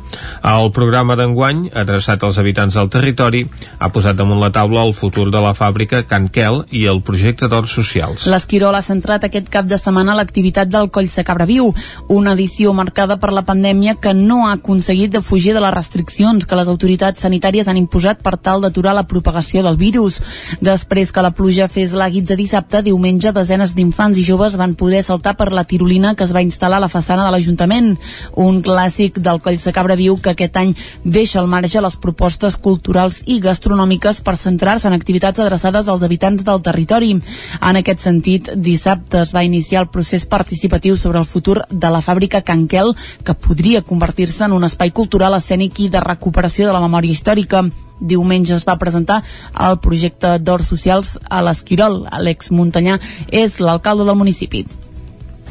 Speaker 1: El programa d'enguany, adreçat als habitants del territori, ha posat damunt la taula el futur de la fàbrica Can Quel i el projecte d'horts socials.
Speaker 4: L'Esquirol ha centrat aquest cap de setmana l'activitat del Coll de Cabra Viu, una edició marcada per la pandèmia que no ha aconseguit de fugir de les restriccions que les autoritats sanitàries han imposat per tal d'aturar la propagació del virus. Després que la pluja fes la guitza dissabte, diumenge desenes d'infants i joves van poder saltar per la tirolina que es va instal·lar a la façana de l'Ajuntament, un clàssic del Coll de Cabra Viu que aquest any deixa al marge les propostes culturals i gastronòmiques per centrar-se en activitats adreçades als habitants del territori. En aquest sentit, dissabte es va iniciar el procés participatiu sobre el futur de la fàbrica Canquel, que podria convertir-se en un espai cultural escènic i de recuperació de la memòria històrica. Diumenge es va presentar el projecte d'Horts Socials a l'Esquirol. Àlex Muntanyà és l'alcalde del municipi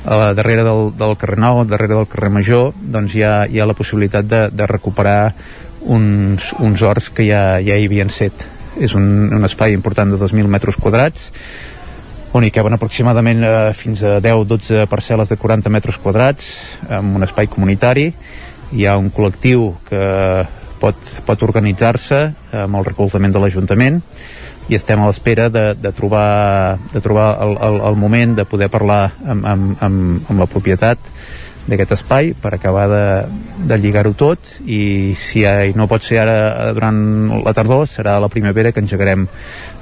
Speaker 43: a darrere del, del carrer Nou, darrere del carrer Major, doncs hi ha, hi ha la possibilitat de, de recuperar uns, uns horts que ja, ja hi havien set. És un, un espai important de 2.000 metres quadrats, on hi caben aproximadament eh, fins a 10-12 parcel·les de 40 metres quadrats, amb un espai comunitari. Hi ha un col·lectiu que pot, pot organitzar-se amb el recolzament de l'Ajuntament i estem a l'espera de, de trobar, de trobar el, el, el moment de poder parlar amb, amb, amb, amb la propietat d'aquest espai per acabar de, de lligar-ho tot i si ja, no pot ser ara durant la tardor serà la primavera que engegarem,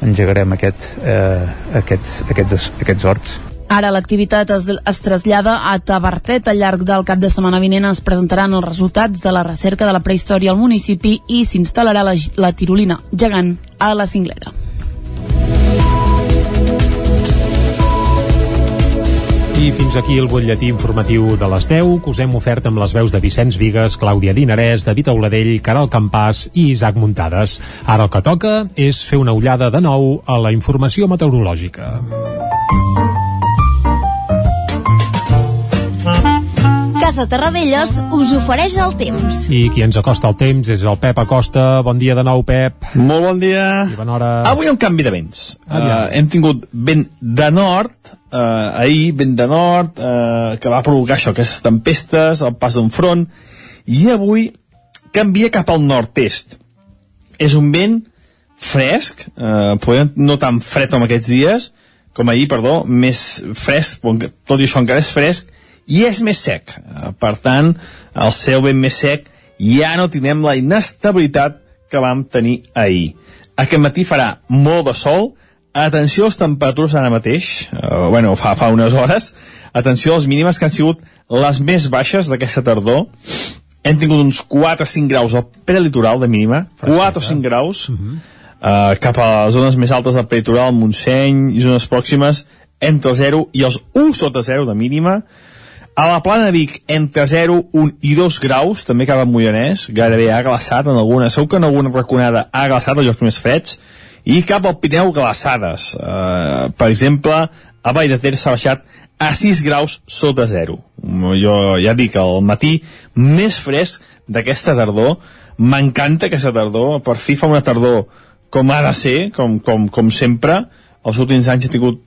Speaker 43: engegarem aquest, eh, aquests, aquests, aquests horts
Speaker 4: Ara l'activitat es, es trasllada a Tabertet. Al llarg del cap de setmana vinent es presentaran els resultats de la recerca de la prehistòria al municipi i s'instal·larà la, la tirolina gegant a la cinglera.
Speaker 3: I fins aquí el butlletí informatiu de les 10 que us hem ofert amb les veus de Vicenç Vigues, Clàudia Dinarès, David Auladell, Caral Campàs i Isaac Muntades. Ara el que toca és fer una ullada de nou a la informació meteorològica.
Speaker 34: Casa Terradellos us ofereix el temps.
Speaker 3: I qui ens acosta el temps és el Pep Acosta. Bon dia de nou, Pep.
Speaker 18: Molt bon dia.
Speaker 3: I bona hora.
Speaker 18: Avui un canvi de vents.
Speaker 3: Ah,
Speaker 18: uh, hem tingut vent de nord, uh, ahir vent de nord, uh, que va provocar això, aquestes tempestes, el pas d'un front, i avui canvia cap al nord-est. És un vent fresc, uh, podem no tan fred com aquests dies, com ahir, perdó, més fresc, tot i això encara és fresc, i és més sec. Eh, Per tant, el cel ben més sec, ja no tindrem la inestabilitat que vam tenir ahir. Aquest matí farà molt de sol, atenció a les temperatures ara mateix, uh, bueno, fa, fa unes hores, atenció a les mínimes que han sigut les més baixes d'aquesta tardor, hem tingut uns 4 o 5 graus al prelitoral de mínima, 4 o 5 graus, uh -huh. uh, cap a les zones més altes del prelitoral, Montseny i zones pròximes, entre el 0 i els 1 sota 0 de mínima, a la plana Vic, entre 0, 1 i 2 graus, també cap a Moianès, gairebé ha glaçat en alguna, segur que en alguna raconada ha glaçat els llocs més freds, i cap al Pineu glaçades. Uh, per exemple, a Vall de Ter s'ha baixat a 6 graus sota 0. Jo ja dic, al matí més fresc d'aquesta tardor, m'encanta aquesta tardor, per fi fa una tardor com ha de ser, com, com, com sempre, els últims anys he tingut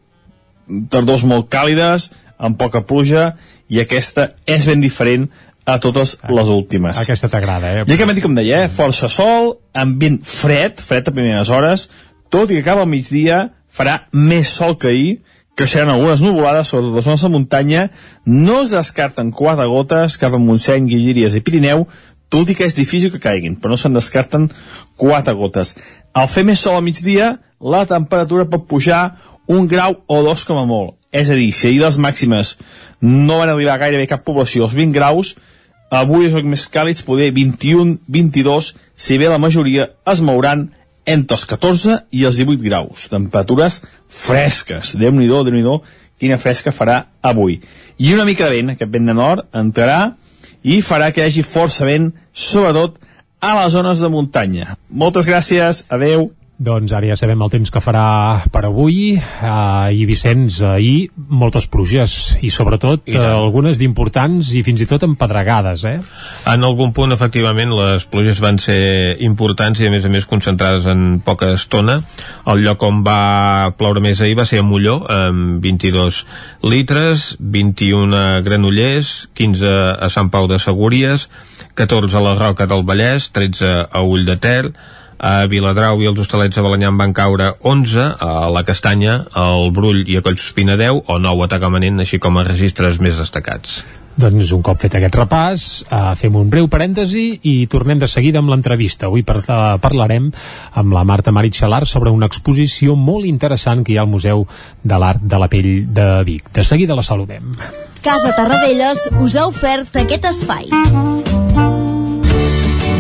Speaker 18: tardors molt càlides, amb poca pluja, i aquesta és ben diferent a totes les últimes.
Speaker 3: Aquesta t'agrada, eh?
Speaker 18: I aquest matí, com deia, eh, força sol, ambient fred, fred a primeres hores, tot i que acaba al migdia farà més sol que ahir, creixeran algunes nuvolades sobre les zones de muntanya, no es descarten quatre gotes cap a Montseny, Guilleries i Pirineu, tot i que és difícil que caiguin, però no se'n descarten quatre gotes. Al fer més sol a migdia, la temperatura pot pujar un grau o dos com a molt. És a dir, si ahir les màximes no van arribar gairebé cap població als 20 graus, avui els més càlids, poder 21, 22, si bé la majoria es mouran entre els 14 i els 18 graus. Temperatures fresques. Déu-n'hi-do, déu nhi déu quina fresca farà avui. I una mica de vent, aquest vent de nord, entrarà i farà que hi hagi força vent, sobretot a les zones de muntanya. Moltes gràcies, adeu.
Speaker 3: Doncs ara ja sabem el temps que farà per avui uh, i Vicenç, ahir moltes pluges i sobretot
Speaker 1: I
Speaker 3: uh, algunes d'importants i fins i tot empedregades eh?
Speaker 1: En algun punt, efectivament, les pluges van ser importants i, a més a més, concentrades en poca estona. El lloc on va ploure més ahir va ser a Molló, amb 22 litres, 21 a Granollers, 15 a Sant Pau de Segúries, 14 a la Roca del Vallès, 13 a Ull de Ter, a Viladrau i els Hostalets de Balanyà en van caure 11, a la Castanya, al Brull i a Collsospina 10, o 9 a Tagamanent, així com a registres més destacats.
Speaker 3: Doncs un cop fet aquest repàs, uh, fem un breu parèntesi i tornem de seguida amb l'entrevista. Avui par uh, parlarem amb la Marta Maritxalar sobre una exposició molt interessant que hi ha al Museu de l'Art de la Pell de Vic. De seguida la saludem.
Speaker 34: Casa Tarradellas us ha ofert aquest espai.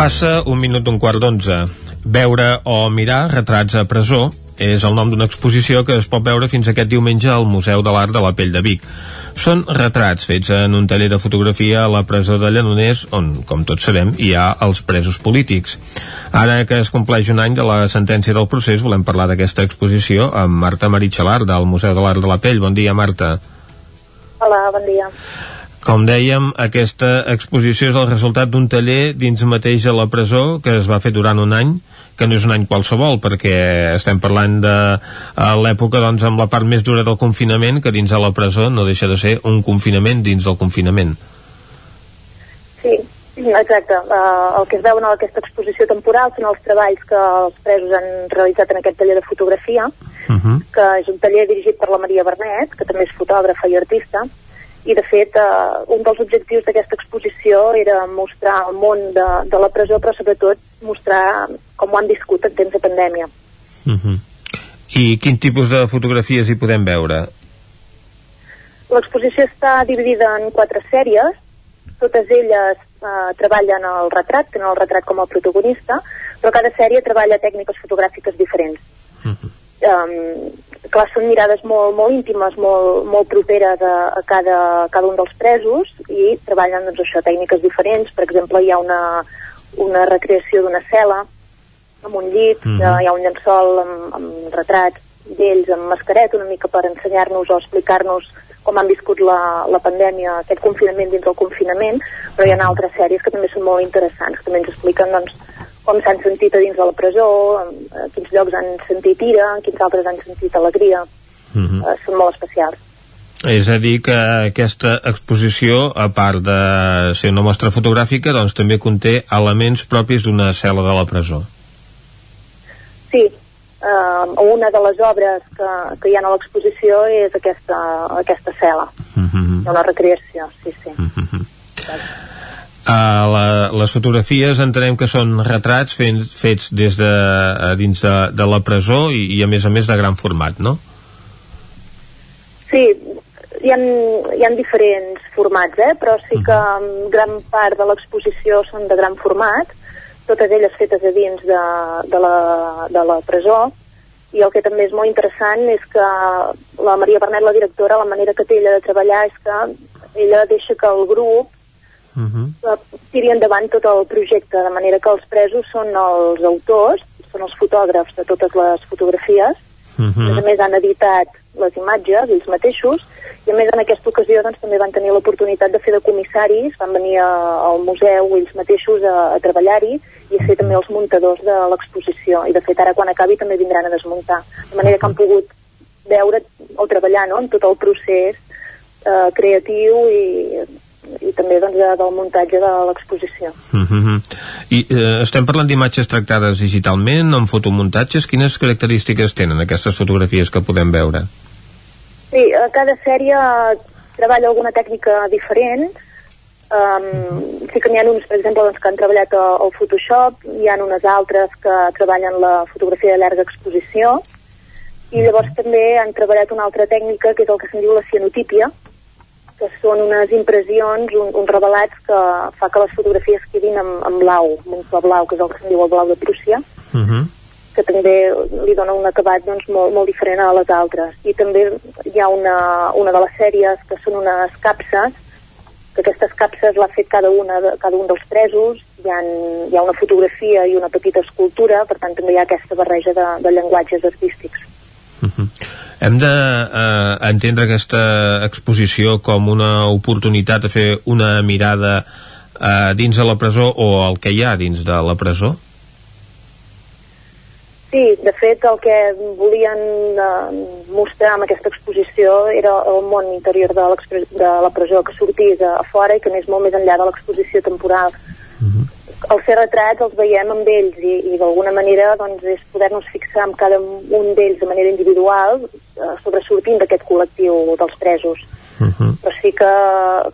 Speaker 1: Passa un minut d'un quart d'onze. Veure o mirar retrats a presó és el nom d'una exposició que es pot veure fins aquest diumenge al Museu de l'Art de la Pell de Vic. Són retrats fets en un taller de fotografia a la presó de Llenoners, on, com tots sabem, hi ha els presos polítics. Ara que es compleix un any de la sentència del procés, volem parlar d'aquesta exposició amb Marta Maritxalar, del Museu de l'Art de la Pell. Bon dia, Marta.
Speaker 44: Hola, bon dia.
Speaker 1: Com dèiem, aquesta exposició és el resultat d'un taller dins mateix a la presó que es va fer durant un any, que no és un any qualsevol, perquè estem parlant de a l'època doncs, amb la part més dura del confinament, que dins de la presó no deixa de ser un confinament dins del confinament.
Speaker 44: Sí, exacte. Uh, el que es veu en aquesta exposició temporal són els treballs que els presos han realitzat en aquest taller de fotografia,
Speaker 1: Uh -huh.
Speaker 44: que és un taller dirigit per la Maria Bernet, que també és fotògrafa i artista, i de fet uh, un dels objectius d'aquesta exposició era mostrar el món de, de la presó, però sobretot mostrar com ho han viscut en temps de pandèmia.
Speaker 1: Uh -huh. I quin tipus de fotografies hi podem veure?
Speaker 44: L'exposició està dividida en quatre sèries, totes elles eh, treballen el retrat, tenen el retrat com a protagonista, però cada sèrie treballa tècniques fotogràfiques diferents.
Speaker 1: Uh -huh.
Speaker 44: Um, clar, són mirades molt, molt íntimes, molt, molt properes a, a cada, a cada un dels presos i treballen doncs, això, tècniques diferents. Per exemple, hi ha una, una recreació d'una cel·la amb un llit, uh -huh. hi ha un llençol amb, amb retrats d'ells amb mascareta una mica per ensenyar-nos o explicar-nos com han viscut la, la pandèmia, aquest confinament dins del confinament, però hi ha altres sèries que també són molt interessants, que també ens expliquen doncs, com s'han sentit a dins de la presó, a quins llocs han sentit ira, en quins altres han sentit alegria.
Speaker 1: Mm -hmm.
Speaker 44: eh, són molt especials.
Speaker 1: És a dir, que aquesta exposició, a part de ser una mostra fotogràfica, doncs també conté elements propis d'una cel·la de la presó.
Speaker 44: Sí, eh, una de les obres que, que hi ha a l'exposició és aquesta, aquesta cel·la.
Speaker 1: -hmm.
Speaker 44: Hi ha una recreació, sí, sí.
Speaker 1: Mm -hmm. Uh, la, les fotografies entenem que són retrats fent, fets des de a dins de, de la presó i, i a més a més de gran format, no?
Speaker 44: Sí, hi ha, hi ha diferents formats, eh? però sí que um, gran part de l'exposició són de gran format, totes elles fetes a dins de, de, la, de la presó, i el que també és molt interessant és que la Maria Bernet, la directora, la manera que té ella de treballar és que ella deixa que el grup
Speaker 1: Uh -huh.
Speaker 44: tiri endavant tot el projecte, de manera que els presos són els autors, són els fotògrafs de totes les fotografies,
Speaker 1: Uh
Speaker 44: a més a més han editat les imatges ells mateixos i a més en aquesta ocasió doncs, també van tenir l'oportunitat de fer de comissaris, van venir a, al museu ells mateixos a, a treballar-hi i a ser també els muntadors de l'exposició. I de fet ara quan acabi també vindran a desmuntar. De manera que han pogut veure o treballar no, en tot el procés eh, creatiu i, i també doncs, de, del muntatge de l'exposició
Speaker 1: Uh -huh. I eh, estem parlant d'imatges tractades digitalment, amb fotomuntatges. Quines característiques tenen aquestes fotografies que podem veure?
Speaker 44: Sí, eh, cada sèrie treballa alguna tècnica diferent. Um, sí que n'hi ha uns, per exemple, doncs, que han treballat a- al Photoshop, hi ha unes altres que treballen la fotografia de llarga exposició, i llavors també han treballat una altra tècnica que és el que se'n diu la cianotípia, que són unes impressions, un, uns revelats que fa que les fotografies quedin en, en blau, amb un blau, que és el que se'n diu el blau de Prússia,
Speaker 1: Uh -huh.
Speaker 44: que també li dona un acabat doncs, molt, molt diferent a les altres. I també hi ha una, una de les sèries que són unes capses, que aquestes capses l'ha fet cada, una de, cada un dels presos, hi ha, hi ha una fotografia i una petita escultura, per tant també hi ha aquesta barreja de, de llenguatges artístics.
Speaker 1: Hem de eh, entendre aquesta exposició com una oportunitat de fer una mirada eh, dins de la presó o el que hi ha dins de la presó?
Speaker 44: Sí, de fet el que volien eh, mostrar amb aquesta exposició era el món interior de, de la presó que sortís a, a fora i que anés molt més enllà de l'exposició temporal. Els ser retrats els veiem amb ells i, i d'alguna manera doncs, és poder-nos fixar en cada un d'ells de manera individual eh, sobresortint d'aquest col·lectiu dels presos.
Speaker 1: Uh -huh.
Speaker 44: però sí que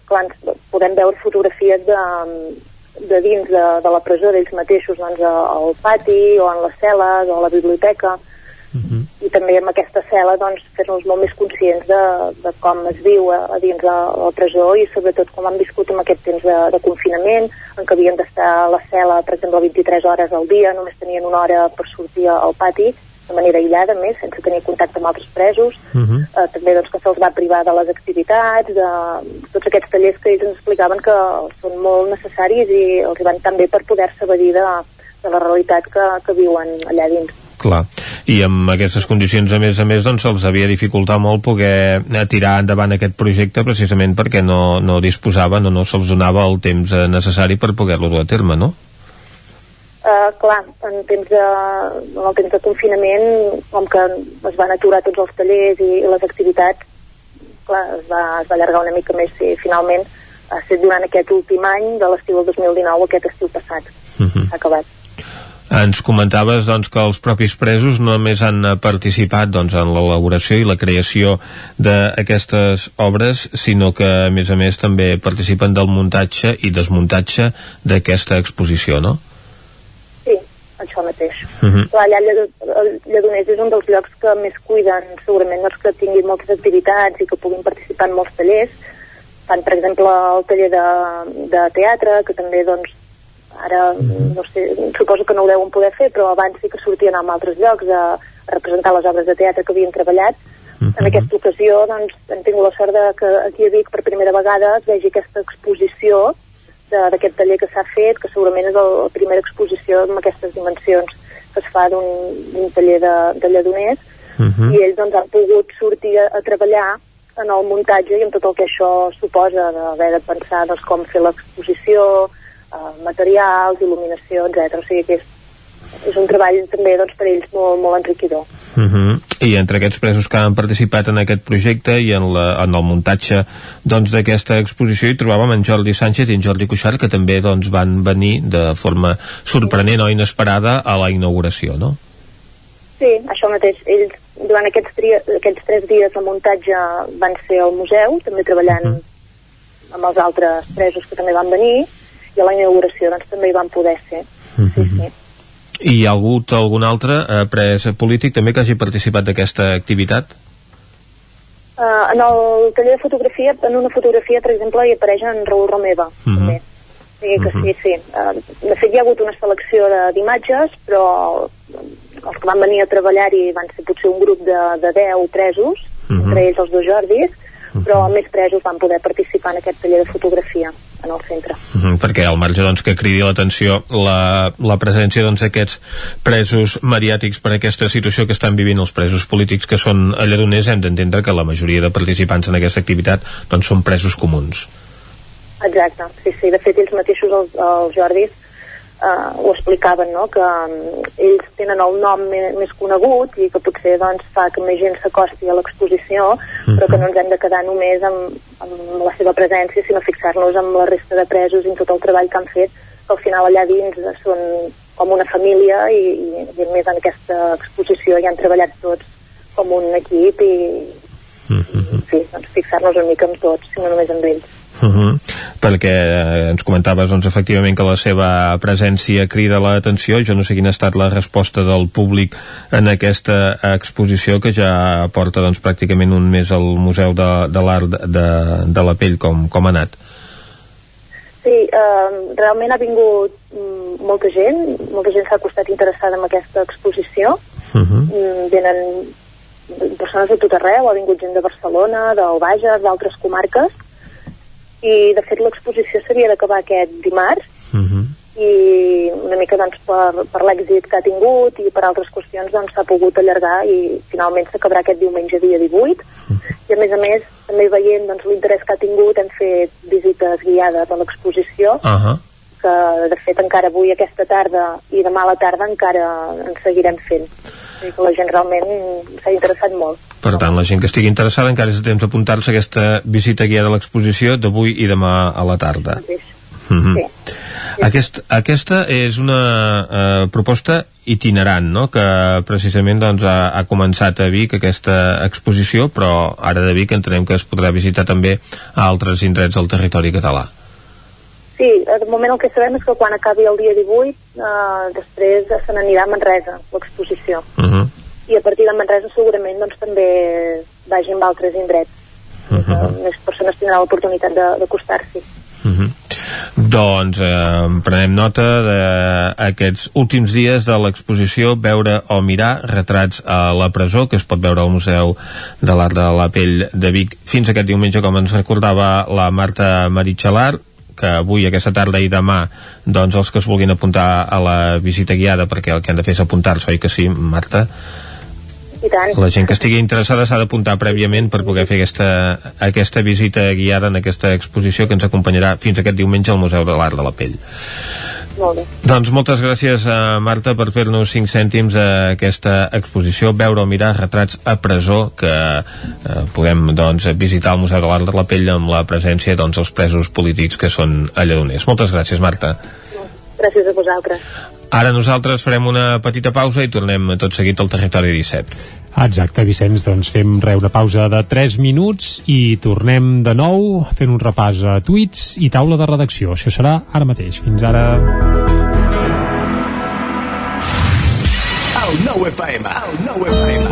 Speaker 44: clar, podem veure fotografies de, de dins de, de la presó d'ells mateixos doncs, al pati o en les cel·les o a la biblioteca i també amb aquesta cel·la doncs, fer-nos molt més conscients de, de com es viu a, a dins de la presó i sobretot com han viscut en aquest temps de, de confinament en què havien d'estar a la cel·la per exemple 23 hores al dia, només tenien una hora per sortir al pati de manera aïllada més, sense tenir contacte amb altres presos
Speaker 1: Uh -huh.
Speaker 44: eh, també doncs, que se'ls va privar de les activitats, de tots aquests tallers que ells ens explicaven que són molt necessaris i els van també per poder-se evadir de, de la realitat que, que viuen allà dins.
Speaker 1: Clar, i amb aquestes condicions a més a més doncs se'ls havia dificultat molt poder eh, tirar endavant aquest projecte precisament perquè no, no disposaven o no se'ls donava el temps eh, necessari per poder-lo dur a terme, no?
Speaker 44: Uh, clar, en, temps de, en el temps de confinament, com que es van aturar tots els tallers i, i les activitats, clar, es va, es va allargar una mica més i finalment ha estat durant aquest últim any de l'estiu del 2019, aquest estiu passat.
Speaker 1: Uh -huh.
Speaker 44: S'ha acabat.
Speaker 1: Ens comentaves doncs, que els propis presos no només han participat doncs, en l'elaboració i la creació d'aquestes obres, sinó que a més a més també participen del muntatge i desmuntatge d'aquesta exposició, no?
Speaker 44: Sí, això mateix.
Speaker 1: Uh -huh.
Speaker 44: Clar, allà Lledoners és un dels llocs que més cuiden segurament doncs, que tinguin moltes activitats i que puguin participar en molts tallers. Fan, per exemple, el taller de, de teatre, que també, doncs, ara, no sé, suposo que no ho deuen poder fer, però abans sí que sortien a altres llocs a, a representar les obres de teatre que havien treballat. En aquesta ocasió, doncs, hem tingut la sort de que aquí a Vic per primera vegada es vegi aquesta exposició d'aquest taller que s'ha fet, que segurament és la primera exposició amb aquestes dimensions que es fa d'un taller de, de lledoners,
Speaker 1: Mhm.
Speaker 44: i ells doncs, han pogut sortir a, a treballar en el muntatge i en tot el que això suposa d'haver de pensar doncs, com fer l'exposició, eh, materials, il·luminació, etc. O sigui que és, és un treball també doncs, per ells molt, molt enriquidor.
Speaker 1: Uh -huh. I entre aquests presos que han participat en aquest projecte i en, la, en el muntatge doncs, d'aquesta exposició hi trobàvem en Jordi Sánchez i en Jordi Cuixart que també doncs, van venir de forma sorprenent o inesperada a la inauguració, no?
Speaker 44: Sí, això mateix. Ells, durant aquests, tri aquests tres dies de muntatge van ser al museu, també treballant uh -huh. amb els altres presos que també van venir, i a la inauguració doncs, també hi van poder ser.
Speaker 1: Uh -huh. I hi ha hagut algun altre eh, pres polític també que hagi participat d'aquesta activitat?
Speaker 44: Uh, en el taller de fotografia, en una fotografia, per exemple, hi apareix en Raül Romeva,
Speaker 1: Uh -huh.
Speaker 44: també. O sigui que sí, sí. Uh, de fet, hi ha hagut una selecció d'imatges, però els que van venir a treballar-hi van ser potser un grup de, de 10 presos,
Speaker 1: Mhm.
Speaker 44: entre ells els dos Jordis, però més presos van poder participar en aquest taller de fotografia en el centre.
Speaker 1: Uh -huh, perquè al marge doncs, que cridi l'atenció la, la presència doncs, d'aquests presos mediàtics per aquesta situació que estan vivint els presos polítics que són a Lledoners hem d'entendre que la majoria de participants en aquesta activitat doncs, són presos comuns.
Speaker 44: Exacte, sí, sí. De fet, ells mateixos, els, els Jordis, eh, ho explicaven, no?, que um, ells tenen el nom més, més conegut i que potser doncs, fa que més gent s'acosti a l'exposició, però que no ens hem de quedar només amb, amb la seva presència, sinó fixar-nos amb la resta de presos i en tot el treball que han fet, que al final allà dins són com una família i, i, i a més en aquesta exposició hi han treballat tots com un equip i, i sí, doncs fixar-nos una mica amb tots, si no només amb ells.
Speaker 1: Uh -huh. perquè eh, ens comentaves doncs, efectivament que la seva presència crida l'atenció jo no sé quina ha estat la resposta del públic en aquesta exposició que ja porta doncs, pràcticament un mes al Museu de, de l'Art de, de la Pell com, com ha anat
Speaker 44: Sí, eh, realment ha vingut mm, molta gent, molta gent s'ha costat interessada en aquesta exposició.
Speaker 1: uh -huh.
Speaker 44: Mm, venen persones de tot arreu, ha vingut gent de Barcelona, del Bages, d'altres comarques, i de fet l'exposició s'havia d'acabar aquest dimarts,
Speaker 1: Uh -huh.
Speaker 44: i una mica doncs, per, per l'èxit que ha tingut i per altres qüestions doncs, s'ha pogut allargar i finalment s'acabarà aquest diumenge dia 18 i a més a més també veient doncs, l'interès que ha tingut hem fet visites guiades a l'exposició
Speaker 1: Uh -huh.
Speaker 44: Que de fet encara avui aquesta tarda i demà a la tarda encara en seguirem fent que la gent realment s'ha interessat molt
Speaker 1: Per tant, la gent que estigui interessada encara és de temps d'apuntar-se a aquesta visita guiada a l'exposició d'avui i demà a la tarda. Uh -huh. Aquest, aquesta és una eh, proposta itinerant, no?, que precisament doncs, ha, ha començat a Vic aquesta exposició, però ara de Vic entenem que es podrà visitar també a altres indrets del territori català.
Speaker 44: Sí, eh, de moment el que sabem és que quan acabi el dia 18 eh, després se n'anirà a Manresa l'exposició
Speaker 1: Uh -huh.
Speaker 44: i a partir de Manresa segurament doncs, també vagin a altres indrets
Speaker 1: Uh -huh.
Speaker 44: més persones tindran l'oportunitat de- d'acostar-s'hi
Speaker 1: Uh -huh. Doncs eh, prenem nota d'aquests últims dies de l'exposició Veure o mirar, retrats a la presó, que es pot veure al Museu de l'Art de la Pell de Vic fins aquest diumenge, com ens recordava la Marta Maritxalar, que avui, aquesta tarda i demà, doncs els que es vulguin apuntar a la visita guiada, perquè el que han de fer és apuntar-se, oi que sí, Marta?
Speaker 44: i tant
Speaker 1: La gent que estigui interessada s'ha d'apuntar prèviament per poder fer aquesta, aquesta visita guiada en aquesta exposició que ens acompanyarà fins aquest diumenge al Museu de l'Art de la Pell.
Speaker 44: Molt bé
Speaker 1: Doncs moltes gràcies a Marta per fer-nos 5 cèntims a aquesta exposició Veure o mirar retrats a presó que eh, puguem doncs, visitar el Museu de l'Art de la Pell amb la presència doncs, dels presos polítics que són a Lledoners. Moltes gràcies Marta.
Speaker 44: gràcies a vosaltres
Speaker 1: Ara nosaltres farem una petita pausa i tornem tot seguit al territori 17.
Speaker 3: Exacte, Vicenç, doncs fem re una pausa de 3 minuts i tornem de nou fent un repàs a tuits i taula de redacció. Això serà ara mateix. Fins ara.
Speaker 45: El nou FM, el nou FM.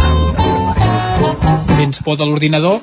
Speaker 46: Tens por de l'ordinador?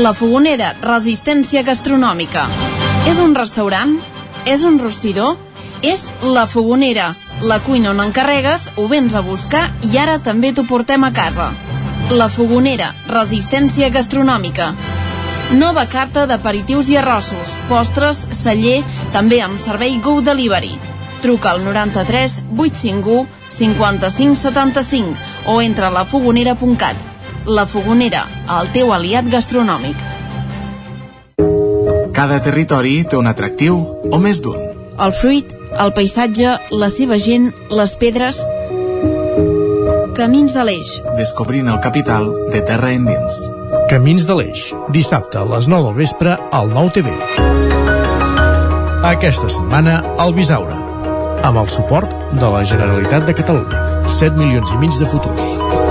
Speaker 47: La Fogonera, resistència gastronòmica. És un restaurant? És un rostidor? És La Fogonera, la cuina on encarregues, ho vens a buscar i ara també t'ho portem a casa. La Fogonera, resistència gastronòmica. Nova carta d'aperitius i arrossos, postres, celler, també amb servei Go Delivery. Truca al 93 851 55 75 o entra a lafogonera.cat. La Fogonera, el teu aliat gastronòmic.
Speaker 48: Cada territori té un atractiu o més d'un.
Speaker 47: El fruit, el paisatge, la seva gent, les pedres... Camins de l'Eix.
Speaker 48: Descobrint el capital de terra endins.
Speaker 22: Camins de l'Eix, dissabte a les 9 del vespre al 9 TV. Aquesta setmana al Bisaure, amb el suport de la Generalitat de Catalunya. 7 milions i mig de futurs.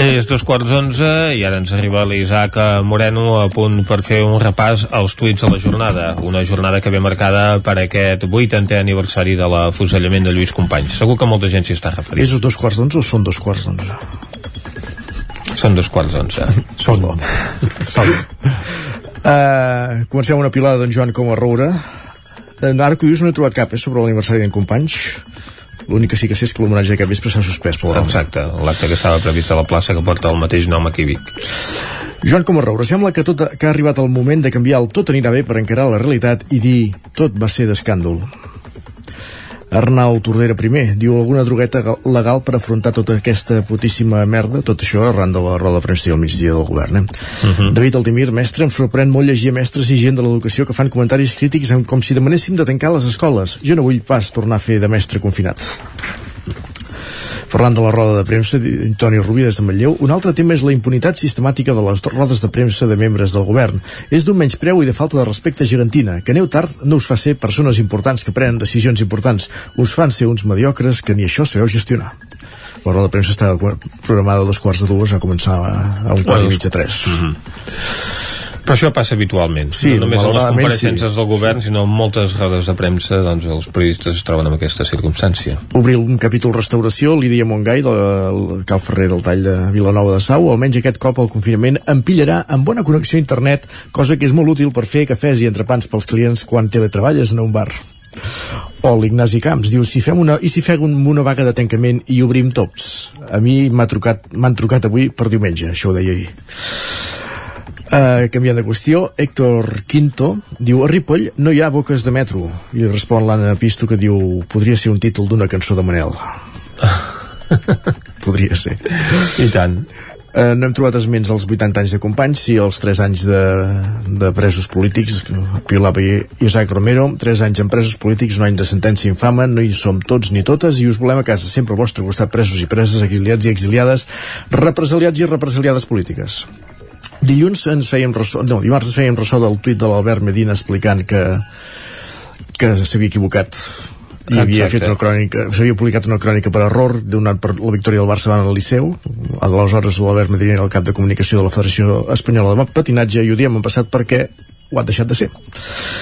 Speaker 1: És dos quarts d'onze i ara ens arriba l'Isaac Moreno a punt per fer un repàs als tuits de la jornada. Una jornada que ve marcada per aquest 80è aniversari de l'afusellament de Lluís Companys. Segur que molta gent s'hi està referint.
Speaker 22: És dos quarts d'onze o són dos quarts d'onze?
Speaker 1: Són dos quarts d'onze.
Speaker 22: Són. Són. Uh, comencem una pilada d'en Joan com a Roura. Uh, ara que no he trobat cap, eh, sobre l'aniversari d'en Companys. L'únic que sí que sé és que l'homenatge aquest vespre s'ha suspès. Probablement.
Speaker 1: Exacte, l'acte que estava previst a la plaça que porta el mateix nom aquí a Vic.
Speaker 22: Joan Comarroura, sembla que, tot, que ha arribat el moment de canviar el tot anirà bé per encarar la realitat i dir tot va ser d'escàndol. Arnau Tordera primer diu alguna drogueta legal per afrontar tota aquesta putíssima merda, tot això arran de la roda de premsa i al migdia del govern. Eh? Uh -huh. David Altimir, mestre, em sorprèn molt llegir mestres i gent de l'educació que fan comentaris crítics com si demanéssim de tancar les escoles. Jo no vull pas tornar a fer de mestre confinat. Parlant de la roda de premsa, Toni Rubí des de Manlleu, un altre tema és la impunitat sistemàtica de les rodes de premsa de membres del govern. És d'un menyspreu i de falta de respecte gegantina, que aneu tard no us fa ser persones importants que prenen decisions importants, us fan ser uns mediocres que ni això sabeu gestionar. La roda de premsa estava programada a dos quarts de dues, a començar a, a un quart i mig de tres.
Speaker 1: Mm -hmm. Però això passa habitualment,
Speaker 22: sí,
Speaker 1: no només en les compareixences
Speaker 22: sí.
Speaker 1: del govern, sinó en moltes rodes de premsa, doncs els periodistes es troben en aquesta circumstància.
Speaker 22: Obrir un capítol restauració, Lídia Montgai, del Cal Ferrer del Tall de Vilanova de Sau, almenys aquest cop el confinament empillarà amb bona connexió a internet, cosa que és molt útil per fer cafès i entrepans pels clients quan teletreballes en un bar. O l'Ignasi Camps diu, si fem una, i si fem una vaga de tancament i obrim tots? A mi m'han trucat, trucat avui per diumenge, això ho deia ahir. Uh, canviant de qüestió, Héctor Quinto diu, a Ripoll no hi ha boques de metro. I respon l'Anna Pisto que diu podria ser un títol d'una cançó de Manel. Podria ser.
Speaker 1: I tant.
Speaker 22: Uh, no hem trobat esments als 80 anys de companys sí als 3 anys de, de presos polítics Pilar i Isaac Romero 3 anys en presos polítics, un any de sentència infama no hi som tots ni totes i us volem a casa sempre al vostre costat presos i preses exiliats i exiliades represaliats i represaliades polítiques Dilluns ens fèiem ressò, no, dimarts ens fèiem ressò del tuit de l'Albert Medina explicant que que s'havia equivocat i havia
Speaker 1: Exacte.
Speaker 22: fet una crònica, s'havia publicat una crònica per error donat per la victòria del Barça el Liceu aleshores l'Albert Medina era el cap de comunicació de la Federació Espanyola de Patinatge i ho diem en passat perquè ho ha deixat de ser.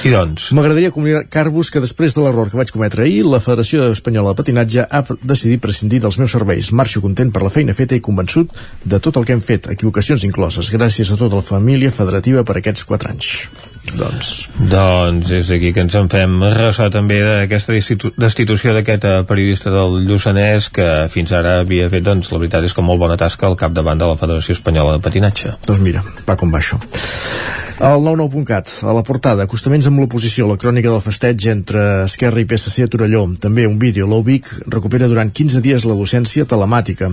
Speaker 1: I doncs?
Speaker 22: M'agradaria comunicar-vos que després de l'error que vaig cometre ahir, la Federació Espanyola de Patinatge ha decidit prescindir dels meus serveis. Marxo content per la feina feta i convençut de tot el que hem fet, equivocacions incloses. Gràcies a tota la família federativa per aquests 4 anys. Doncs...
Speaker 1: Doncs és aquí que ens en fem ressò també d'aquesta destitu destitució d'aquest eh, periodista del Lluçanès que fins ara havia fet, doncs, la veritat és que molt bona tasca al capdavant de la Federació Espanyola de Patinatge.
Speaker 22: Doncs mira, va com va això. El 99.cat, a la portada, acostaments amb l'oposició, la crònica del festeig entre Esquerra i PSC a Torelló. També un vídeo, l'Ubic recupera durant 15 dies la docència telemàtica.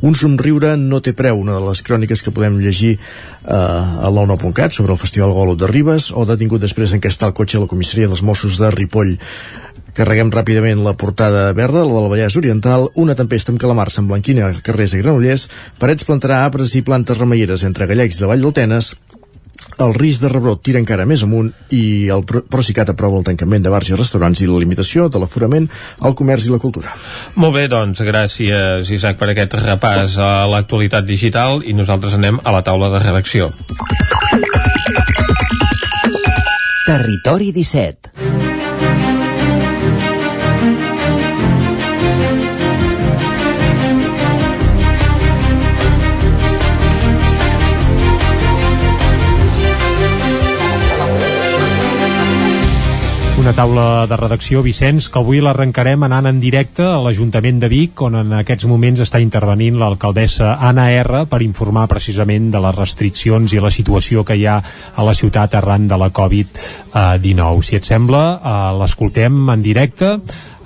Speaker 22: Un somriure no té preu, una de les cròniques que podem llegir eh, al 99.cat sobre el Festival Golot de Ribes o detingut després d'encastar el cotxe a la comissaria dels Mossos de Ripoll. Carreguem ràpidament la portada verda, la del Vallès Oriental, una tempesta amb calamars en Blanquina, Carrers i Granollers, Parets plantarà arbres i plantes remeieres entre Gallecs la Vall del Tenes, el risc de rebrot tira encara més amunt i el Pro- Procicat aprova el tancament de bars i restaurants i la limitació de l'aforament al comerç i la cultura.
Speaker 1: Molt bé, doncs, gràcies, Isaac, per aquest repàs a l'actualitat digital i nosaltres anem a la taula de redacció.
Speaker 49: Territori 17
Speaker 3: Una taula de redacció, Vicenç, que avui l'arrencarem anant en directe a l'Ajuntament de Vic, on en aquests moments està intervenint l'alcaldessa Anna R per informar precisament de les restriccions i la situació que hi ha a la ciutat arran de la Covid-19. Si et sembla, eh, l'escoltem en directe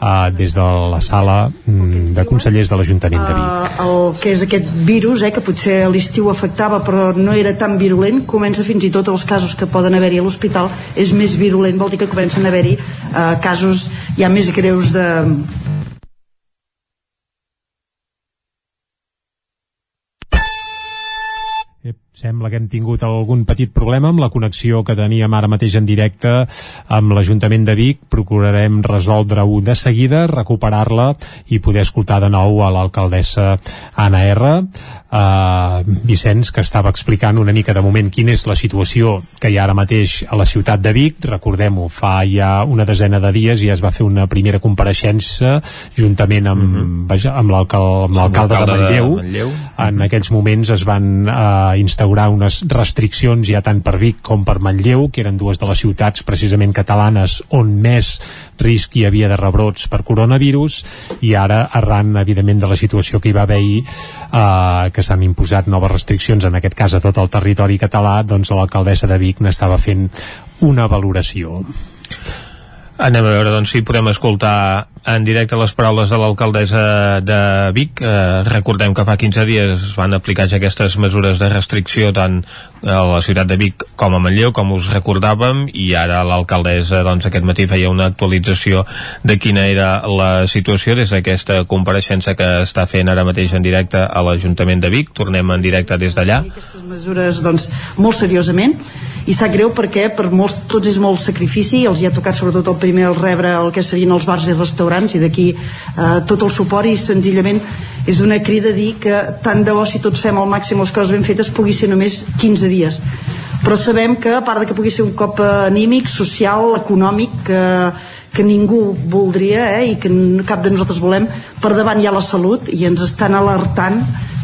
Speaker 3: eh, des de la sala mm, de consellers de l'Ajuntament de Vic.
Speaker 50: uh, el que és aquest virus, eh, que potser a l'estiu afectava però no era tan virulent, comença fins i tot els casos que poden haver-hi a l'hospital, és més virulent, vol dir que comencen a haver-hi uh, casos ja més greus de,
Speaker 3: Sembla que hem tingut algun petit problema amb la connexió que teníem ara mateix en directe amb l'Ajuntament de Vic. Procurarem resoldre-ho de seguida, recuperar-la i poder escoltar de nou a l'alcaldessa Anna R. Uh, Vicenç, que estava explicant una mica de moment quina és la situació que hi ha ara mateix a la ciutat de Vic. Recordem-ho, fa ja una desena de dies ja es va fer una primera compareixença juntament amb, mm -hmm. vaja, amb l'alcal- amb l'alcalde de
Speaker 1: l'alcalde de
Speaker 3: Manlleu.
Speaker 1: Manlleu.
Speaker 3: En aquells moments es van eh, instaurar unes restriccions ja tant per Vic com per Manlleu, que eren dues de les ciutats precisament catalanes on més risc hi havia de rebrots per coronavirus i ara arran evidentment de la situació que hi va haver eh, que s'han imposat noves restriccions en aquest cas a tot el territori català doncs l'alcaldessa de Vic n'estava fent una valoració.
Speaker 1: Anem a veure doncs, si podem escoltar en directe les paraules de l'alcaldessa de Vic. Eh, recordem que fa 15 dies es van aplicar ja aquestes mesures de restricció tant a la ciutat de Vic com a Manlleu, com us recordàvem, i ara l'alcaldessa doncs, aquest matí feia una actualització de quina era la situació des d'aquesta compareixença que està fent ara mateix en directe a l'Ajuntament de Vic. Tornem en directe des d'allà.
Speaker 50: aquestes mesures doncs, molt seriosament i sap greu perquè per molts, tots és molt sacrifici els hi ha tocat sobretot el primer el rebre el que serien els bars i restaurants i d'aquí eh, tot el suport i senzillament és una crida a dir que tant de bo si tots fem al màxim les coses ben fetes pugui ser només 15 dies. Però sabem que a part de que pugui ser un cop anímic, social, econòmic que, que ningú voldria eh, i que cap de nosaltres volem per davant hi ha la salut i ens estan alertant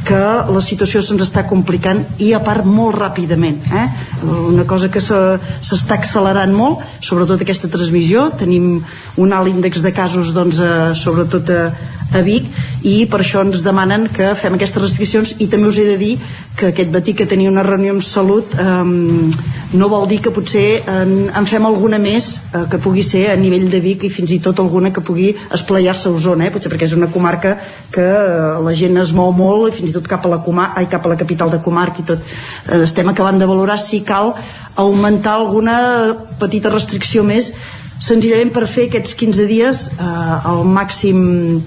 Speaker 50: que la situació se'ns està complicant i a part molt ràpidament eh? una cosa que se- s'està accelerant molt sobretot aquesta transmissió tenim un alt índex de casos doncs, eh, sobretot a, a Vic i per això ens demanen que fem aquestes restriccions i també us he de dir que aquest matí que tenia una reunió amb salut eh, no vol dir que potser en, en fem alguna més eh, que pugui ser a nivell de Vic i fins i tot alguna que pugui esplayar-se a Osona eh? potser perquè és una comarca que eh, la gent es mou molt i fins i tot cap a la, comar ai, cap a la capital de comarca i tot eh, estem acabant de valorar si cal augmentar alguna petita restricció més senzillament per fer aquests 15 dies eh, al màxim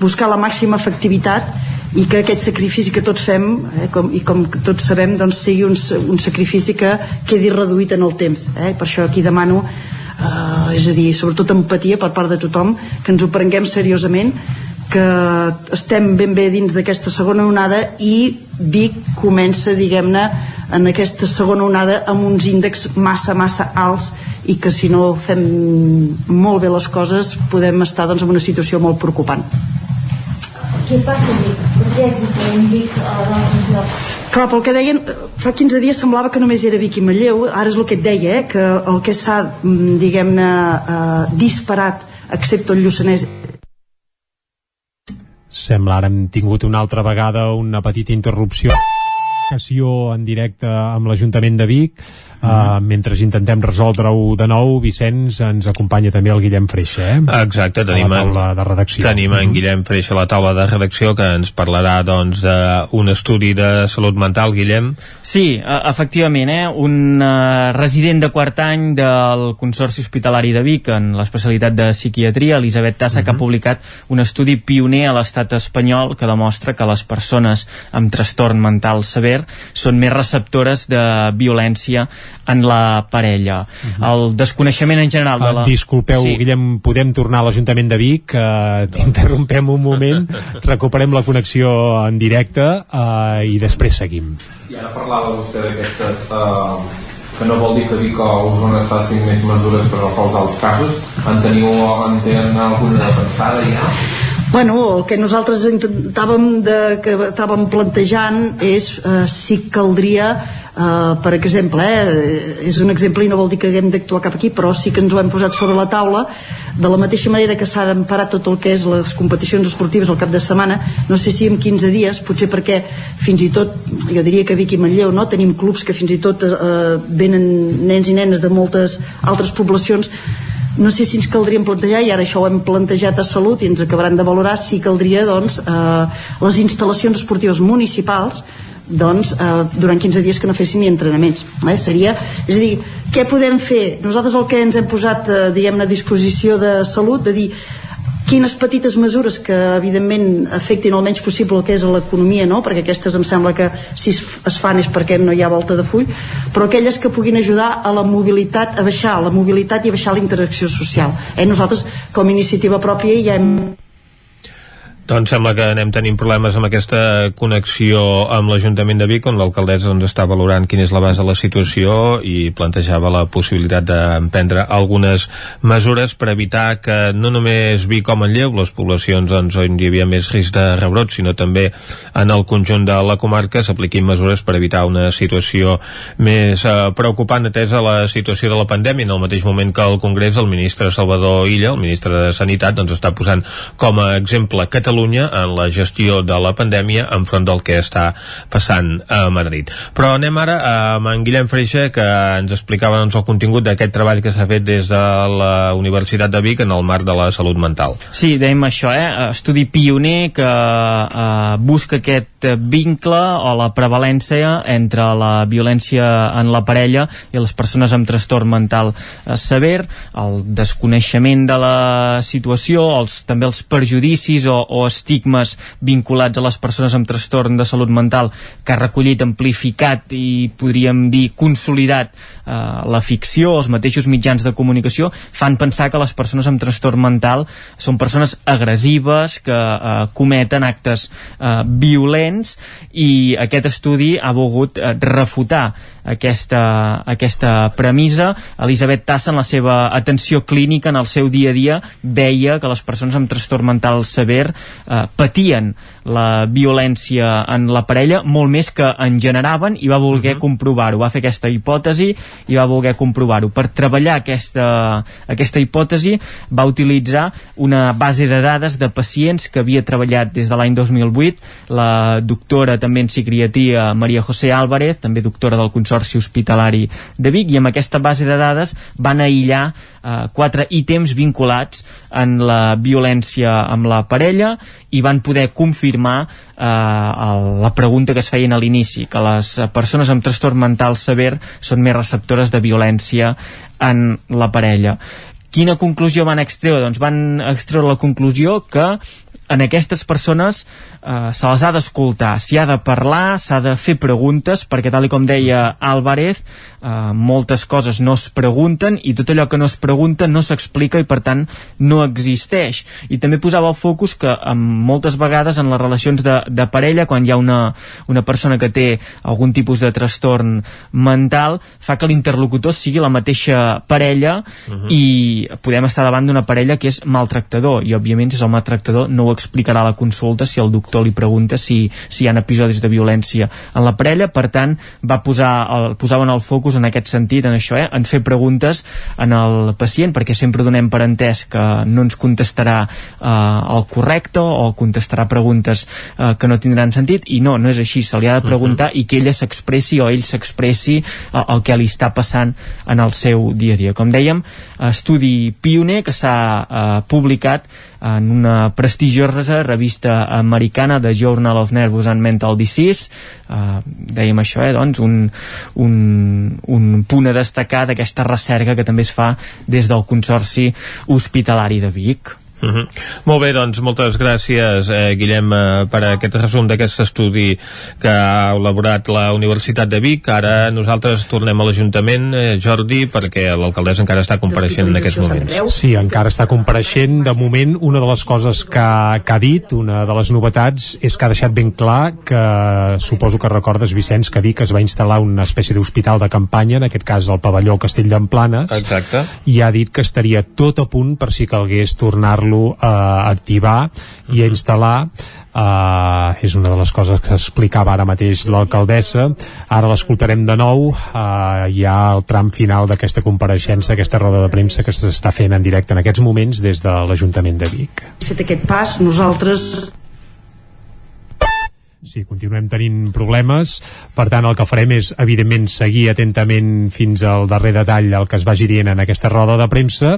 Speaker 50: buscar la màxima efectivitat i que aquest sacrifici que tots fem eh, com, i com que tots sabem doncs sigui un, un sacrifici que quedi reduït en el temps eh? per això aquí demano eh, és a dir, sobretot empatia per part de tothom, que ens ho prenguem seriosament, que estem ben bé dins d'aquesta segona onada i Vic comença, diguem-ne, en aquesta segona onada amb uns índexs massa, massa alts i que si no fem molt bé les coses podem estar doncs, en una situació molt preocupant.
Speaker 51: Què passa a Vic? Per què és diferent Vic a d'altres llocs?
Speaker 50: Clar, pel que deien, fa 15 dies semblava que només era Vic i Manlleu, ara és el que et deia, eh, que el que s'ha, mm, diguem-ne, eh, disparat, excepte el Lluçanès,
Speaker 3: Sembla ara hem tingut una altra vegada una petita interrupció en directe amb l'Ajuntament de Vic Uh, mentre intentem resoldre-ho de nou, Vicenç, ens acompanya també el Guillem Freixa, eh?
Speaker 1: Exacte, tenim,
Speaker 3: a la taula de redacció.
Speaker 1: Tenim en Guillem Freixa a la taula de redacció que ens parlarà doncs d'un estudi de salut mental, Guillem.
Speaker 52: Sí, e, efectivament, eh? un uh, resident de quart any del Consorci Hospitalari de Vic en l'especialitat de psiquiatria, Elisabet Tassa, uh -huh. que ha mhm. publicat un estudi pioner a l'estat espanyol que demostra que les persones amb trastorn mental sever són més receptores de violència en la parella. Uh -huh. El desconeixement en general de la...
Speaker 3: Uh, disculpeu, sí. Guillem, podem tornar a l'Ajuntament de Vic? Uh, Interrompem un moment, recuperem la connexió en directe uh, i després seguim.
Speaker 53: I ara parlava vostè d'aquestes... Uh, que no vol dir que Vic o Osona es facin més mesures per recolzar els casos. En teniu en tenen alguna pensada ja?
Speaker 50: Bueno, el que nosaltres intentàvem de, que estàvem plantejant és eh, si caldria Uh, per exemple, eh, és un exemple i no vol dir que haguem d'actuar cap aquí, però sí que ens ho hem posat sobre la taula de la mateixa manera que s'ha d'emparar tot el que és les competicions esportives al cap de setmana, no sé si en 15 dies, potser perquè fins i tot, jo diria que Vic i Manlleu, no? tenim clubs que fins i tot eh, venen nens i nenes de moltes altres poblacions no sé si ens caldria plantejar, i ara això ho hem plantejat a Salut i ens acabaran de valorar, si caldria doncs, eh, les instal·lacions esportives municipals doncs, eh, durant 15 dies que no fessin ni entrenaments eh? seria, és a dir, què podem fer? Nosaltres el que ens hem posat eh, diguem a disposició de salut de dir quines petites mesures que evidentment afectin el menys possible el que és l'economia, no? perquè aquestes em sembla que si es fan és perquè no hi ha volta de full, però aquelles que puguin ajudar a la mobilitat, a baixar la mobilitat i a baixar la interacció social. Eh? Nosaltres, com a iniciativa pròpia, ja hem
Speaker 1: doncs sembla que anem tenint problemes amb aquesta connexió amb l'Ajuntament de Vic, on l'alcaldessa doncs, està valorant quina és la base de la situació i plantejava la possibilitat d'emprendre algunes mesures per evitar que no només Vic com en Lleu, les poblacions doncs, on hi havia més risc de rebrot, sinó també en el conjunt de la comarca s'apliquin mesures per evitar una situació més eh, preocupant atesa la situació de la pandèmia. En el mateix moment que el Congrés, el ministre Salvador Illa, el ministre de Sanitat, doncs, està posant com a exemple Catalunya Catalunya en la gestió de la pandèmia enfront del que està passant a Madrid. Però anem ara amb en Guillem Freixa que ens explicava doncs, el contingut d'aquest treball que s'ha fet des de la Universitat de Vic en el marc de la salut mental.
Speaker 52: Sí, dèiem això, eh? estudi pioner que eh, busca aquest vincle o la prevalència entre la violència en la parella i les persones amb trastorn mental eh, sever, el desconeixement de la situació, els, també els perjudicis o, o estigmes vinculats a les persones amb trastorn de salut mental que ha recollit, amplificat i podríem dir consolidat eh, la ficció, els mateixos mitjans de comunicació fan pensar que les persones amb trastorn mental són persones agressives que eh, cometen actes eh, violents i aquest estudi ha volgut eh, refutar aquesta, aquesta premissa. Elisabet Tassa, en la seva atenció clínica, en el seu dia a dia, veia que les persones amb trastorn mental sever eh, patien la violència en la parella molt més que en generaven i va voler uh -huh. comprovar-ho, va fer aquesta hipòtesi i va voler comprovar-ho. Per treballar aquesta, aquesta hipòtesi va utilitzar una base de dades de pacients que havia treballat des de l'any 2008 la doctora també en psiquiatria Maria José Álvarez, també doctora del Consorci Hospitalari de Vic i amb aquesta base de dades van aïllar eh, quatre ítems vinculats en la violència amb la parella i van poder confirmar eh, el, la pregunta que es feien a l'inici, que les persones amb trastorn mental sever són més receptores de violència en la parella. Quina conclusió van extreure? Doncs van extreure la conclusió que en aquestes persones eh, se les ha d'escoltar, s'hi ha de parlar, s'ha de fer preguntes, perquè tal com deia Álvarez, eh, moltes coses no es pregunten i tot allò que no es pregunta no s'explica i per tant no existeix. I també posava el focus que en moltes vegades en les relacions de, de parella, quan hi ha una, una persona que té algun tipus de trastorn mental, fa que l'interlocutor sigui la mateixa parella uh -huh. i podem estar davant d'una parella que és maltractador i òbviament si és el maltractador no ho explicarà a la consulta si el doctor li pregunta si, si hi ha episodis de violència en la parella, per tant va posar el, posaven el focus en aquest sentit, en això, eh? en fer preguntes en el pacient, perquè sempre donem per entès que no ens contestarà eh, el correcte o contestarà preguntes eh, que no tindran sentit i no, no és així, se li ha de preguntar uh -huh. i que ella s'expressi o ell s'expressi eh, el que li està passant en el seu dia a dia. Com dèiem, estudi pioner que s'ha eh, publicat en una prestigiosa revista americana de Journal of Nervous and Mental Disease eh, dèiem això, eh, doncs un, un, un punt a destacar d'aquesta recerca que també es fa des del Consorci Hospitalari de Vic.
Speaker 1: Uh mhm. -huh. Molt bé, doncs moltes gràcies eh, Guillem eh, per aquest resum d'aquest estudi que ha elaborat la Universitat de Vic ara nosaltres tornem a l'Ajuntament eh, Jordi, perquè l'alcaldessa encara està compareixent en aquests moments
Speaker 3: Sí, encara està compareixent, de moment una de les coses que, que ha dit, una de les novetats és que ha deixat ben clar que suposo que recordes Vicenç que Vic es va instal·lar una espècie d'hospital de campanya, en aquest cas el pavelló Castell d'Emplanes
Speaker 1: Exacte.
Speaker 3: i ha dit que estaria tot a punt per si calgués tornar tornar-lo a activar i a instal·lar. Uh, és una de les coses que explicava ara mateix l'alcaldessa. Ara l'escoltarem de nou. Uh, hi ha el tram final d'aquesta compareixença aquesta roda de premsa que s'està fent en directe en aquests moments des de l'Ajuntament de Vic.
Speaker 50: Fet aquest pas nosaltres
Speaker 3: Sí, continuem tenint problemes, per tant el que farem és evidentment seguir atentament fins al darrer detall el que es vagi dient en aquesta roda de premsa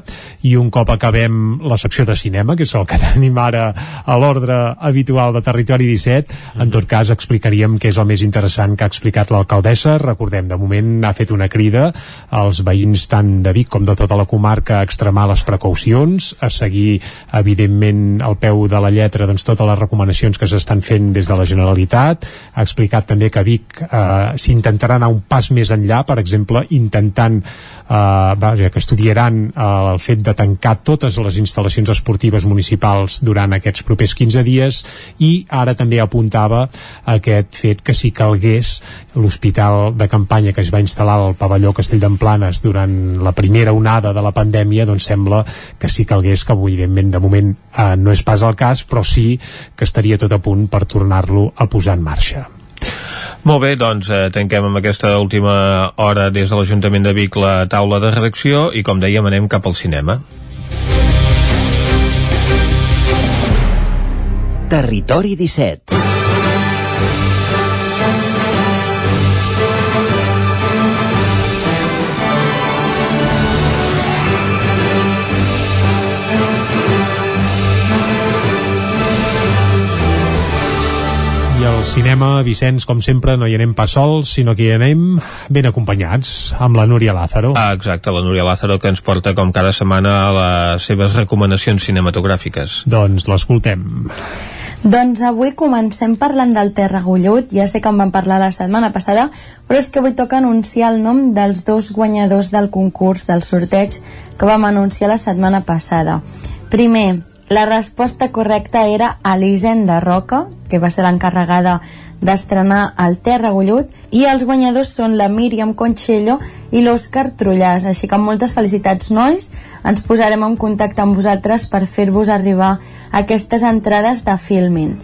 Speaker 3: i un cop acabem la secció de cinema, que és el que tenim ara a l'ordre habitual de Territori 17, en tot cas explicaríem què és el més interessant que ha explicat l'alcaldessa, recordem, de moment ha fet una crida als veïns tant de Vic com de tota la comarca a extremar les precaucions, a seguir evidentment al peu de la lletra doncs, totes les recomanacions que s'estan fent des de la Generalitat Generalitat, ha explicat també que Vic eh, s'intentarà anar un pas més enllà, per exemple, intentant eh, vaja, que estudiaran eh, el fet de tancar totes les instal·lacions esportives municipals durant aquests propers 15 dies i ara també apuntava aquest fet que si calgués l'hospital de campanya que es va instal·lar al pavelló Castell d'Emplanes durant la primera onada de la pandèmia doncs sembla que si calgués que evidentment de moment eh, no és pas el cas però sí que estaria tot a punt per tornar-lo a posar en marxa.
Speaker 1: Molt bé, doncs eh, tanquem amb aquesta última hora des de l'Ajuntament de Vic la taula de redacció i com dèiem anem cap al cinema.
Speaker 49: Territori 17
Speaker 3: al cinema, Vicenç, com sempre, no hi anem pas sols, sinó que hi anem ben acompanyats, amb la Núria Lázaro.
Speaker 1: Ah, exacte, la Núria Lázaro, que ens porta com cada setmana a les seves recomanacions cinematogràfiques.
Speaker 3: Doncs l'escoltem.
Speaker 54: Doncs avui comencem parlant del Terra Gullut, ja sé que en vam parlar la setmana passada, però és que avui toca anunciar el nom dels dos guanyadors del concurs del sorteig que vam anunciar la setmana passada. Primer, la resposta correcta era Elisenda Roca, que va ser l'encarregada d'estrenar el Terra Gullut, i els guanyadors són la Míriam Conchello i l'Òscar Trullàs. Així que moltes felicitats, nois. Ens posarem en contacte amb vosaltres per fer-vos arribar aquestes entrades de Filmin.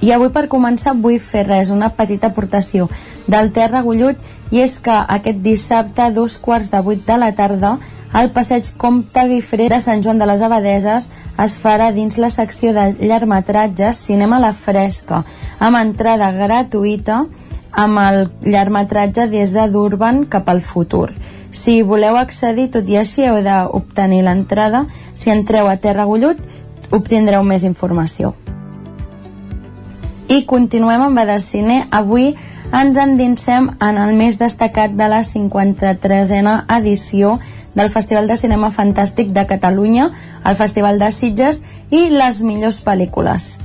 Speaker 54: I avui per començar vull fer res, una petita aportació del Terra Gullut i és que aquest dissabte a dos quarts de vuit de la tarda el passeig Comte Guifré de Sant Joan de les Abadeses es farà dins la secció de llargmetratges Cinema a la Fresca, amb entrada gratuïta amb el llargmetratge des de Durban cap al futur. Si voleu accedir, tot i així heu d'obtenir l'entrada. Si entreu a Terra Gullut, obtindreu més informació. I continuem amb Badalcine. Avui ens endinsem en el més destacat de la 53a edició del Festival de Cinema Fantàstic de Catalunya, el Festival de Sitges i les millors pel·lícules.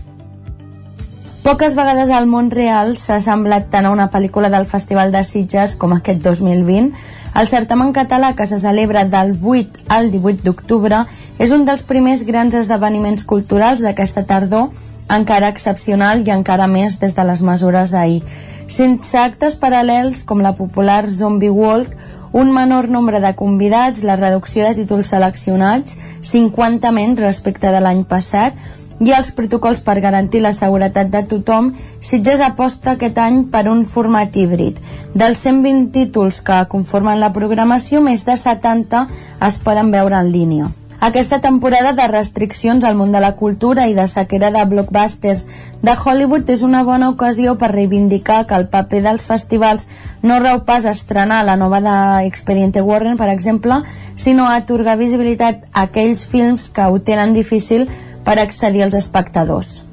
Speaker 54: Poques vegades al món real s'ha semblat tant a una pel·lícula del Festival de Sitges com aquest 2020. El certamen català que se celebra del 8 al 18 d'octubre és un dels primers grans esdeveniments culturals d'aquesta tardor, encara excepcional i encara més des de les mesures d'ahir. Sense actes paral·lels com la popular Zombie Walk, un menor nombre de convidats, la reducció de títols seleccionats, 50 menys respecte de l'any passat, i els protocols per garantir la seguretat de tothom, Sitges aposta aquest any per un format híbrid. Dels 120 títols que conformen la programació, més de 70 es poden veure en línia. Aquesta temporada de restriccions al món de la cultura i de sequera de blockbusters de Hollywood és una bona ocasió per reivindicar que el paper dels festivals no reu pas estrenar la nova d'Expediente Warren, per exemple, sinó a atorgar visibilitat a aquells films que ho tenen difícil per accedir als espectadors.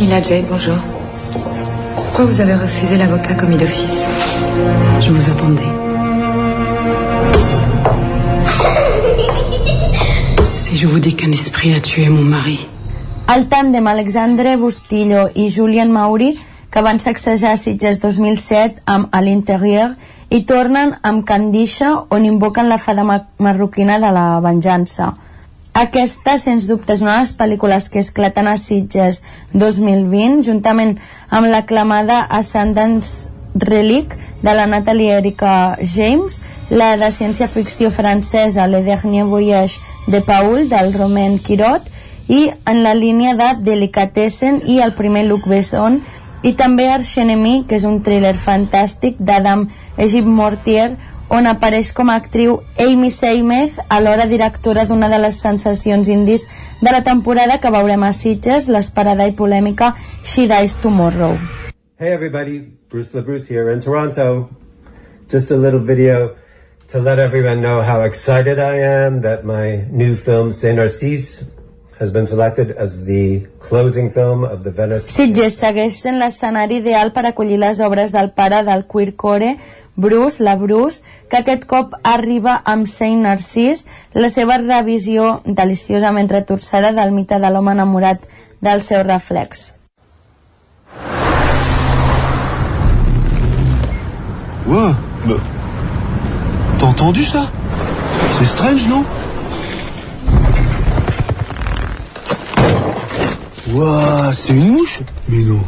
Speaker 55: Lila Jade, bonjour. Pourquoi vous avez refusé l'avocat commis d'office Je vous attendais. Je vous dis qu'un esprit a tué mon mari.
Speaker 54: El tàndem Alexandre Bustillo i Julien Mauri, que van sacsejar Sitges 2007 amb A l'Interieur, i tornen amb Candisha, on invoquen la fada marroquina de la venjança. Aquesta, sens dubte, és una de les pel·lícules que esclaten a Sitges 2020, juntament amb l'aclamada Ascendance Relic de la Natalie Erika James, la de ciència-ficció francesa Le Dernier Voyage de Paul del Romain Quirot i en la línia de Delicatessen i el primer Luc Besson i també Arch Enemy, que és un thriller fantàstic d'Adam Egip Mortier on apareix com a actriu Amy Seymour, alhora directora d'una de les sensacions indis de la temporada que veurem a Sitges, l'esperada i polèmica She Dies Tomorrow.
Speaker 56: Hey everybody, Bruce LaBruce here in Toronto. Just a little video to let everyone know how excited I am that my new film Saint Narcisse has been selected as the closing film of the Venice...
Speaker 54: Sitges segueix sent l'escenari ideal per acollir les obres del pare del queercore, Bruce, la Bruce, que aquest cop arriba amb Saint Narcís, la seva revisió deliciosament retorçada del mite de l'home enamorat del seu reflex.
Speaker 57: Ouais, mais... T'as entendu ça C'est strange, non Ouah, c'est une mouche Mais non.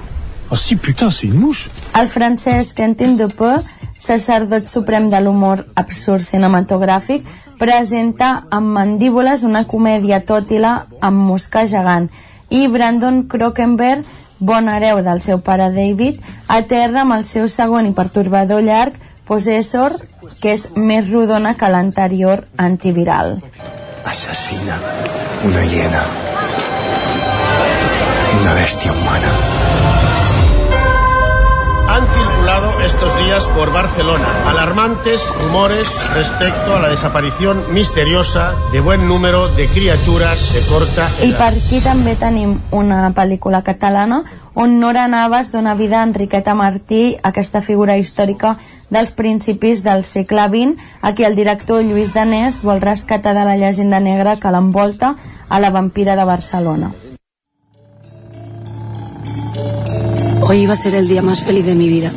Speaker 57: Ah si, putain, c'est une mouche.
Speaker 54: El francès Quentin Dupe, sacerdot suprem de l'humor absurd cinematogràfic, presenta amb mandíbules una comèdia tòtila amb mosca gegant i Brandon Crokenberg, bon hereu del seu pare David, aterra amb el seu segon i pertorbador llarg Possessor, que és més rodona que l'anterior antiviral.
Speaker 57: Asesina. Una hiena. Una bestia humana.
Speaker 58: Estos días por Barcelona alarmantes rumores respecto a la desaparición misteriosa de buen número de criaturas de corta
Speaker 54: I per aquí també tenim una pel·lícula catalana on Nora Navas dona vida a Enriqueta Martí, aquesta figura històrica dels principis del segle XX, a qui el director Lluís Danés vol rescatar de la llegenda negra que l'envolta a la vampira de Barcelona.
Speaker 55: Hoy iba a ser el día más feliz de mi vida.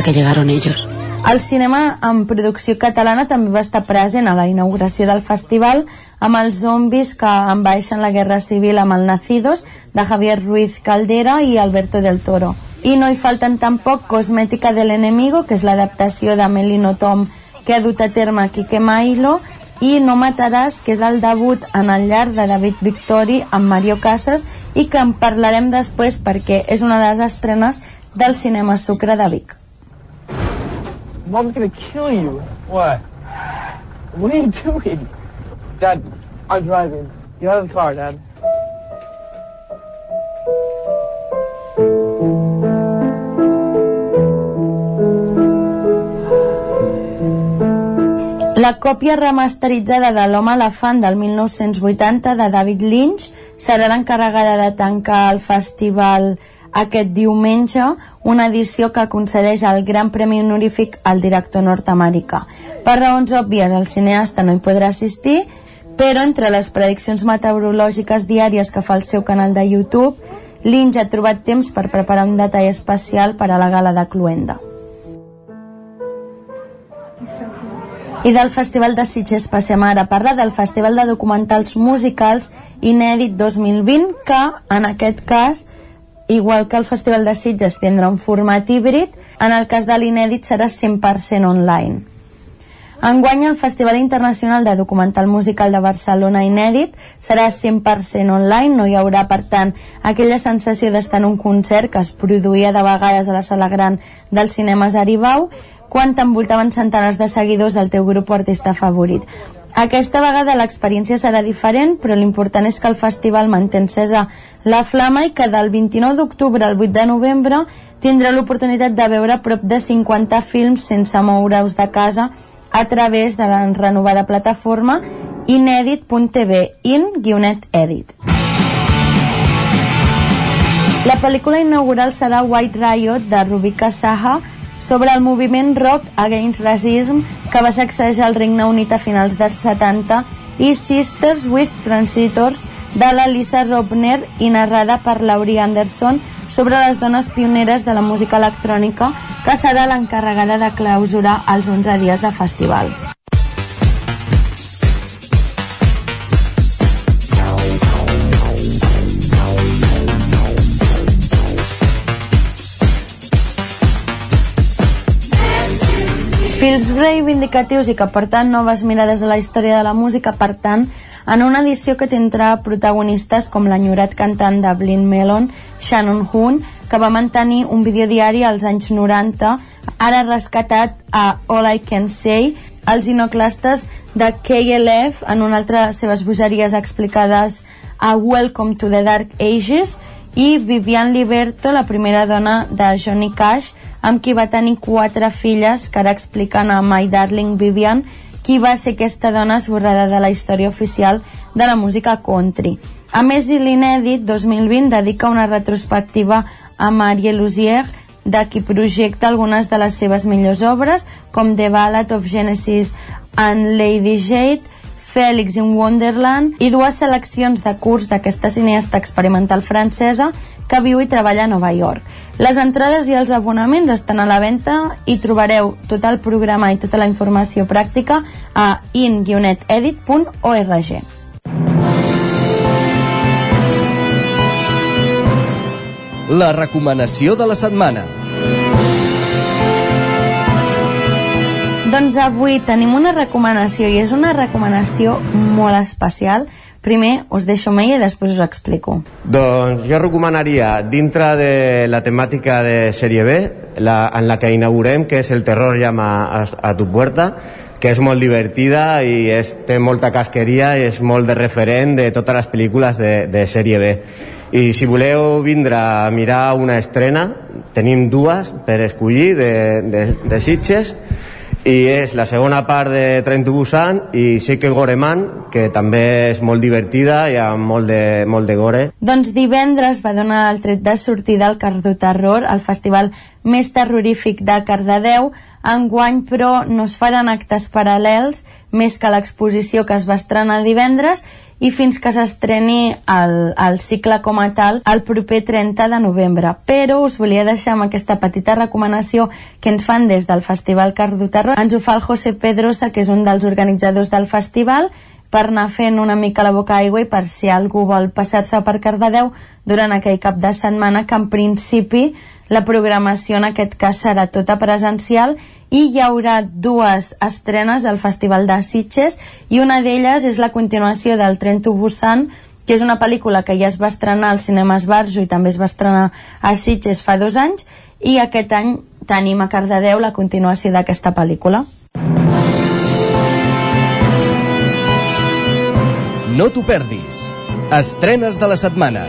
Speaker 55: Hasta que llegaron ellos.
Speaker 54: El cinema en producció catalana també va estar present a la inauguració del festival amb els zombis que envaeixen la Guerra Civil amb el Nacidos de Javier Ruiz Caldera i Alberto del Toro. I no hi falten tampoc Cosmètica de l'Enemigo, que és l'adaptació de Melino Tom que ha dut a terme Quique Mailo, i No mataràs, que és el debut en el llarg de David Victori amb Mario Casas i que en parlarem després perquè és una de les estrenes del cinema Sucre de Vic.
Speaker 59: Mom's gonna kill you. What? What are you doing? Dad, I'm driving. Get out of the car, Dad.
Speaker 54: La còpia remasteritzada de l'Home Elefant del 1980 de David Lynch serà l'encarregada de tancar el festival aquest diumenge, una edició que concedeix el Gran Premi Honorífic al director nord-americà. Per raons òbvies, el cineasta no hi podrà assistir, Però entre les prediccions meteorològiques diàries que fa el seu canal de YouTube, l'Inge ha trobat temps per preparar un detall especial per a la gala de Cluenda. I del Festival de Sitges passem ara a parlar del Festival de Documentals Musicals Inèdit 2020, que en aquest cas, igual que el Festival de Sitges tindrà un format híbrid, en el cas de l'inèdit serà 100% online. Enguany el Festival Internacional de Documental Musical de Barcelona Inèdit serà 100% online, no hi haurà, per tant, aquella sensació d'estar en un concert que es produïa de vegades a la sala gran del cinema Zaribau, quan t'envoltaven centenars de seguidors del teu grup o artista favorit. Aquesta vegada l'experiència serà diferent, però l'important és que el festival manté encesa la flama i que del 29 d'octubre al 8 de novembre tindrà l'oportunitat de veure prop de 50 films sense moure-us de casa a través de la renovada plataforma inedit.tv in-edit. La pel·lícula inaugural serà White Riot de Rubika Saha sobre el moviment Rock Against Racism que va sacsejar el Regne Unit a finals dels 70 i Sisters with Transitors de la Lisa Robner i narrada per Laurie Anderson sobre les dones pioneres de la música electrònica que serà l'encarregada de clausurar els 11 dies de festival. Fils reivindicatius i que porten noves mirades a la història de la música, per tant, en una edició que tindrà protagonistes com l'enyorat cantant de Blind Melon, Shannon Hoon, que va mantenir un videodiari als anys 90, ara rescatat a All I Can Say, els inoclastes de KLF en una altra de les seves bogeries explicades a Welcome to the Dark Ages i Vivian Liberto, la primera dona de Johnny Cash, amb qui va tenir quatre filles, que ara expliquen a My Darling Vivian, qui va ser aquesta dona esborrada de la història oficial de la música country. A més, l'Inèdit 2020 dedica una retrospectiva a Marie Lusier, de qui projecta algunes de les seves millors obres, com The Ballad of Genesis and Lady Jade, Félix in Wonderland i dues seleccions de curs d'aquesta cineasta experimental francesa que viu i treballa a Nova York. Les entrades i els abonaments estan a la venda i trobareu tot el programa i tota la informació pràctica a in-edit.org.
Speaker 60: La recomanació de la setmana.
Speaker 54: Doncs avui tenim una recomanació i és una recomanació molt especial. Primer us deixo ella i després us explico.
Speaker 61: Doncs jo recomanaria, dintre de la temàtica de sèrie B, la, en la que inaugurem, que és el terror llama a, a tu puerta, que és molt divertida i és, té molta casqueria i és molt de referent de totes les pel·lícules de, de sèrie B. I si voleu vindre a mirar una estrena, tenim dues per escollir de, de, de Sitges, i és la segona part de Tren to Busan i que Goreman, que també és molt divertida i amb molt de, molt de gore.
Speaker 54: Doncs divendres va donar el tret de sortida al Cardo Terror, el festival més terrorífic de Cardedeu. Enguany, però, no es faran actes paral·lels, més que l'exposició que es va estrenar divendres, i fins que s'estreni el, el cicle com a tal el proper 30 de novembre. Però us volia deixar amb aquesta petita recomanació que ens fan des del Festival Cardo Terror. Ens ho fa el José Pedrosa, que és un dels organitzadors del festival, per anar fent una mica la boca aigua i per si algú vol passar-se per Cardedeu durant aquell cap de setmana que en principi la programació en aquest cas serà tota presencial i hi haurà dues estrenes del Festival de Sitges i una d'elles és la continuació del Tren to Busan que és una pel·lícula que ja es va estrenar al cinema Esbarjo i també es va estrenar a Sitges fa dos anys i aquest any tenim a Cardedeu la continuació d'aquesta pel·lícula.
Speaker 60: No t'ho perdis. Estrenes de la setmana.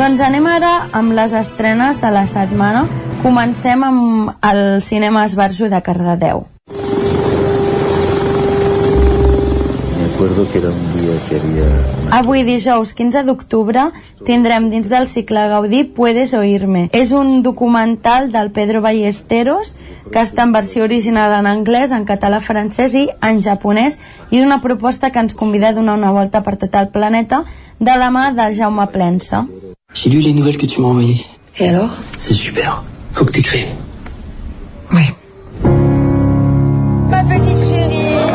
Speaker 54: Doncs anem ara amb les estrenes de la setmana. Comencem amb el cinema Esbarjo de Cardedeu.
Speaker 62: recuerdo que era un día que había...
Speaker 54: Avui dijous 15 d'octubre tindrem dins del cicle Gaudí Puedes oírme. És un documental del Pedro Ballesteros que està en versió original en anglès, en català, francès i en japonès i d'una proposta que ens convida a donar una volta per tot el planeta de la mà de Jaume Plensa.
Speaker 63: J'ai lu les nouvelles que tu m'as envoyées.
Speaker 55: Et alors
Speaker 63: C'est super. Faut que t'écrives.
Speaker 51: Ma petite chérie.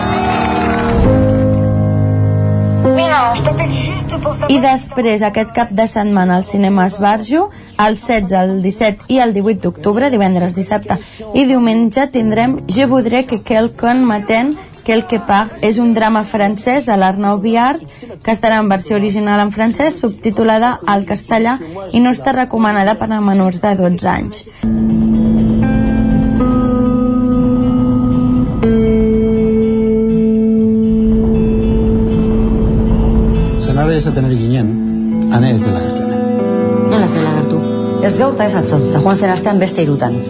Speaker 51: Mira, je t'appelle juste pour savoir.
Speaker 54: I després, aquest cap de setmana al cinema Esbarjo, el 16, el 17 i el 18 d'octubre, divendres, dissabte i diumenge, tindrem Je voudrais que quelqu'un m'attend Quelque part és un drama francès de l'Arnau Viard que estarà en versió original en francès subtitulada al castellà i no està recomanada per a menors de 12 anys.
Speaker 63: Zenabez a tener ginen, anez de lagartena.
Speaker 64: Nola ez dela gertu? Ez gaurta ez atzo, eta joan zen astean beste irutan.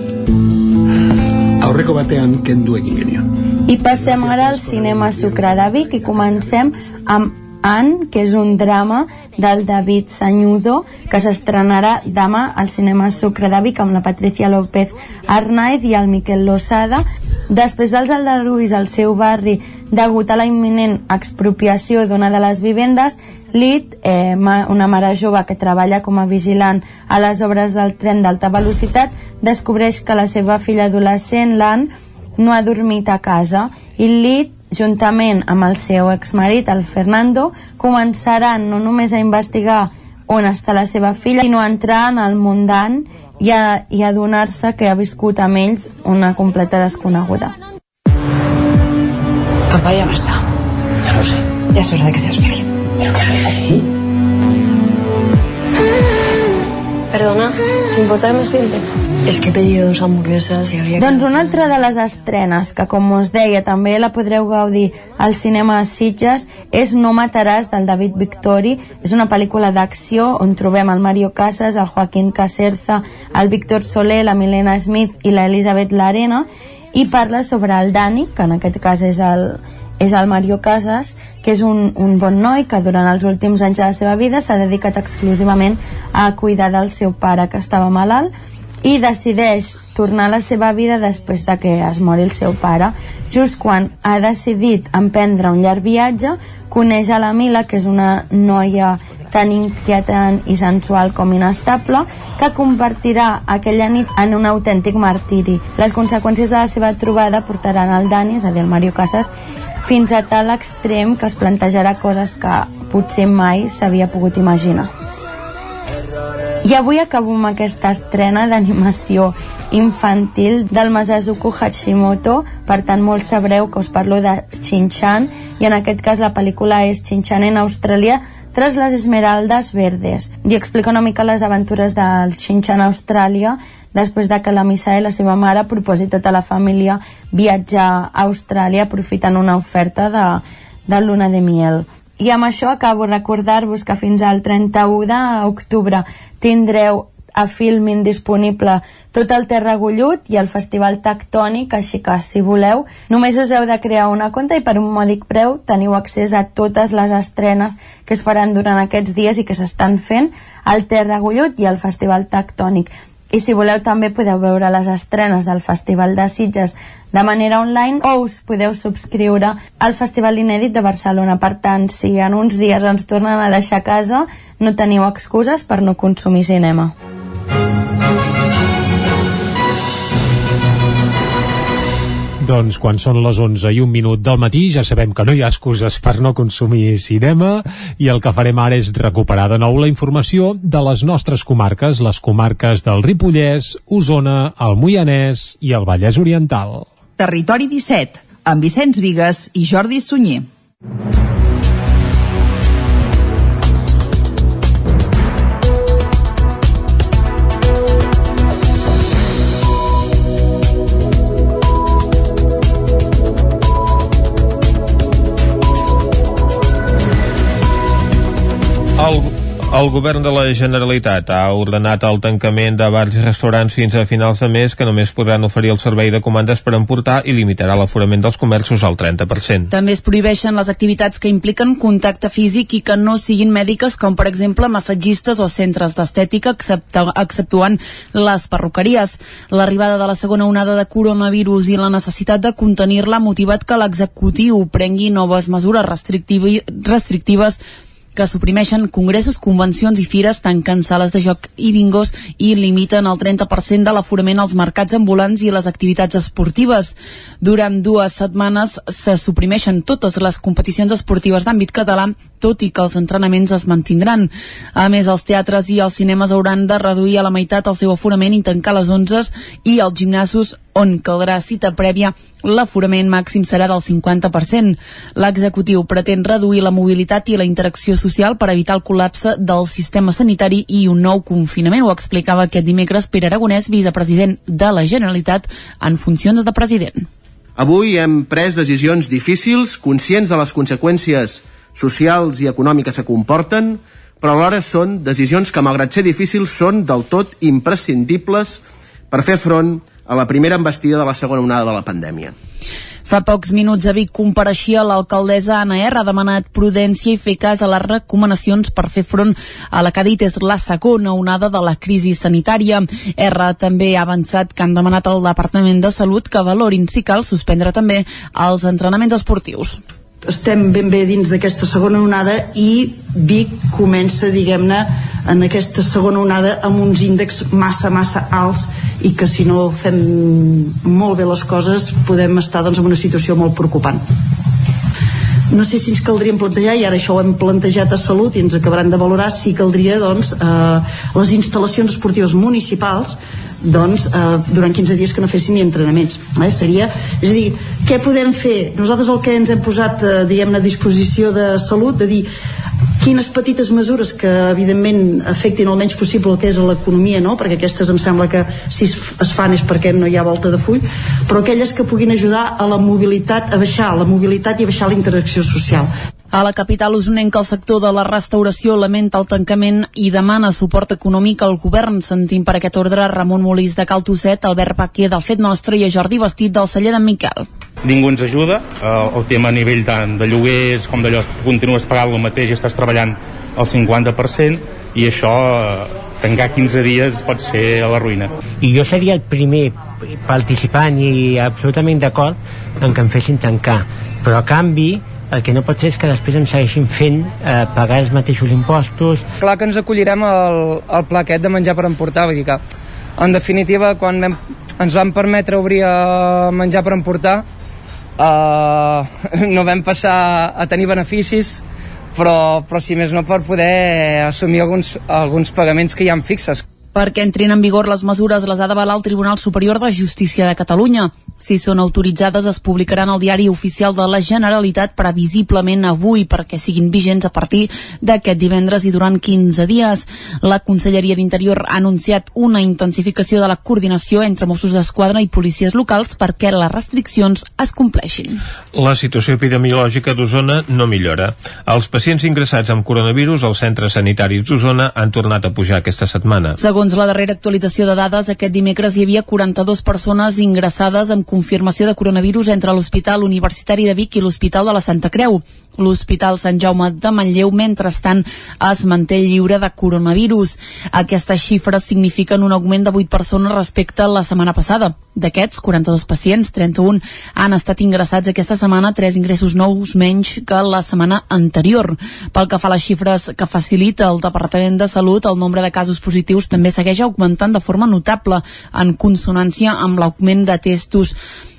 Speaker 63: Aurreko batean kendu egin genion.
Speaker 54: I passem ara al cinema Sucre de Vic i comencem amb Anne, que és un drama del David Sanyudo, que s'estrenarà demà al cinema Sucre de Vic amb la Patricia López Arnaiz i el Miquel Losada. Després dels aldarulls al seu barri degut a la imminent expropiació d'una de les vivendes, Lid, eh, una mare jove que treballa com a vigilant a les obres del tren d'alta velocitat, descobreix que la seva filla adolescent, l'Anne, no ha dormit a casa i Lid, juntament amb el seu exmarit, el Fernando, començaran no només a investigar on està la seva filla, sinó a entrar en el món d'Anne i a, i a adonar-se que ha viscut amb ells una completa desconeguda.
Speaker 55: Papá ya no está.
Speaker 63: Ya lo sé.
Speaker 55: Ya es hora de que seas feliz.
Speaker 63: ¿Pero que soy feliz?
Speaker 55: Perdona, ¿te importa que me siente? Es que he pedido dos hamburguesas y habría que...
Speaker 54: Doncs una altra de les estrenes, que com us deia també la podreu gaudir al cinema Sitges, és No mataràs, del David Victori. És una pel·lícula d'acció on trobem el Mario Casas, el Joaquín Caserza, el Víctor Soler, la Milena Smith i l'Elisabet Larena, i parla sobre el Dani, que en aquest cas és el, és el Mario Casas, que és un, un bon noi que durant els últims anys de la seva vida s'ha dedicat exclusivament a cuidar del seu pare que estava malalt i decideix tornar a la seva vida després de que es mori el seu pare. Just quan ha decidit emprendre un llarg viatge, coneix a la Mila, que és una noia tan inquietant i sensual com inestable, que convertirà aquella nit en un autèntic martiri. Les conseqüències de la seva trobada portaran al Dani, és a dir, el Mario Casas, fins a tal extrem que es plantejarà coses que potser mai s'havia pogut imaginar. I avui acabo amb aquesta estrena d'animació infantil del Masazuku Hashimoto, per tant molt sabreu que us parlo de Shin-Chan, i en aquest cas la pel·lícula és Shin-Chan en Austràlia tras les Esmeraldes Verdes i explica una mica les aventures del Shin-Chan a Austràlia després de que la Missa i la seva mare proposi tota la família viatjar a Austràlia aprofitant una oferta de, de luna de miel. I amb això acabo recordar-vos que fins al 31 d'octubre tindreu a Filmin disponible tot el Terra Gullut i el Festival Tectònic, així que si voleu, només us heu de crear una compte i per un mòdic preu teniu accés a totes les estrenes que es faran durant aquests dies i que s'estan fent al Terra Gullut i al Festival Tectònic. I si voleu també podeu veure les estrenes del Festival de Sitges de manera online o us podeu subscriure al Festival Inèdit de Barcelona. Per tant, si en uns dies ens tornen a deixar a casa, no teniu excuses per no consumir cinema.
Speaker 3: Doncs quan són les 11 i un minut del matí ja sabem que no hi ha excuses per no consumir cinema i el que farem ara és recuperar de nou la informació de les nostres comarques, les comarques del Ripollès, Osona, el Moianès i el Vallès Oriental.
Speaker 65: Territori 17, amb Vicenç Vigues i Jordi Sunyer.
Speaker 1: El, govern de la Generalitat ha ordenat el tancament de bars i restaurants fins a finals de mes que només podran oferir el servei de comandes per emportar i limitarà l'aforament dels comerços al 30%.
Speaker 4: També es prohibeixen les activitats que impliquen contacte físic i que no siguin mèdiques, com per exemple massatgistes o centres d'estètica, exceptuant les perruqueries. L'arribada de la segona onada de coronavirus i la necessitat de contenir-la ha motivat que l'executiu prengui noves mesures restrictives que suprimeixen congressos, convencions i fires, tancant sales de joc i bingos i limiten el 30% de l'aforament als mercats ambulants i les activitats esportives. Durant dues setmanes se suprimeixen totes les competicions esportives d'àmbit català tot i que els entrenaments es mantindran. A més, els teatres i els cinemes hauran de reduir a la meitat el seu aforament i tancar les 11 i els gimnasos on caldrà cita prèvia l'aforament màxim serà del 50%. L'executiu pretén reduir la mobilitat i la interacció social per evitar el col·lapse del sistema sanitari i un nou confinament. Ho explicava aquest dimecres Pere Aragonès, vicepresident de la Generalitat en funcions de president.
Speaker 5: Avui hem pres decisions difícils, conscients de les conseqüències socials i econòmiques que comporten, però alhora són decisions que, malgrat ser difícils, són del tot imprescindibles per fer front a la primera embestida de la segona onada de la pandèmia.
Speaker 4: Fa pocs minuts a Vic compareixia l'alcaldessa Anna R. ha demanat prudència i fer cas a les recomanacions per fer front a la que ha dit és la segona onada de la crisi sanitària. R també ha avançat que han demanat al Departament de Salut que valorin si cal suspendre també els entrenaments esportius
Speaker 50: estem ben bé dins d'aquesta segona onada i Vic comença, diguem-ne, en aquesta segona onada amb uns índexs massa, massa alts i que si no fem molt bé les coses podem estar doncs, en una situació molt preocupant. No sé si ens caldríem plantejar, i ara això ho hem plantejat a Salut i ens acabaran de valorar, si caldria doncs, eh, les instal·lacions esportives municipals doncs, eh, durant 15 dies que no fessin ni entrenaments eh? seria, és a dir, què podem fer? Nosaltres el que ens hem posat eh, diguem a disposició de salut de dir quines petites mesures que evidentment afectin el menys possible el que és l'economia, no? perquè aquestes em sembla que si es fan és perquè no hi ha volta de full, però aquelles que puguin ajudar a la mobilitat, a baixar la mobilitat i a baixar la interacció social.
Speaker 4: A la capital usonenca el sector de la restauració lamenta el tancament i demana suport econòmic al govern. Sentim per aquest ordre Ramon Molís de Caltusset, Albert Paquer del Fet Nostre i a Jordi Vestit del celler d'en Miquel.
Speaker 66: Ningú ens ajuda, eh, el tema a nivell tant de lloguers com d'allò, continues pagant el mateix i estàs treballant al 50% i això eh, tancar 15 dies pot ser a la ruïna.
Speaker 29: I jo seria el primer participant i absolutament d'acord en que em fessin tancar, però a canvi el que no pot ser és que després ens segueixin fent eh, pagar els mateixos impostos.
Speaker 8: Clar que ens acollirem al, al pla aquest de menjar per emportar, vull dir que en definitiva quan vam, ens van permetre obrir a menjar per emportar eh, no vam passar a tenir beneficis però, però si més no per poder assumir alguns, alguns pagaments que hi han fixes.
Speaker 4: Perquè entrin en vigor les mesures les ha d'avalar el Tribunal Superior de Justícia de Catalunya. Si són autoritzades, es publicaran al diari oficial de la Generalitat previsiblement avui perquè siguin vigents a partir d'aquest divendres i durant 15 dies. La Conselleria d'Interior ha anunciat una intensificació de la coordinació entre Mossos d'Esquadra i policies locals perquè les restriccions es compleixin.
Speaker 1: La situació epidemiològica d'Osona no millora. Els pacients ingressats amb coronavirus als centres sanitaris d'Osona han tornat a pujar aquesta setmana.
Speaker 4: Segons la darrera actualització de dades, aquest dimecres hi havia 42 persones ingressades amb confirmació de coronavirus entre l'Hospital Universitari de Vic i l'Hospital de la Santa Creu. L'Hospital Sant Jaume de Manlleu, mentrestant, es manté lliure de coronavirus. Aquestes xifres signifiquen un augment de 8 persones respecte a la setmana passada. D'aquests, 42 pacients, 31 han estat ingressats aquesta setmana, 3 ingressos nous menys que la setmana anterior. Pel que fa a les xifres que facilita el Departament de Salut, el nombre de casos positius també segueix augmentant de forma notable en consonància amb l'augment de testos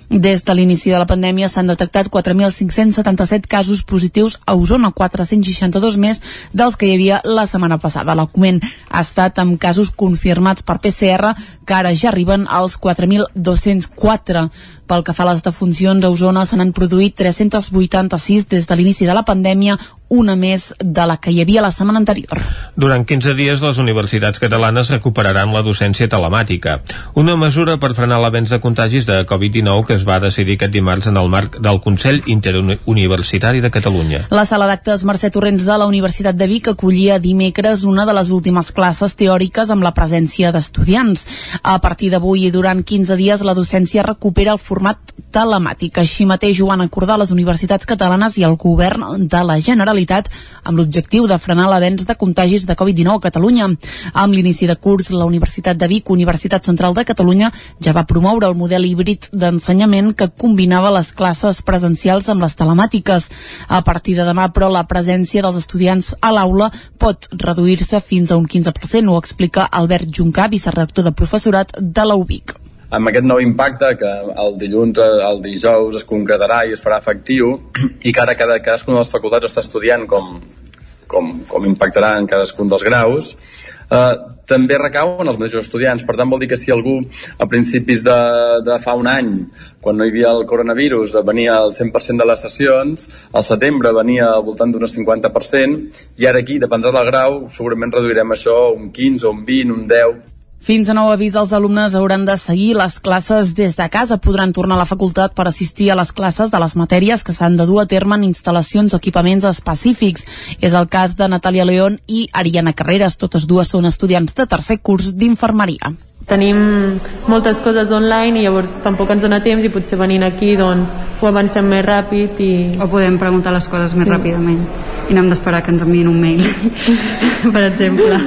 Speaker 4: des de l'inici de la pandèmia s'han detectat 4.577 casos positius a Osona, 462 més dels que hi havia la setmana passada. L'augment ha estat amb casos confirmats per PCR, que ara ja arriben als 4.204. Pel que fa a les defuncions, a Osona se n'han produït 386 des de l'inici de la pandèmia, una més de la que hi havia la setmana anterior.
Speaker 1: Durant 15 dies, les universitats catalanes recuperaran la docència telemàtica, una mesura per frenar l'avenç de contagis de Covid-19 que es va decidir aquest dimarts en el marc del Consell Interuniversitari de Catalunya.
Speaker 4: La sala d'actes Mercè Torrents de la Universitat de Vic acollia dimecres una de les últimes classes teòriques amb la presència d'estudiants. A partir d'avui i durant 15 dies, la docència recupera el format telemàtic. Així mateix ho van acordar les universitats catalanes i el govern de la Generalitat amb l'objectiu de frenar l'avenç de contagis de Covid-19 a Catalunya. Amb l'inici de curs, la Universitat de Vic, Universitat Central de Catalunya, ja va promoure el model híbrid d'ensenyament que combinava les classes presencials amb les telemàtiques. A partir de demà, però, la presència dels estudiants a l'aula pot reduir-se fins a un 15%, ho explica Albert Juncà, vicerrector de professorat de la UBIC
Speaker 30: amb aquest nou impacte que el dilluns, el dijous es concretarà i es farà efectiu i que ara cada, cadascuna de les facultats està estudiant com, com, com impactarà en cadascun dels graus, eh, també recau en els mateixos estudiants. Per tant, vol dir que si algú a principis de, de fa un any, quan no hi havia el coronavirus, venia al 100% de les sessions, al setembre venia al voltant d'un 50%, i ara aquí, dependrà del grau, segurament reduirem això un 15, un 20, un 10,
Speaker 4: fins a nou avís, els alumnes hauran de seguir les classes des de casa. Podran tornar a la facultat per assistir a les classes de les matèries que s'han de dur a terme en instal·lacions o equipaments específics. És el cas de Natàlia León i Ariana Carreras. Totes dues són estudiants de tercer curs d'infermeria.
Speaker 31: Tenim moltes coses online i llavors tampoc ens dona temps i potser venint aquí doncs ho avancem més ràpid i...
Speaker 67: O podem preguntar les coses més sí. ràpidament i no hem d'esperar que ens enviïn un mail, per exemple.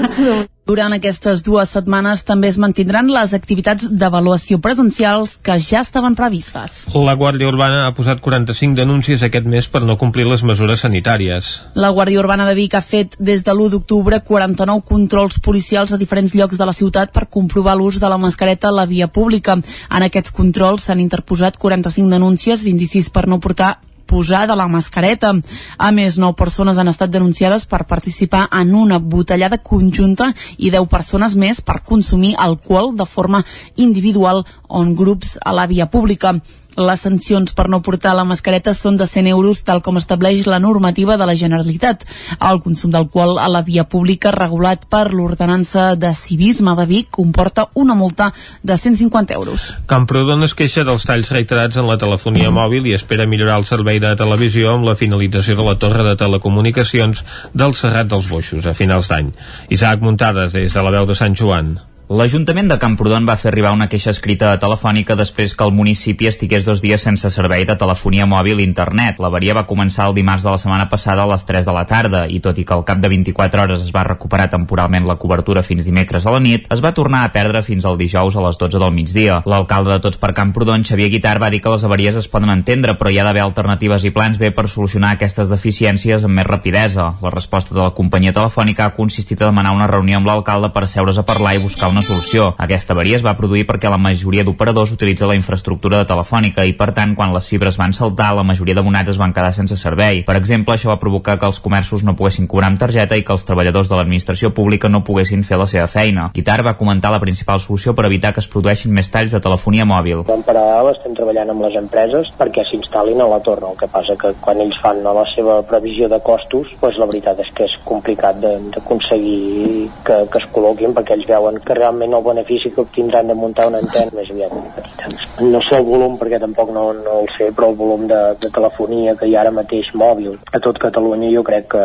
Speaker 4: Durant aquestes dues setmanes també es mantindran les activitats d'avaluació presencials que ja estaven previstes.
Speaker 1: La Guàrdia Urbana ha posat 45 denúncies aquest mes per no complir les mesures sanitàries.
Speaker 4: La Guàrdia Urbana de Vic ha fet des de l'1 d'octubre 49 controls policials a diferents llocs de la ciutat per comprovar l'ús de la mascareta a la via pública. En aquests controls s'han interposat 45 denúncies, 26 per no portar posar de la mascareta. A més, 9 persones han estat denunciades per participar en una botellada conjunta i 10 persones més per consumir alcohol de forma individual o en grups a la via pública. Les sancions per no portar la mascareta són de 100 euros, tal com estableix la normativa de la Generalitat. El consum d'alcohol a la via pública regulat per l'ordenança de civisme de Vic comporta una multa de 150 euros.
Speaker 1: Camprodon es queixa dels talls reiterats en la telefonia mòbil i espera millorar el servei de televisió amb la finalització de la torre de telecomunicacions del Serrat dels Boixos a finals d'any. Isaac Muntades, des de la veu de Sant Joan.
Speaker 12: L'Ajuntament de Camprodon va fer arribar una queixa escrita telefònica després que el municipi estigués dos dies sense servei de telefonia mòbil i internet. L'averia va començar el dimarts de la setmana passada a les 3 de la tarda i tot i que al cap de 24 hores es va recuperar temporalment la cobertura fins dimecres a la nit, es va tornar a perdre fins al dijous a les 12 del migdia. L'alcalde de Tots per Camprodon, Xavier Guitar, va dir que les avaries es poden entendre, però hi ha d'haver alternatives i plans B per solucionar aquestes deficiències amb més rapidesa. La resposta de la companyia telefònica ha consistit a demanar una reunió amb l'alcalde per asseure's a parlar i buscar una una solució. Aquesta avaria es va produir perquè la majoria d'operadors utilitza la infraestructura de telefònica i, per tant, quan les fibres van saltar, la majoria d'abonats es van quedar sense servei. Per exemple, això va provocar que els comerços no poguessin cobrar amb targeta i que els treballadors de l'administració pública no poguessin fer la seva feina. Guitar va comentar la principal solució per evitar que es produeixin més talls de telefonia mòbil.
Speaker 68: En paral·lel estem treballant amb les empreses perquè s'instal·lin a la torre. El que passa que quan ells fan la seva previsió de costos, doncs la veritat és que és complicat d'aconseguir que, que es col·loquin perquè ells veuen que realment realment el benefici que obtindran de muntar una antena més aviat petita. No sé el volum perquè tampoc no, no el sé, però el volum de, de telefonia que hi ha ara mateix mòbil a tot Catalunya jo crec que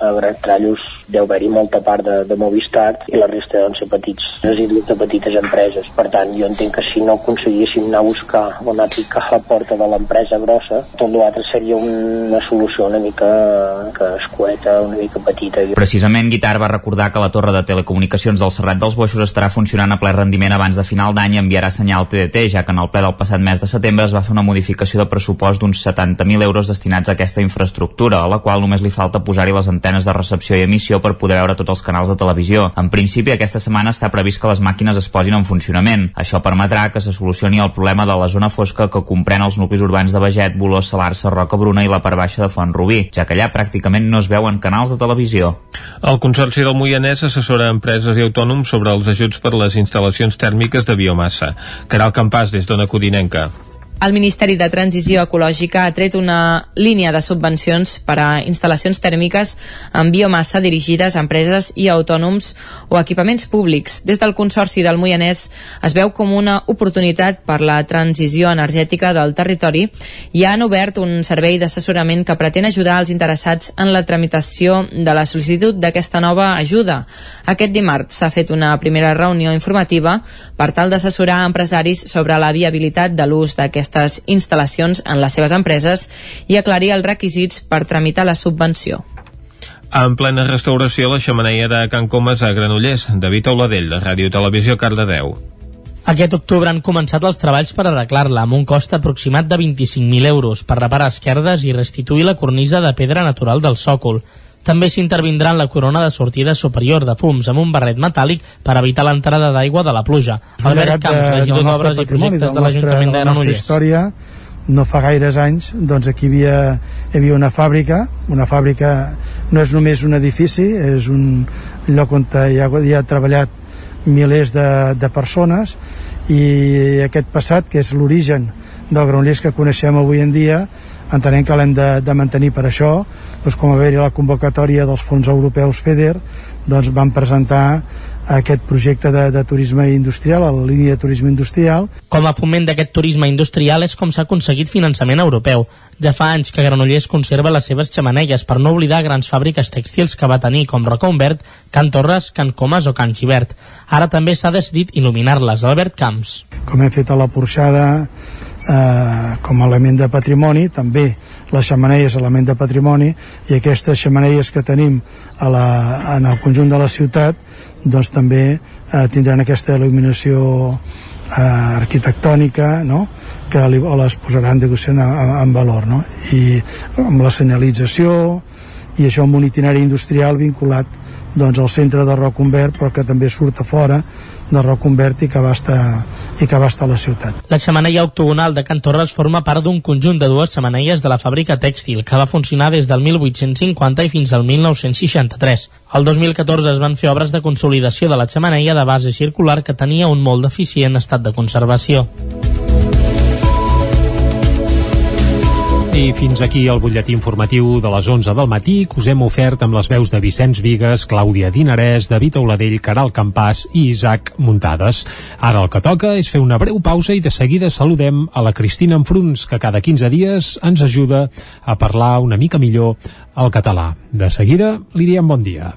Speaker 68: a Trallos deu haver-hi molta part de, de Movistar i la resta deuen ser petits residus de petites empreses. Per tant, jo entenc que si no aconseguíssim anar a buscar o anar a picar a la porta de l'empresa grossa, tot l'altre seria una solució una mica que escueta, una mica petita.
Speaker 12: Precisament, Guitar va recordar que la torre de telecomunicacions del Serrat dels Boixos estarà estarà funcionant a ple rendiment abans de final d'any i enviarà senyal TDT, ja que en el ple del passat mes de setembre es va fer una modificació de pressupost d'uns 70.000 euros destinats a aquesta infraestructura, a la qual només li falta posar-hi les antenes de recepció i emissió per poder veure tots els canals de televisió. En principi, aquesta setmana està previst que les màquines es posin en funcionament. Això permetrà que se solucioni el problema de la zona fosca que comprèn els nuclis urbans de Beget, Bolós, Salarsa, Roca Bruna i la part baixa de Font Rubí, ja que allà pràcticament no es veuen canals de televisió.
Speaker 1: El Consorci del Moianès assessora empreses i autònoms sobre els ajuts per les instal·lacions tèrmiques de biomassa. Caral Campàs, des d'Ona Codinenca.
Speaker 14: El Ministeri de Transició Ecològica ha tret una línia de subvencions per a instal·lacions tèrmiques amb biomassa dirigides a empreses i autònoms o equipaments públics. Des del Consorci del Moianès es veu com una oportunitat per la transició energètica del territori i han obert un servei d'assessorament que pretén ajudar els interessats en la tramitació de la sol·licitud d'aquesta nova ajuda. Aquest dimarts s'ha fet una primera reunió informativa per tal d'assessorar empresaris sobre la viabilitat de l'ús d'aquestes instal·lacions en les seves empreses i aclarir els requisits per tramitar la subvenció.
Speaker 1: En plena restauració, la xamaneia de Can Comas a Granollers, David Auladell, de Ràdio Televisió Cardedeu.
Speaker 15: Aquest octubre han començat els treballs per arreglar-la amb un cost aproximat de 25.000 euros per reparar esquerdes i restituir la cornisa de pedra natural del sòcol. També s'intervindrà en la corona de sortida superior de fums amb un barret metàl·lic per evitar l'entrada d'aigua de la pluja. Albert Camps, regidor d'Obres i Projectes de l'Ajuntament de Granollers.
Speaker 69: història no fa gaires anys doncs aquí hi havia, hi havia una fàbrica una fàbrica no és només un edifici és un lloc on hi ha, hi ha treballat milers de, de persones i aquest passat que és l'origen del Granollers que coneixem avui en dia entenem que l'hem de, de mantenir per això doncs com a haver-hi la convocatòria dels fons europeus FEDER doncs van presentar aquest projecte de, de turisme industrial, a la línia de turisme industrial.
Speaker 15: Com a foment d'aquest turisme industrial és com s'ha aconseguit finançament europeu. Ja fa anys que Granollers conserva les seves xamanelles per no oblidar grans fàbriques tèxtils que va tenir com Roca Humbert, Can Torres, Can Comas o Can Xivert. Ara també s'ha decidit il·luminar-les. Albert Camps.
Speaker 69: Com hem fet a la Porxada eh, com a element de patrimoni, també la xamaneia és element de patrimoni i aquestes xamaneies que tenim a la, en el conjunt de la ciutat doncs també eh, tindran aquesta il·luminació eh, arquitectònica no? que li, les posaran en, en valor no? i amb la senyalització i això amb un itinerari industrial vinculat doncs, al centre de Roconvert però que també surt a fora de Roconvert i que va estar i que va estar a la ciutat.
Speaker 15: La xamaneia octogonal de Can Torres forma part d'un conjunt de dues xamaneies de la fàbrica tèxtil que va funcionar des del 1850 i fins al 1963. El 2014 es van fer obres de consolidació de la xamaneia de base circular que tenia un molt deficient estat de conservació.
Speaker 3: I fins aquí el butlletí informatiu de les 11 del matí que us hem ofert amb les veus de Vicenç Vigues, Clàudia Dinarès, David Auladell, Caral Campàs i Isaac Muntades. Ara el que toca és fer una breu pausa i de seguida saludem a la Cristina Enfruns, que cada 15 dies ens ajuda a parlar una mica millor el català. De seguida li diem bon dia.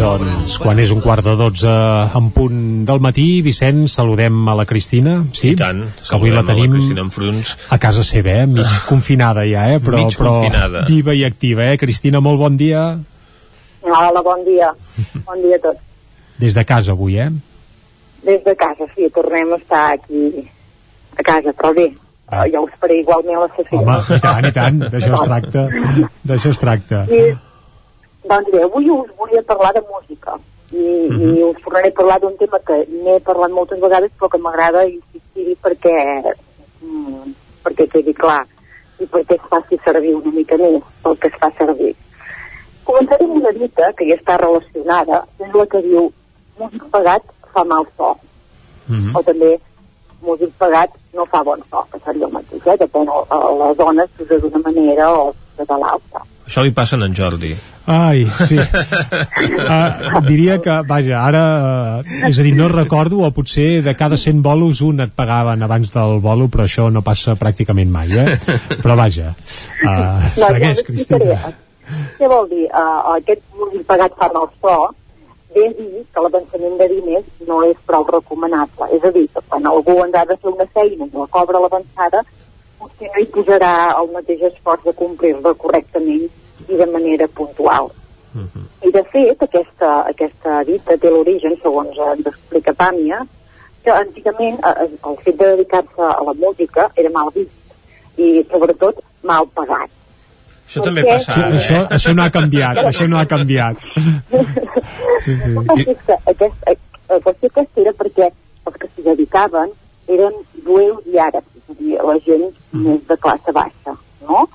Speaker 3: Doncs quan és un quart de dotze en punt del matí, Vicenç, saludem a la Cristina, sí?
Speaker 1: I tant,
Speaker 3: que avui la
Speaker 1: la
Speaker 3: tenim
Speaker 1: Enfruns.
Speaker 3: a casa seva, eh? mig confinada ja, eh? però,
Speaker 1: Mig
Speaker 3: però
Speaker 1: confinada.
Speaker 3: viva i activa, eh? Cristina, molt bon dia
Speaker 70: Hola, bon dia. Bon dia a tots.
Speaker 3: des de casa avui, eh?
Speaker 70: Des de casa, sí, tornem a estar aquí a casa, però bé, ah. jo us faré igualment la sessió.
Speaker 3: Home, i tant, i tant, d'això es tracta d'això es tracta
Speaker 70: I, doncs bé, avui us volia parlar de música i, mm -hmm. i us tornaré a parlar d'un tema que n'he parlat moltes vegades però que m'agrada insistir perquè mm, perquè quedi clar i perquè es faci servir una mica més pel que es fa servir. Començaré amb una dita que ja està relacionada, és la que diu músic pagat fa mal so.
Speaker 1: Mhm.
Speaker 70: -hmm. o també músic pagat no fa bon so, que seria el mateix, eh? depèn a, a les dones d'una manera o de l'altra.
Speaker 1: Això li passa a en Jordi.
Speaker 3: Ai, sí. uh, diria que, vaja, ara, uh, és a dir, no recordo, o potser de cada 100 bolos un et pagaven abans del bolo, però això no passa pràcticament mai, eh? Però vaja, uh, segueix, Cristina.
Speaker 70: Què vol dir? Uh, aquest músic pagat fa mal so ve a dir que l'avançament de diners no és prou recomanable. És a dir, que quan algú ens ha de fer una feina i no cobra l'avançada, potser no hi posarà el mateix esforç de complir-la correctament i de manera puntual. Uh -huh. I de fet, aquesta, aquesta dita té l'origen, segons ens explica Pàmia, que antigament eh, el fet de dedicar-se a la música era mal vist i sobretot mal pagat.
Speaker 1: Això també passa
Speaker 3: ara, eh? Això, això no ha canviat, això no ha canviat.
Speaker 70: sí, sí. Aquesta, aquesta, la qüestió aquesta era perquè els que s'hi dedicaven eren jueus i àrabs, és a dir, la gent mm. més de classe baixa, no?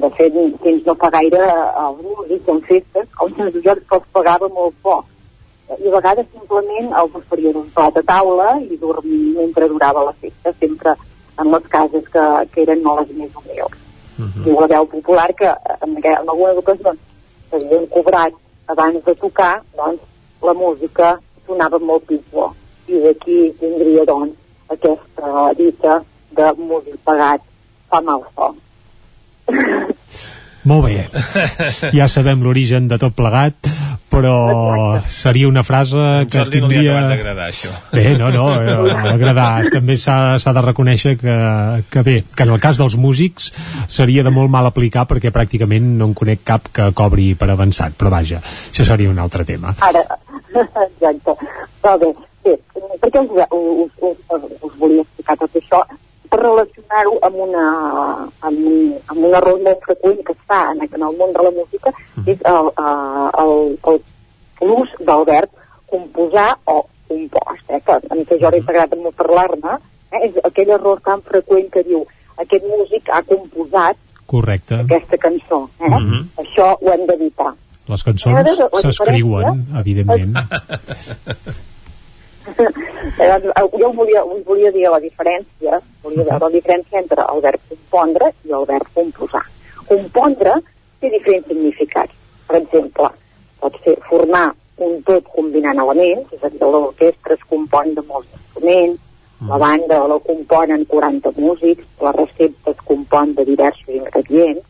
Speaker 70: De fet, fins no fa gaire els músics en festes, com se jo els pagava molt poc. I a vegades simplement els oferien un plat a taula i dormir mentre durava la festa, sempre en les cases que, que eren no les més humils. Uh -huh. Diu la veu popular que en, en algunes ocasions s'havien cobrat abans de tocar, doncs la música sonava molt pitjor. I d'aquí tindria, doncs, aquesta dita de músic pagat fa mal so.
Speaker 3: Molt bé. Ja sabem l'origen de tot plegat, però seria una frase que
Speaker 1: Jordi
Speaker 3: tindria...
Speaker 1: no li ha d'agradar, això.
Speaker 3: Bé, no, no, eh, agradar. També s'ha de reconèixer que, que bé, que en el cas dels músics seria de molt mal aplicar perquè pràcticament no en conec cap que cobri per avançat, però vaja, això seria un altre tema.
Speaker 70: Ara, exacte. Però bé, bé perquè us, us, us, us volia explicar tot això? Per relacionar-ho amb, una, amb, un, amb un error molt freqüent que es fa en, en el món de la música, és l'ús del verb composar o compost, eh, que a mi que Jordi t'agrada molt parlar-ne, eh, és aquell error tan freqüent que diu aquest músic ha composat
Speaker 3: Correcte.
Speaker 70: aquesta cançó. Eh? Mm -hmm. Això ho hem d'evitar.
Speaker 3: Les cançons s'escriuen, evidentment.
Speaker 70: jo us volia, us volia dir la diferència, volia dir la diferència entre el verb compondre i el verb composar. Compondre té diferents significats. Per exemple, pot ser formar un tot combinant elements, és a dir, l'orquestra es compon de molts instruments, la banda la componen 40 músics, la recepta es compon de diversos ingredients,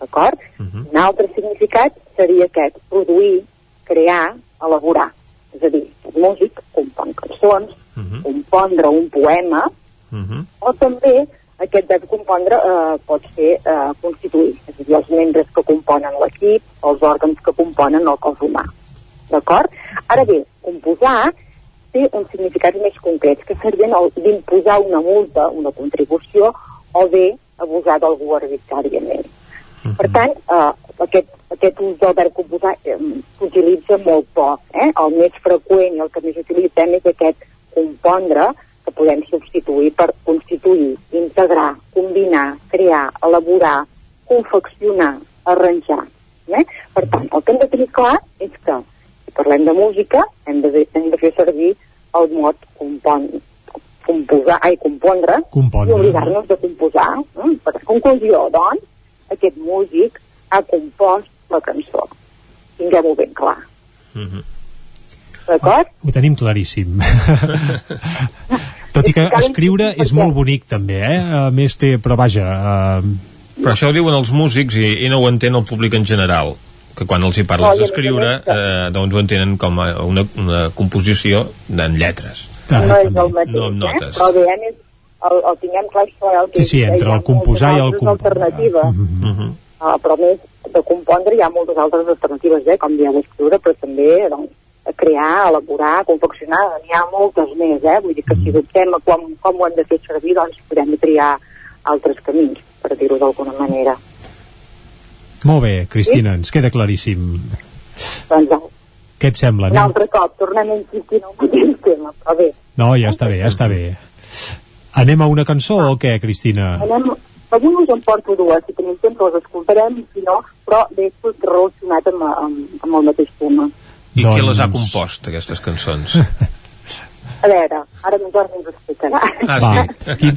Speaker 70: d'acord? Uh -huh. Un altre significat seria aquest, produir, crear, elaborar. És a dir, el músic compon cançons, uh -huh. compondre un poema, uh -huh. o també aquest verb compondre eh, pot ser eh, constituir, és a dir, els membres que componen l'equip, els òrgans que componen el cos humà. D'acord? Ara bé, composar té uns significats més concrets, que serien d'imposar una multa, una contribució, o bé abusar d'algú arbitràriament. Uh -huh. Per tant, eh, aquest, aquest ús del verb composar eh, s'utilitza molt poc. Eh? El més freqüent i el que més utilitzem és aquest compondre, que podem substituir per constituir, integrar, combinar, crear, elaborar, confeccionar, arranjar. Eh? Per tant, el que hem de tenir clar és que, si parlem de música, hem de, hem de fer servir el mot compon, composar, ai, compondre,
Speaker 3: compondre.
Speaker 70: i obligar-nos de composar. Eh? Per conclusió, doncs, aquest músic ha compost la cançó. Tinguem-ho ben clar.
Speaker 1: Mm -hmm.
Speaker 70: D'acord?
Speaker 3: Ho tenim claríssim. Tot i que escriure és molt bonic també, eh? A més té, però vaja... Uh...
Speaker 1: Però això ho diuen els músics i, i no ho entén el públic en general que quan els hi parles d'escriure eh, doncs ho entenen com a una, una composició en lletres
Speaker 70: ah, no és el mateix,
Speaker 1: no amb notes.
Speaker 70: eh? però bé, el, el tinguem clar això el que
Speaker 3: sí, sí, entre el composar i el
Speaker 70: composar alternatives mm -hmm. uh, però més de compondre hi ha moltes altres alternatives eh? com dieu escriure però també doncs, crear, elaborar, confeccionar n'hi ha moltes més, eh? vull dir que si dubtem a com, com ho hem de fer servir doncs podem triar altres camins per dir-ho d'alguna manera
Speaker 3: molt bé, Cristina, sí? ens queda claríssim
Speaker 70: doncs
Speaker 3: què et sembla?
Speaker 70: Un altre cop, tornem a insistir en mateix tema, però bé.
Speaker 3: No, ja està bé, ja està bé. Anem a una cançó o què, Cristina?
Speaker 70: Anem, avui us en porto dues, si tenim temps les escoltarem, si no, però bé, tot relacionat amb, amb, amb el mateix tema.
Speaker 1: I doncs... qui les ha compost, aquestes cançons?
Speaker 70: A veure, ara en Jordi ens explicarà.
Speaker 1: Ah,
Speaker 3: Va,
Speaker 1: sí?
Speaker 3: Qui,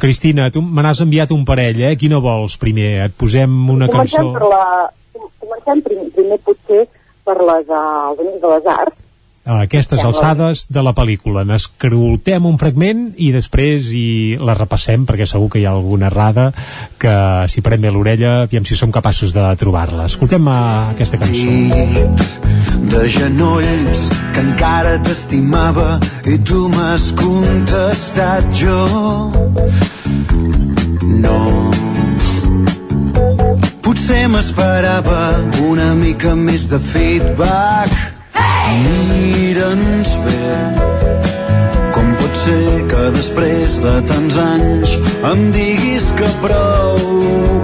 Speaker 3: Cristina, tu me n'has enviat un parell, eh? Quina vols primer? Et posem una
Speaker 70: comencem
Speaker 3: cançó...
Speaker 70: Per la, comencem primer, primer potser per les, uh, de les Arts
Speaker 3: a aquestes alçades de la pel·lícula. N'escroltem un fragment i després i la repassem perquè segur que hi ha alguna errada que si prem bé l'orella aviam si som capaços de trobar-la. Escoltem eh, aquesta cançó.
Speaker 71: De genolls que encara t'estimava i tu m'has contestat jo no Potser m'esperava una mica més de feedback Mira'ns bé. Com pot ser que després de tants anys em diguis que prou,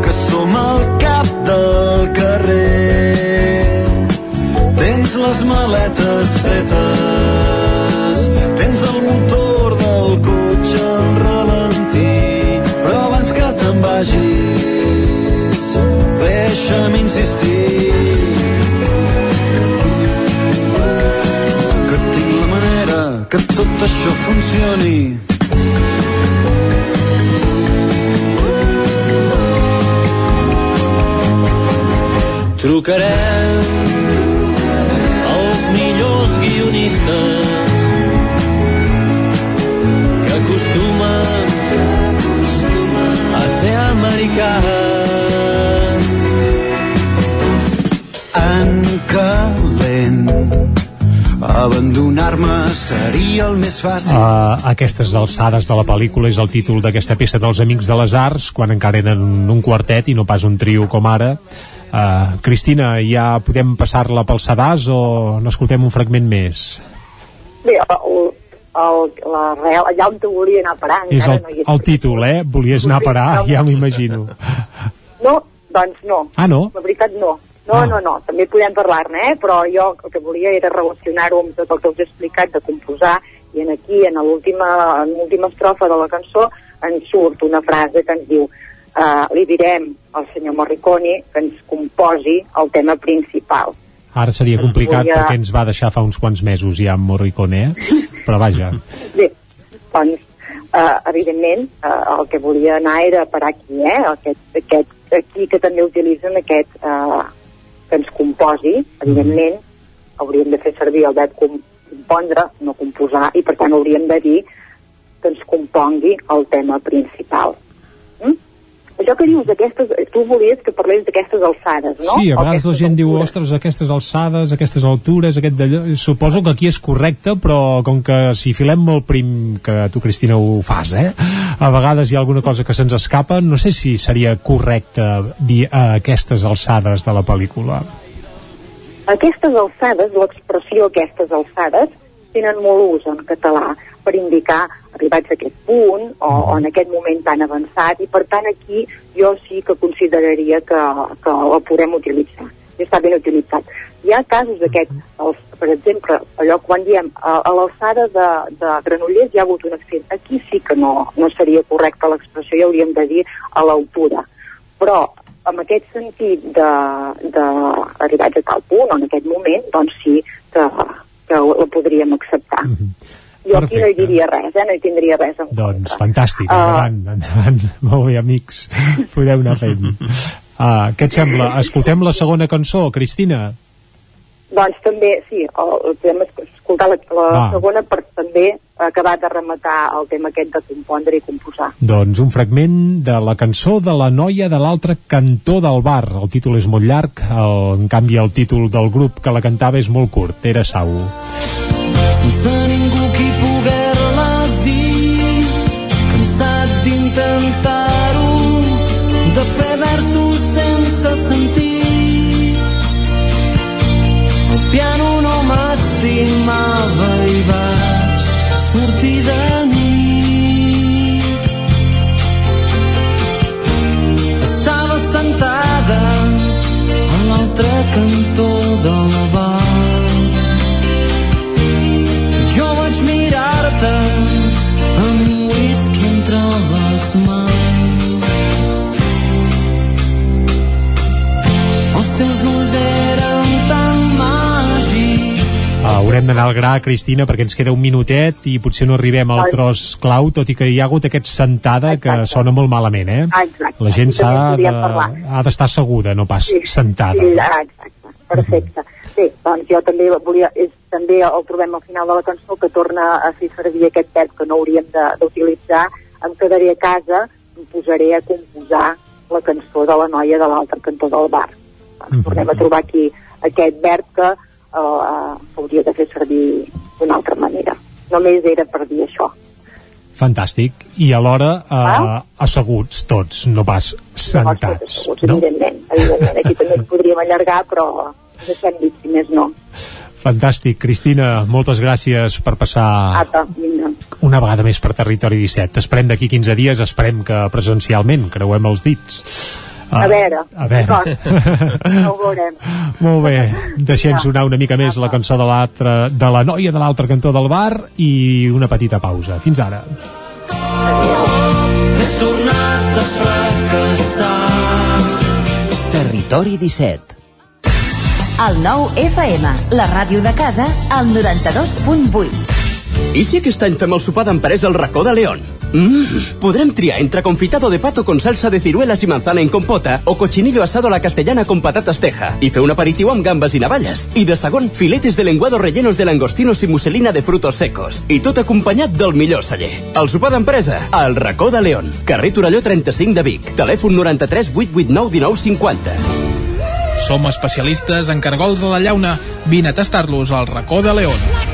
Speaker 71: que som al cap del carrer. Tens les maletes fetes, tens el motor del cotxe al ralentí, però abans que te'n vagis, deixa'm que tot això funcioni.
Speaker 72: Trucarem als millors guionistes que acostumen a ser americans.
Speaker 71: En abandonar-me seria el més fàcil.
Speaker 3: A aquestes alçades de la pel·lícula és el títol d'aquesta peça dels Amics de les Arts, quan encara eren un quartet i no pas un trio com ara. Uh, Cristina, ja podem passar-la pel sedàs o n'escoltem un fragment més?
Speaker 70: Bé, el, el, la real, allà on volia anar a parar
Speaker 3: És
Speaker 70: encara
Speaker 3: el,
Speaker 70: no hi
Speaker 3: el títol, eh? Volies anar a parar, ja m'imagino.
Speaker 70: No, doncs no.
Speaker 3: Ah, no?
Speaker 70: La veritat no. No,
Speaker 3: Ah.
Speaker 70: no, no, també podem parlar-ne, eh? però jo el que volia era relacionar-ho amb tot el que us he explicat de composar i en aquí, en l'última estrofa de la cançó, ens surt una frase que ens diu uh, li direm al senyor Morricone que ens composi el tema principal.
Speaker 3: Ara seria complicat
Speaker 70: Volia-
Speaker 3: perquè ens va deixar fa uns quants mesos ja amb Morricone, eh? Però vaja.
Speaker 70: Bé, doncs, uh, evidentment, uh, el que volia anar era per aquí, eh? Aquest, aquest, aquí que també utilitzen aquest, uh, que ens composi, evidentment, hauríem de fer servir el verb com, compondre, no composar, i per tant hauríem de dir que ens compongui el tema principal. Això que dius d'aquestes, tu volies que parlés d'aquestes alçades, no?
Speaker 3: Sí, a vegades la gent diu,
Speaker 70: altures.
Speaker 3: ostres, aquestes alçades, aquestes altures, aquest d'allò... Suposo que aquí és correcte, però com que si filem molt prim, que tu, Cristina, ho fas, eh? A vegades hi ha alguna cosa que se'ns escapa, no sé si seria correcte dir a aquestes alçades de la pel·lícula.
Speaker 70: Aquestes alçades, l'expressió aquestes alçades, tenen molt ús en català per indicar arribats a aquest punt o, o en aquest moment tan avançat i per tant aquí jo sí que consideraria que, que la podem utilitzar està ben utilitzat. Hi ha casos d'aquests, per exemple, allò quan diem a, a l'alçada de, de Granollers hi ha hagut un accident. Aquí sí que no, no seria correcta l'expressió, ja hauríem de dir a l'altura. Però amb aquest sentit arribats a tal punt o en aquest moment, doncs sí que, que la podríem acceptar. Jo aquí no hi diria res, eh? no hi tindria res en
Speaker 3: Doncs fantàstic,
Speaker 70: Ah.
Speaker 3: endavant, endavant. Molt bé, amics, podeu anar fent. Uh, què et sembla? Escoltem la segona cançó, Cristina?
Speaker 70: Doncs també, sí, el, podem esc- escoltar la, la
Speaker 3: Va.
Speaker 70: segona per també acabar de rematar el tema aquest de compondre i composar.
Speaker 3: Doncs un fragment de la cançó de la noia de l'altre cantó del bar. El títol és molt llarg, el, en canvi el títol del grup que la cantava és molt curt, era Sau.
Speaker 72: sense ningú
Speaker 3: haurem d'anar al gra, Cristina, perquè ens queda un minutet i potser no arribem al tros clau, tot i que hi ha hagut aquest sentada que sona molt malament, eh?
Speaker 70: Exacte.
Speaker 3: La gent s'ha de, ha d'estar asseguda, no pas sentada.
Speaker 70: Sí, ah, exacte, perfecte. Bé, doncs jo també volia, és, també el trobem al final de la cançó que torna a fer servir aquest verb que no hauríem de- d'utilitzar, em quedaré a casa, em posaré a composar la cançó de la noia de l'altre cantó del bar. Doncs tornem a trobar aquí aquest verb que eh, s'hauria de fer servir d'una altra manera. Només era per dir això.
Speaker 3: Fantàstic. I alhora eh, asseguts tots, no pas sentats.
Speaker 70: Asseguts, no? evidentment, evidentment. Aquí també ens podríem allargar, però deixem dit, si més no.
Speaker 3: Fantàstic. Cristina, moltes gràcies per passar
Speaker 70: Apa, vinga.
Speaker 3: una vegada més per Territori 17. Esperem d'aquí 15 dies, esperem que presencialment, creuem els dits.
Speaker 70: A veure,
Speaker 3: a veure.
Speaker 70: No ho veurem.
Speaker 3: Molt bé, deixem sonar una mica més la cançó de l'altra de la noia de l'altre cantó del bar i una petita pausa. Fins ara.
Speaker 72: He tornat a fracassar.
Speaker 12: Territori 17
Speaker 17: El nou FM, la ràdio de casa, al 92.8.
Speaker 20: I si aquest any fem el sopar d'empresa al racó de León? Mmm, podrem triar entre confitado de pato con salsa de ciruelas y manzana en compota o cochinillo asado a la castellana con patatas teja i fer un aperitiu amb gambes i navalles. I de segon, filetes de lenguado rellenos de langostinos y muselina de frutos secos. I tot acompanyat del millor celler. El sopar d'empresa, al racó de León. Carrer Torelló 35 de Vic. Telèfon 93 889 1950.
Speaker 23: Som especialistes en cargols a la llauna. Vine a tastar-los al racó de León.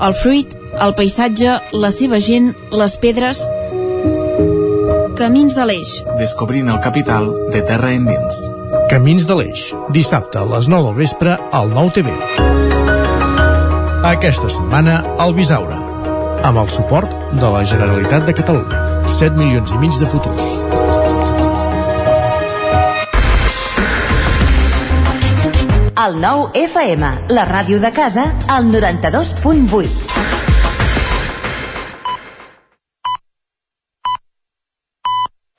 Speaker 73: El fruit, el paisatge, la seva gent, les pedres... Camins de l'Eix.
Speaker 74: Descobrint el capital de terra endins.
Speaker 22: Camins de l'Eix, dissabte a les 9 del vespre al 9 TV. Aquesta setmana al Bisaure, amb el suport de la Generalitat de Catalunya. 7 milions i mig de futurs.
Speaker 17: El nou FM, la ràdio de casa, al 92.8.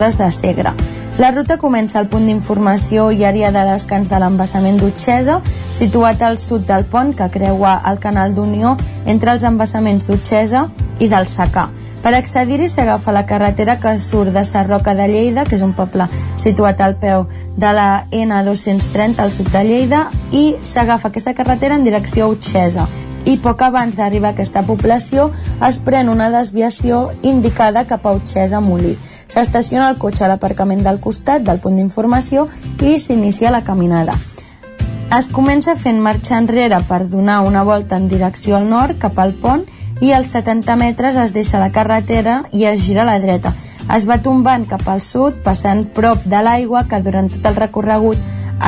Speaker 54: de Segre. La ruta comença al punt d'informació i àrea de descans de l'embassament d'Utxesa, situat al sud del pont que creua el canal d'Unió entre els embassaments d'Utxesa i del Sacà. Per accedir-hi s'agafa la carretera que surt de Sarroca de Lleida, que és un poble situat al peu de la N230 al sud de Lleida, i s'agafa aquesta carretera en direcció a Utxesa. I poc abans d'arribar a aquesta població es pren una desviació indicada cap a Utxesa Molí. S'estaciona el cotxe a l'aparcament del costat del punt d'informació i s'inicia la caminada. Es comença fent marxa enrere per donar una volta en direcció al nord cap al pont i als 70 metres es deixa la carretera i es gira a la dreta. Es va tombant cap al sud, passant prop de l'aigua que durant tot el recorregut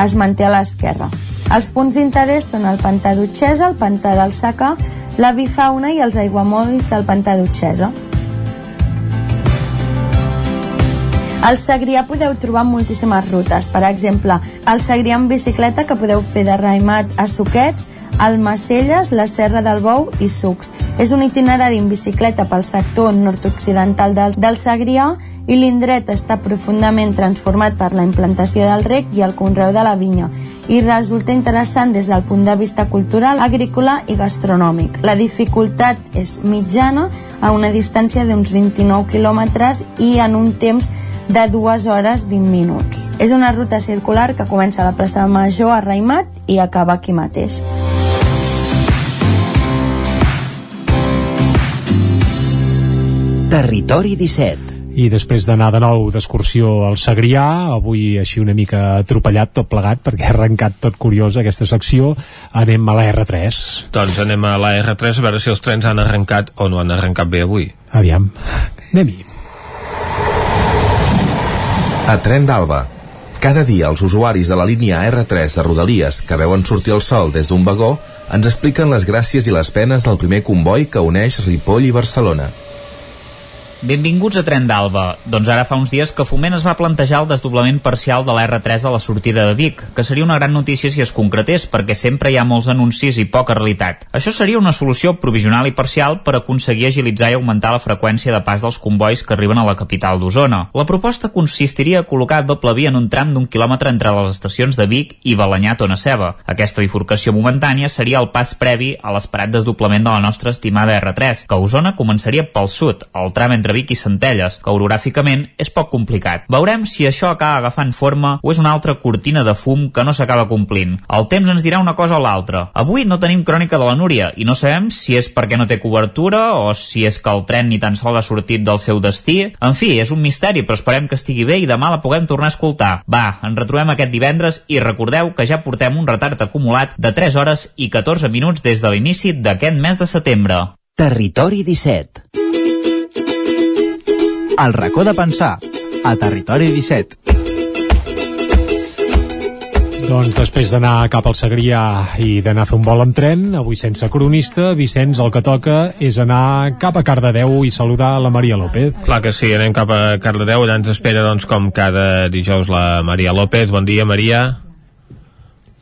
Speaker 54: es manté a l'esquerra. Els punts d'interès són el pantà d'Utxesa, el pantà del Sacà, la bifauna i els aiguamolls del pantà d'Utxesa. Al Segrià podeu trobar moltíssimes rutes. Per exemple, al Segrià en bicicleta, que podeu fer de Raimat a Suquets, Almacelles, la Serra del Bou i Sucs. És un itinerari en bicicleta pel sector nord-occidental del, del Segrià i l'indret està profundament transformat per la implantació del rec i el conreu de la vinya i resulta interessant des del punt de vista cultural, agrícola i gastronòmic. La dificultat és mitjana a una distància d'uns 29 quilòmetres i en un temps de 2 hores 20 minuts. És una ruta circular que comença a la plaça Major a Raimat i acaba aquí mateix.
Speaker 75: Territori 17
Speaker 3: i després d'anar de nou d'excursió al Segrià, avui així una mica atropellat tot plegat perquè ha arrencat tot curiós aquesta secció, anem a la R3.
Speaker 1: Doncs anem a la R3 a veure si els trens han arrencat o no han arrencat bé avui.
Speaker 3: Aviam, anem-hi.
Speaker 76: A Tren d'Alba. Cada dia els usuaris de la línia R3 de Rodalies que veuen sortir el sol des d'un vagó ens expliquen les gràcies i les penes del primer comboi que uneix Ripoll i Barcelona.
Speaker 12: Benvinguts a Tren d'Alba. Doncs ara fa uns dies que Foment es va plantejar el desdoblament parcial de la R3 de la sortida de Vic, que seria una gran notícia si es concretés, perquè sempre hi ha molts anuncis i poca realitat. Això seria una solució provisional i parcial per aconseguir agilitzar i augmentar la freqüència de pas dels convois que arriben a la capital d'Osona. La proposta consistiria a col·locar doble via en un tram d'un quilòmetre entre les estacions de Vic i Balanyà Tona Ceba. Aquesta bifurcació momentània seria el pas previ a l'esperat desdoblament de la nostra estimada R3, que a Osona començaria pel sud, el tram entre entre Vic i Centelles, que orogràficament és poc complicat. Veurem si això acaba agafant forma o és una altra cortina de fum que no s'acaba complint. El temps ens dirà una cosa o l'altra. Avui no tenim crònica de la Núria i no sabem si és perquè no té cobertura o si és que el tren ni tan sol ha sortit del seu destí. En fi, és un misteri, però esperem que estigui bé i demà la puguem tornar a escoltar. Va, ens retrobem aquest divendres i recordeu que ja portem un retard acumulat de 3 hores i 14 minuts des de l'inici d'aquest mes de setembre.
Speaker 75: Territori 17
Speaker 20: el racó de pensar, a Territori 17.
Speaker 3: Doncs després d'anar cap al Segrià i d'anar a fer un vol en tren, avui sense cronista, Vicenç, el que toca és anar cap a Cardedeu i saludar la Maria López.
Speaker 1: Clar que sí, anem cap a Cardedeu, allà ens espera, doncs, com cada dijous, la Maria López. Bon dia, Maria.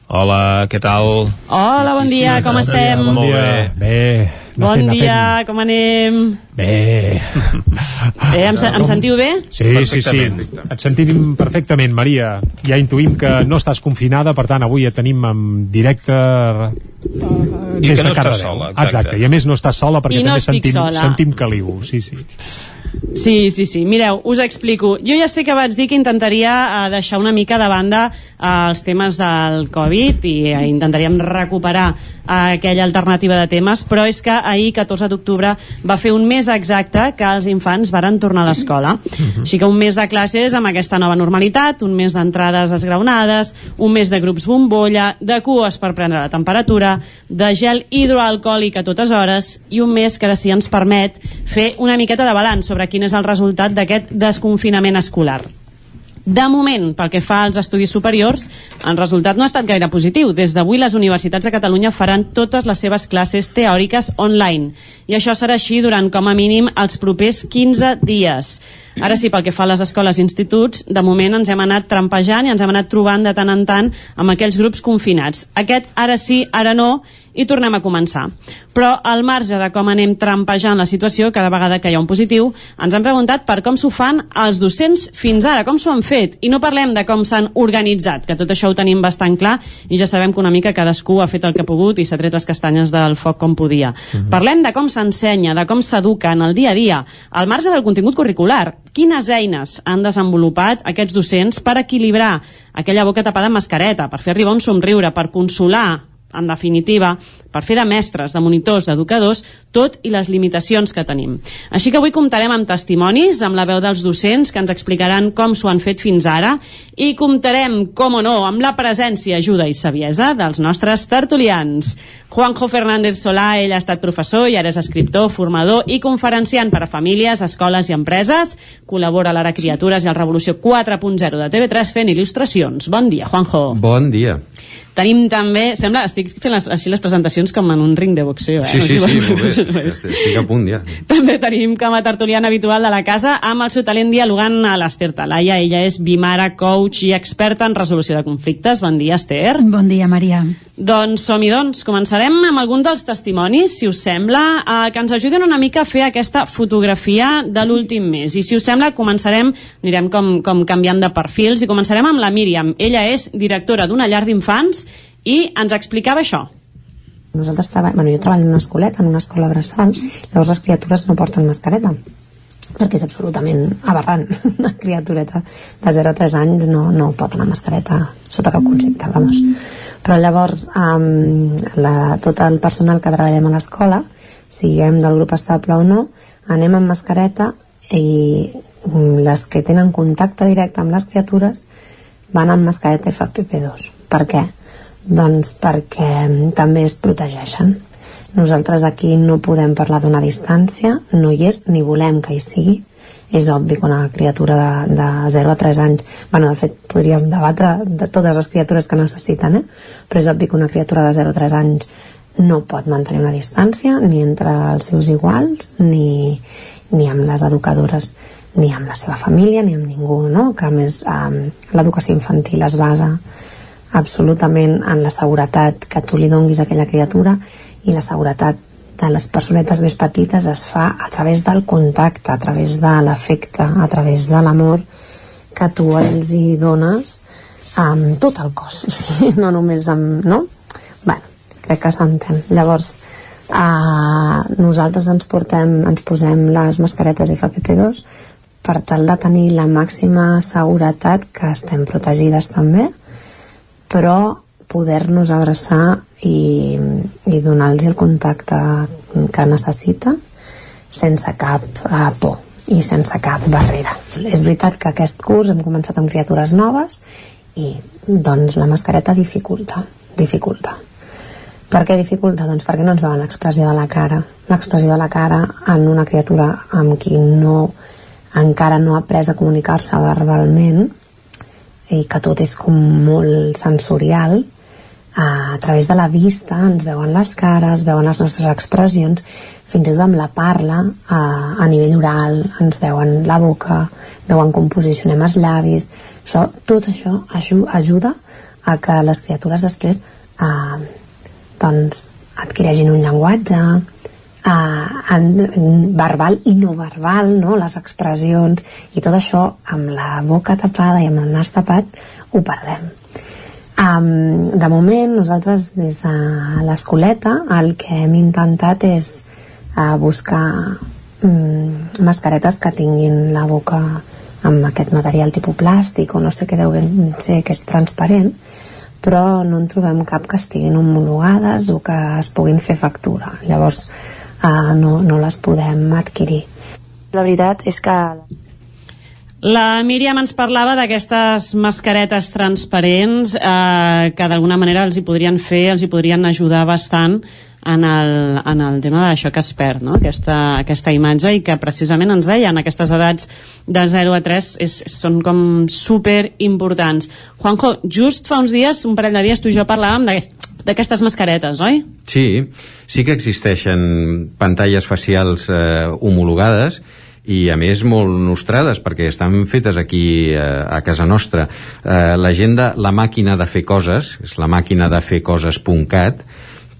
Speaker 1: Hola, què tal?
Speaker 77: Hola, bon dia, com estem?
Speaker 3: Bon dia, bon dia. Bé.
Speaker 77: Bon fent, dia, fent. com anem?
Speaker 3: Bé.
Speaker 77: Bé, em, em sentiu bé?
Speaker 3: Sí, sí, sí. Et sentim perfectament, Maria. Ja intuïm que no estàs confinada, per tant, avui et tenim en directe
Speaker 1: I que no estàs sola, exacte.
Speaker 3: exacte. I a més no estàs sola perquè
Speaker 77: I no
Speaker 3: també sentim,
Speaker 77: sola.
Speaker 3: sentim caliu. Sí, sí.
Speaker 77: Sí, sí, sí. Mireu, us explico. Jo ja sé que vaig dir que intentaria uh, deixar una mica de banda uh, els temes del Covid i uh, intentaríem recuperar uh, aquella alternativa de temes, però és que ahir, 14 d'octubre, va fer un mes exacte que els infants varen tornar a l'escola. Així que un mes de classes amb aquesta nova normalitat, un mes d'entrades esgraonades, un mes de grups bombolla, de cues per prendre la temperatura, de gel hidroalcohòlic a totes hores i un mes que ara sí ens permet fer una miqueta de balanç sobre quin és el resultat d'aquest desconfinament escolar. De moment, pel que fa als estudis superiors, el resultat no ha estat gaire positiu. Des d'avui les universitats de Catalunya faran totes les seves classes teòriques online. I això serà així durant com a mínim els propers 15 dies. Ara sí, pel que fa a les escoles i instituts, de moment ens hem anat trampejant i ens hem anat trobant de tant en tant amb aquells grups confinats. Aquest ara sí, ara no, i tornem a començar. Però al marge de com anem trampejant la situació, cada vegada que hi ha un positiu, ens han preguntat per com s'ho fan els docents fins ara, com s'ho han fet, i no parlem de com s'han organitzat, que tot això ho tenim bastant clar i ja sabem que una mica cadascú ha fet el que ha pogut i s'ha tret les castanyes del foc com podia. Uh -huh. Parlem de com s'ensenya, de com s'educa en el dia a dia, al marge del contingut curricular, quines eines han desenvolupat aquests docents per equilibrar aquella boca tapada amb mascareta, per fer arribar un somriure, per consolar en definitiva, per fer de mestres, de monitors, d'educadors, tot i les limitacions que tenim. Així que avui comptarem amb testimonis, amb la veu dels docents que ens explicaran com s'ho han fet fins ara i comptarem, com o no, amb la presència, ajuda i saviesa dels nostres tertulians. Juanjo Fernández Solà, ell ha estat professor i ara és escriptor, formador i conferenciant per a famílies, escoles i empreses. Col·labora a l'Ara Criatures i al Revolució 4.0 de TV3 fent il·lustracions. Bon dia, Juanjo.
Speaker 78: Bon dia.
Speaker 77: Tenim també, sembla, estic fent les, així les presentacions com en un ring de boxeo, eh?
Speaker 78: Sí, sí,
Speaker 77: No
Speaker 78: sí,
Speaker 77: si-
Speaker 78: molt bé. Estic a punt, ja.
Speaker 77: També tenim com a tertuliana habitual de la casa amb el seu talent dialogant a l'Ester Talaia. Ella és bimara, coach i experta en resolució de conflictes. Bon dia, Esther.
Speaker 79: Bon dia, Maria.
Speaker 77: Doncs som-hi, doncs. Començarem amb algun dels testimonis, si us sembla, eh, que ens ajuden una mica a fer aquesta fotografia de l'últim mes. I si us sembla, començarem, anirem com, com canviant de perfils, i començarem amb la Míriam. Ella és directora d'una llar d'infants i ens explicava això.
Speaker 80: Nosaltres treballem, bueno, jo treballo en una escoleta, en una escola bressol, llavors les criatures no porten mascareta perquè és absolutament aberrant. Una criatureta de 0 a 3 anys no, no pot anar mascareta sota cap concepte, vamos. Però llavors um, la, tot el personal que treballem a l'escola, siguem del grup estable o no, anem amb mascareta i les que tenen contacte directe amb les criatures van amb mascareta FFP2. Per què? Doncs perquè mm, també es protegeixen. Nosaltres aquí no podem parlar d'una distància, no hi és, ni volem que hi sigui. És obvi que una criatura de, de 0 a 3 anys, bueno, de fet, podríem debatre de totes les criatures que necessiten, eh? però és obvi que una criatura de 0 a 3 anys no pot mantenir una distància ni entre els seus iguals ni, ni amb les educadores ni amb la seva família ni amb ningú no? que a més eh, l'educació infantil es basa absolutament en la seguretat que tu li donguis a aquella criatura i la seguretat de les personetes més petites es fa a través del contacte, a través de l'afecte, a través de l'amor que tu els hi dones amb tot el cos, no només amb... No? bueno, crec que s'entén. Llavors, eh, nosaltres ens portem, ens posem les mascaretes FFP2 per tal de tenir la màxima seguretat que estem protegides també, però poder-nos abraçar i, i donar-los el contacte que necessita sense cap uh, por i sense cap barrera. És veritat que aquest curs hem començat amb criatures noves i doncs la mascareta dificulta, dificulta. Per què dificulta? Doncs perquè no ens veuen l'expressió de la cara. L'expressió de la cara en una criatura amb qui no encara no ha après a comunicar-se verbalment i que tot és com molt sensorial a través de la vista ens veuen les cares, veuen les nostres expressions fins i tot amb la parla a, a nivell oral ens veuen la boca veuen com posicionem els llavis. Això, tot això aju ajuda a que les criatures després eh, doncs adquireixin un llenguatge eh, en, verbal i no verbal no? les expressions. I tot això amb la boca tapada i amb el nas tapat ho perdem. Um, de moment, nosaltres des de l'escoleta el que hem intentat és uh, buscar um, mascaretes que tinguin la boca amb aquest material tipus plàstic o no sé què deu ben ser que és transparent però no en trobem cap que estiguin homologades o que es puguin fer factura. Llavors uh, no, no les podem adquirir la veritat és que
Speaker 77: La Míriam ens parlava d'aquestes mascaretes transparents eh, que d'alguna manera els hi podrien fer, els hi podrien ajudar bastant en el, en el tema d'això que es perd, no? aquesta, aquesta imatge i que precisament ens deien aquestes edats de 0 a 3 és, són com super importants. Juanjo, just fa uns dies, un parell de dies, tu i jo parlàvem d'aquestes mascaretes, oi?
Speaker 78: Sí, sí que existeixen pantalles facials eh, homologades i a més molt nostrades perquè estan fetes aquí eh, a casa nostra eh, la gent de la màquina de fer coses és la màquina de fer coses.cat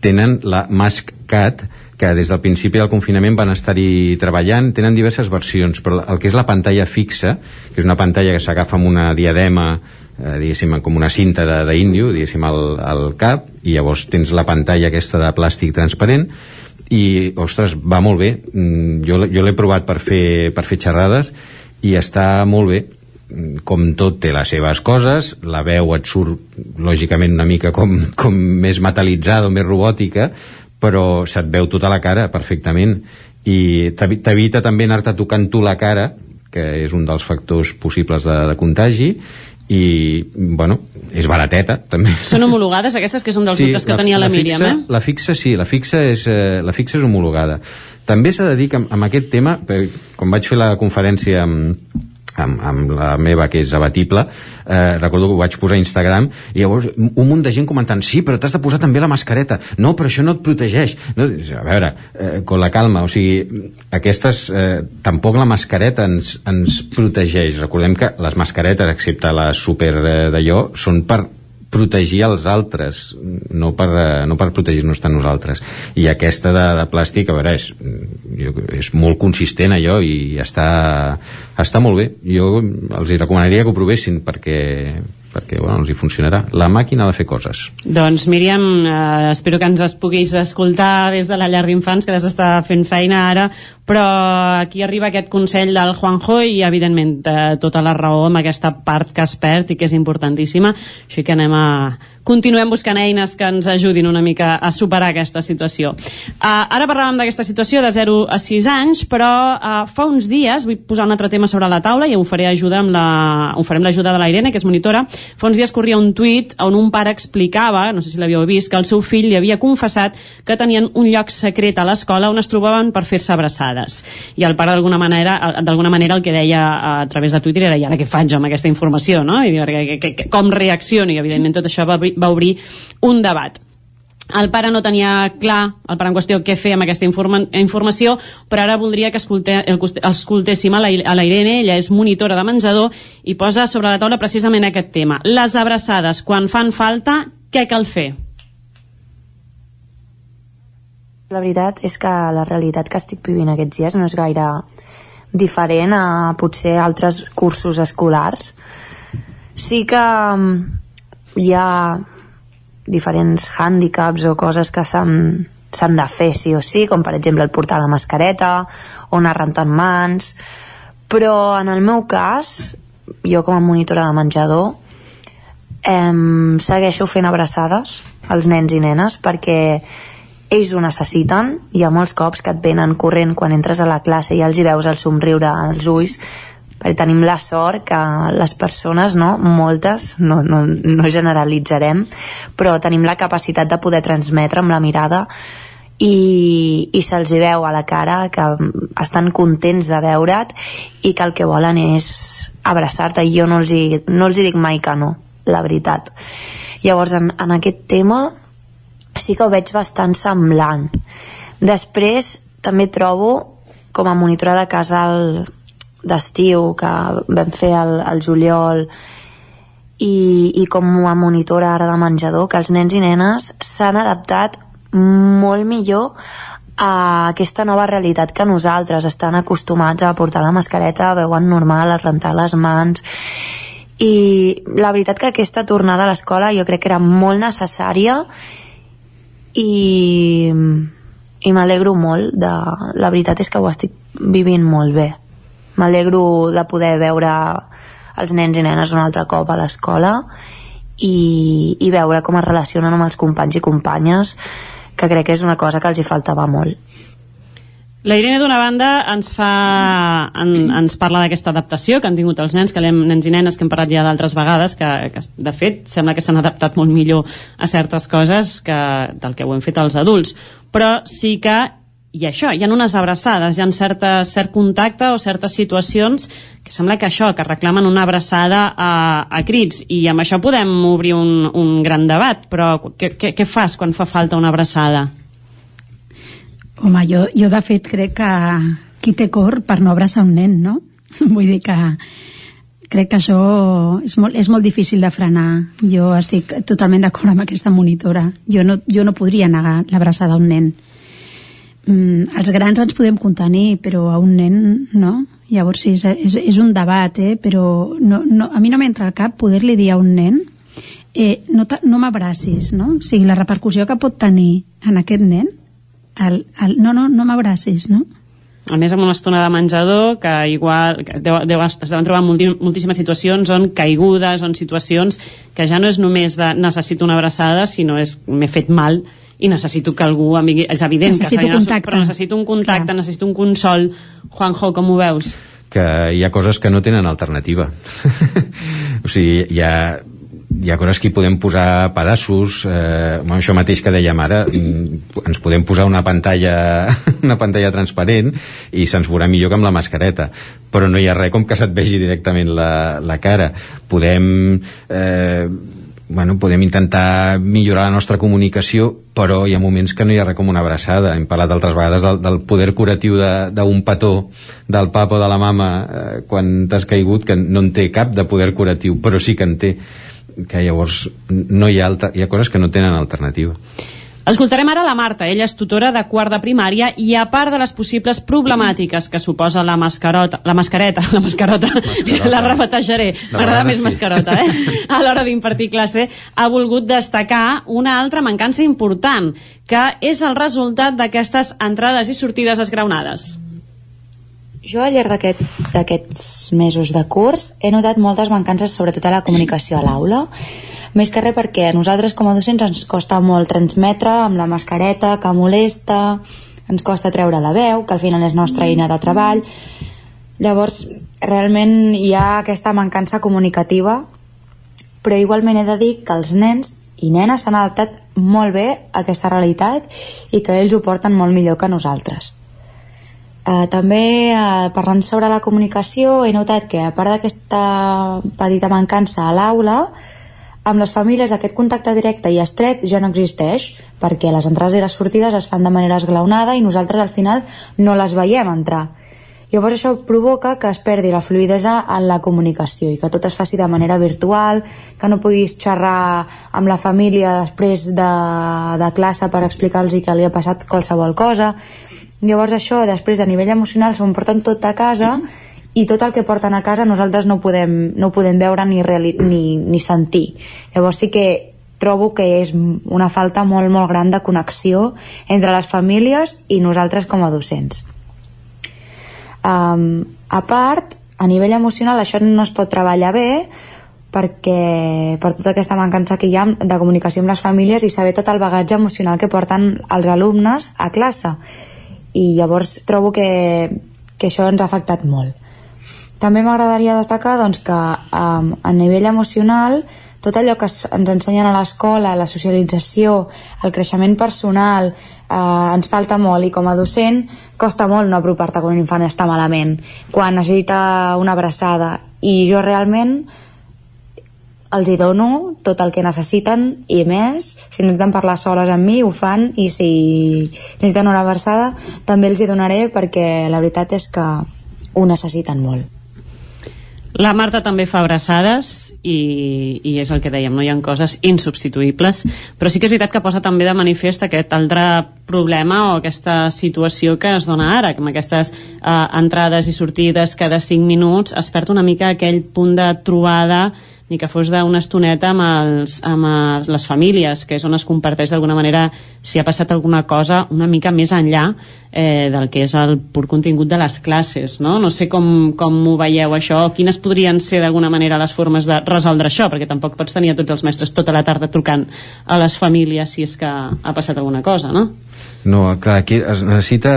Speaker 78: tenen la MaskCat que des del principi del confinament van estar-hi treballant, tenen diverses versions però el que és la pantalla fixa que és una pantalla que s'agafa amb una diadema eh, diguéssim, com una cinta d'índio diguéssim, al, al cap i llavors tens la pantalla aquesta de plàstic transparent i, ostres, va molt bé. Mm, jo, jo l'he provat per fer, per fer xerrades i està molt bé. Mm, com tot té les seves coses la veu et surt lògicament una mica com, com més metalitzada o més robòtica però se't veu tota la cara perfectament. I t'evi- t'evita també anar-te tocant tu la cara que és un dels factors possibles de, de contagi i, bueno, és barateta també
Speaker 77: Són homologades aquestes que són dels dubtes que tenia la, Míriam,
Speaker 78: fixa,
Speaker 77: eh?
Speaker 78: La fixa sí, la fixa és, eh, la fixa és homologada. També s'ha de dir que amb, amb aquest tema, eh, quan vaig fer la conferència amb, amb, amb la meva que és abatible eh, recordo que ho vaig posar a Instagram i llavors un munt de gent comentant sí, però t'has de posar també la mascareta. No, però això no et protegeix. No, a veure, eh, con la calma o sigui, aquestes eh, tampoc la mascareta ens, ens protegeix. Recordem que les mascaretes excepte la super eh, d'allò són per protegir els altres, no per, eh, no per protegir-nos tant nosaltres. I aquesta de, de plàstic, a veure, és, jo, és molt consistent allò i està, està molt bé. Jo els recomanaria que ho provessin perquè, perquè bueno, els hi funcionarà. La màquina de fer coses.
Speaker 77: Doncs Míriam, eh, espero que ens es puguis escoltar des de la llar d'infants, que has d'estar fent feina ara, però aquí arriba aquest consell del Juanjo i evidentment eh, tota la raó amb aquesta part que es perd i que és importantíssima, així que anem a, continuem buscant eines que ens ajudin una mica a superar aquesta situació. Uh, ara parlàvem d'aquesta situació de 0 a 6 anys, però uh, fa uns dies, vull posar un altre tema sobre la taula i ho faré ajuda amb la, ho farem l'ajuda de la Irene, que és monitora. Fa uns dies corria un tuit on un pare explicava, no sé si l'havíeu vist, que el seu fill li havia confessat que tenien un lloc secret a l'escola on es trobaven per fer-se abraçades. I el pare d'alguna manera, d'alguna manera el que deia a través de Twitter era i ara què faig amb aquesta informació, no? I dir, que, que, que, com reaccioni? Evidentment tot això va, va obrir un debat el pare no tenia clar, el pare en qüestió, què fer amb aquesta informa informació, però ara voldria que escolte, el, escoltéssim a la, a la Irene, ella és monitora de menjador, i posa sobre la taula precisament aquest tema. Les abraçades, quan fan falta, què cal fer?
Speaker 81: La veritat és que la realitat que estic vivint aquests dies no és gaire diferent a potser altres cursos escolars. Sí que hi ha diferents hàndicaps o coses que s'han de fer sí o sí, com per exemple el portar la mascareta o anar rentant mans. Però en el meu cas jo com a monitora de menjador em, segueixo fent abraçades als nens i nenes perquè ells ho necessiten. Hi ha molts cops que et venen corrent quan entres a la classe i els hi veus el somriure als ulls perquè tenim la sort que les persones, no, moltes, no, no, no generalitzarem, però tenim la capacitat de poder transmetre amb la mirada i, i se'ls veu a la cara que estan contents de veure't i que el que volen és abraçar-te i jo no els, hi, no els hi dic mai que no, la veritat. Llavors, en, en aquest tema sí que ho veig bastant semblant. Després, també trobo, com a monitora de casal d'estiu que vam fer al, al juliol i, i com a monitora ara de menjador que els nens i nenes s'han adaptat molt millor a aquesta nova realitat que nosaltres estan acostumats a portar la mascareta, veuen normal, a rentar les mans. I la veritat que aquesta tornada a l'escola jo crec que era molt necessària i, i m'alegro molt de, la veritat és que ho estic vivint molt bé m'alegro de poder veure els nens i nenes un altre cop a l'escola i, i veure com es relacionen amb els companys i companyes que crec que és una cosa que els hi faltava molt.
Speaker 77: La Irene, d'una banda, ens, fa, en, ens parla d'aquesta adaptació que han tingut els nens, que hem, nens i nenes que hem parlat ja d'altres vegades, que, que de fet sembla que s'han adaptat molt millor a certes coses que, del que ho hem fet els adults. Però sí que i això, hi ha unes abraçades, hi ha certa, cert contacte o certes situacions que sembla que això, que reclamen una abraçada a, a crits, i amb això podem obrir un, un gran debat, però què, què, què fas quan fa falta una abraçada?
Speaker 82: Home, jo, jo de fet crec que qui té cor per no abraçar un nen, no? Vull dir que crec que això és molt, és molt difícil de frenar. Jo estic totalment d'acord amb aquesta monitora. Jo no, jo no podria negar l'abraçada a un nen mm, els grans ens podem contenir, però a un nen no. Llavors sí, és, és, és un debat, eh? però no, no, a mi no m'entra al cap poder-li dir a un nen eh, no, no m'abracis, no? O sigui, la repercussió que pot tenir en aquest nen, el, el, no, no, no m'abracis, no?
Speaker 77: a més amb una estona de menjador que igual que deu, deu, es deuen trobar moltíssimes situacions on caigudes, on situacions que ja no és només de necessito una abraçada, sinó és m'he fet mal i necessito que algú amigui... és evident
Speaker 82: necessito
Speaker 77: que
Speaker 82: contacte.
Speaker 77: però necessito un contacte, Clar. necessito un consol Juanjo, com ho veus?
Speaker 78: que hi ha coses que no tenen alternativa o sigui, hi ha hi ha coses que hi podem posar pedaços eh, bueno, això mateix que dèiem ara mm, ens podem posar una pantalla una pantalla transparent i se'ns veurà millor que amb la mascareta però no hi ha res com que se't vegi directament la, la cara podem eh, bueno, podem intentar millorar la nostra comunicació, però hi ha moments que no hi ha res com una abraçada. Hem parlat altres vegades del, del poder curatiu d'un petó del papa o de la mama eh, quan t'has caigut, que no en té cap de poder curatiu, però sí que en té que llavors no hi ha, alta, hi ha coses que no tenen alternativa.
Speaker 77: Escoltarem ara la Marta, ella és tutora de quart de primària i a part de les possibles problemàtiques que suposa la mascarota, la mascareta, la mascarota, mascarota. la rebatejaré, m'agrada més sí. mascarota, eh? A l'hora d'impartir classe, ha volgut destacar una altra mancança important, que és el resultat d'aquestes entrades i sortides esgraonades.
Speaker 79: Jo al llarg d'aquests aquest, mesos de curs he notat moltes mancances sobretot a la comunicació a l'aula més que res perquè a nosaltres com a docents ens costa molt transmetre amb la mascareta que molesta, ens costa treure la veu, que al final és nostra eina de treball. Llavors, realment hi ha aquesta mancança comunicativa, però igualment he de dir que els nens i nenes s'han adaptat molt bé a aquesta realitat i que ells ho porten molt millor que nosaltres. Eh, també, eh, parlant sobre la comunicació, he notat que a part d'aquesta petita mancança a l'aula, amb les famílies aquest contacte directe i estret ja no existeix perquè les entrades i les sortides es fan de manera esglaonada i nosaltres al final no les veiem entrar. Llavors això provoca que es perdi la fluidesa en la comunicació i que tot es faci de manera virtual, que no puguis xerrar amb la família després de, de classe per explicar-los que li ha passat qualsevol cosa. Llavors això, després a nivell emocional, s'ho porten tot a casa i tot el que porten a casa nosaltres no podem, no podem veure ni, reali ni, ni sentir. Llavors sí que trobo que és una falta molt, molt gran de connexió entre les famílies i nosaltres com a docents. Um, a part, a nivell emocional això no es pot treballar bé perquè per tota aquesta mancança que hi ha de comunicació amb les famílies i saber tot el bagatge emocional que porten els alumnes a classe i llavors trobo que, que això ens ha afectat molt també m'agradaria destacar doncs, que um, a nivell emocional tot allò que ens ensenyen a l'escola, la socialització, el creixement personal, eh, ens falta molt i com a docent costa molt no apropar-te quan un infant està malament, quan necessita una abraçada i jo realment els hi dono tot el que necessiten i més, si necessiten parlar soles amb mi ho fan i si necessiten una abraçada també els hi donaré perquè la veritat és que ho necessiten molt.
Speaker 77: La Marta també fa abraçades i, i és el que dèiem, no hi ha coses insubstituïbles, però sí que és veritat que posa també de manifest aquest altre problema o aquesta situació que es dona ara, amb aquestes eh, entrades i sortides cada 5 minuts, es perd una mica aquell punt de trobada ni que fos d'una estoneta amb, els, amb els, les famílies, que és on es comparteix d'alguna manera si ha passat alguna cosa una mica més enllà eh, del que és el pur contingut de les classes. No, no sé com, com ho veieu això, o quines podrien ser d'alguna manera les formes de resoldre això, perquè tampoc pots tenir a tots els mestres tota la tarda trucant a les famílies si és que ha passat alguna cosa, no?
Speaker 78: No, clar, aquí es necessita,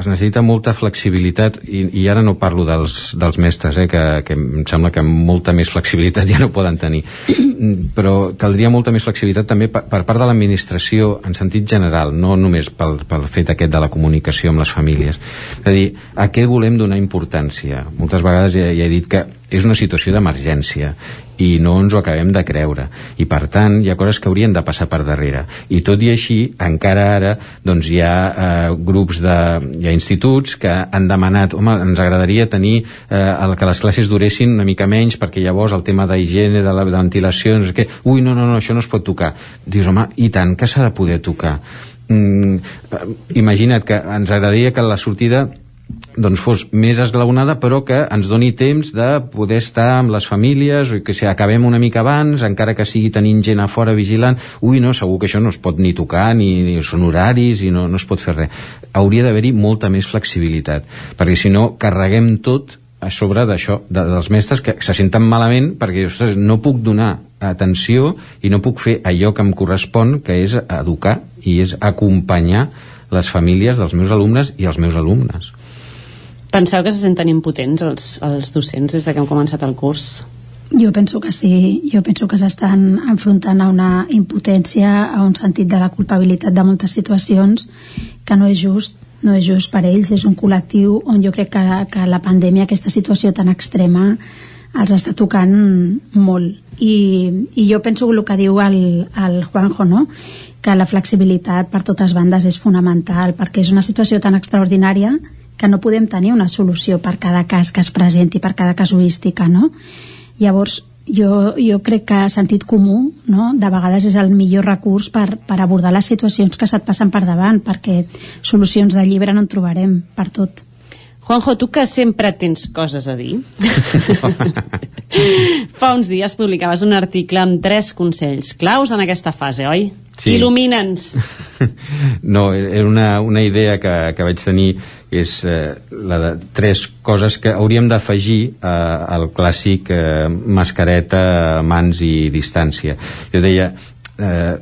Speaker 78: es necessita molta flexibilitat i, i ara no parlo dels, dels mestres, eh, que, que em sembla que molta més flexibilitat ja no poden tenir, però caldria molta més flexibilitat també per, per part de l'administració en sentit general, no només pel, pel fet aquest de la comunicació amb les famílies. És a dir, a què volem donar importància? Moltes vegades ja, ja he dit que és una situació d'emergència i no ens ho acabem de creure. I per tant hi ha coses que haurien de passar per darrere. I tot i així encara ara doncs hi ha eh, grups de hi ha instituts que han demanat home, ens agradaria tenir eh, el que les classes duressin una mica menys perquè llavors el tema d'higiene, de la de ventilació sé què, ui no, no, no, això no es pot tocar. Dius home, i tant que s'ha de poder tocar. Mm, eh, imagina't que ens agradaria que la sortida doncs fos més esglaonada però que ens doni temps de poder estar amb les famílies o que si acabem una mica abans encara que sigui tenint gent a fora vigilant ui no, segur que això no es pot ni tocar ni, ni són horaris i no, no es pot fer res. Hauria d'haver-hi molta més flexibilitat perquè si no carreguem tot a sobre d'això, de, dels mestres que se senten malament perquè ostres, no puc donar atenció i no puc fer allò que em correspon que és educar i és acompanyar les famílies dels meus alumnes i els meus alumnes
Speaker 77: Penseu que se senten impotents els, els docents des de que hem començat el curs?
Speaker 82: Jo penso que sí, jo penso que s'estan enfrontant a una impotència, a un sentit de la culpabilitat de moltes situacions que no és just, no és just per ells, és un col·lectiu on jo crec que, que la pandèmia, aquesta situació tan extrema, els està tocant molt. I, i jo penso el que diu el, el Juanjo, no? que la flexibilitat per totes bandes és fonamental, perquè és una situació tan extraordinària que no podem tenir una solució per cada cas que es presenti, per cada casuística, no? Llavors, jo, jo crec que sentit comú no? de vegades és el millor recurs per, per abordar les situacions que se't passen per davant perquè solucions de llibre no en trobarem per tot
Speaker 77: Juanjo, tu que sempre tens coses a dir fa uns dies publicaves un article amb tres consells claus en aquesta fase, oi? Sí. Il·lumina'ns
Speaker 78: no, era una, una idea que, que vaig tenir és eh, la de tres coses que hauríem d'afegir eh, al clàssic eh, mascareta, mans i distància. Jo deia, eh,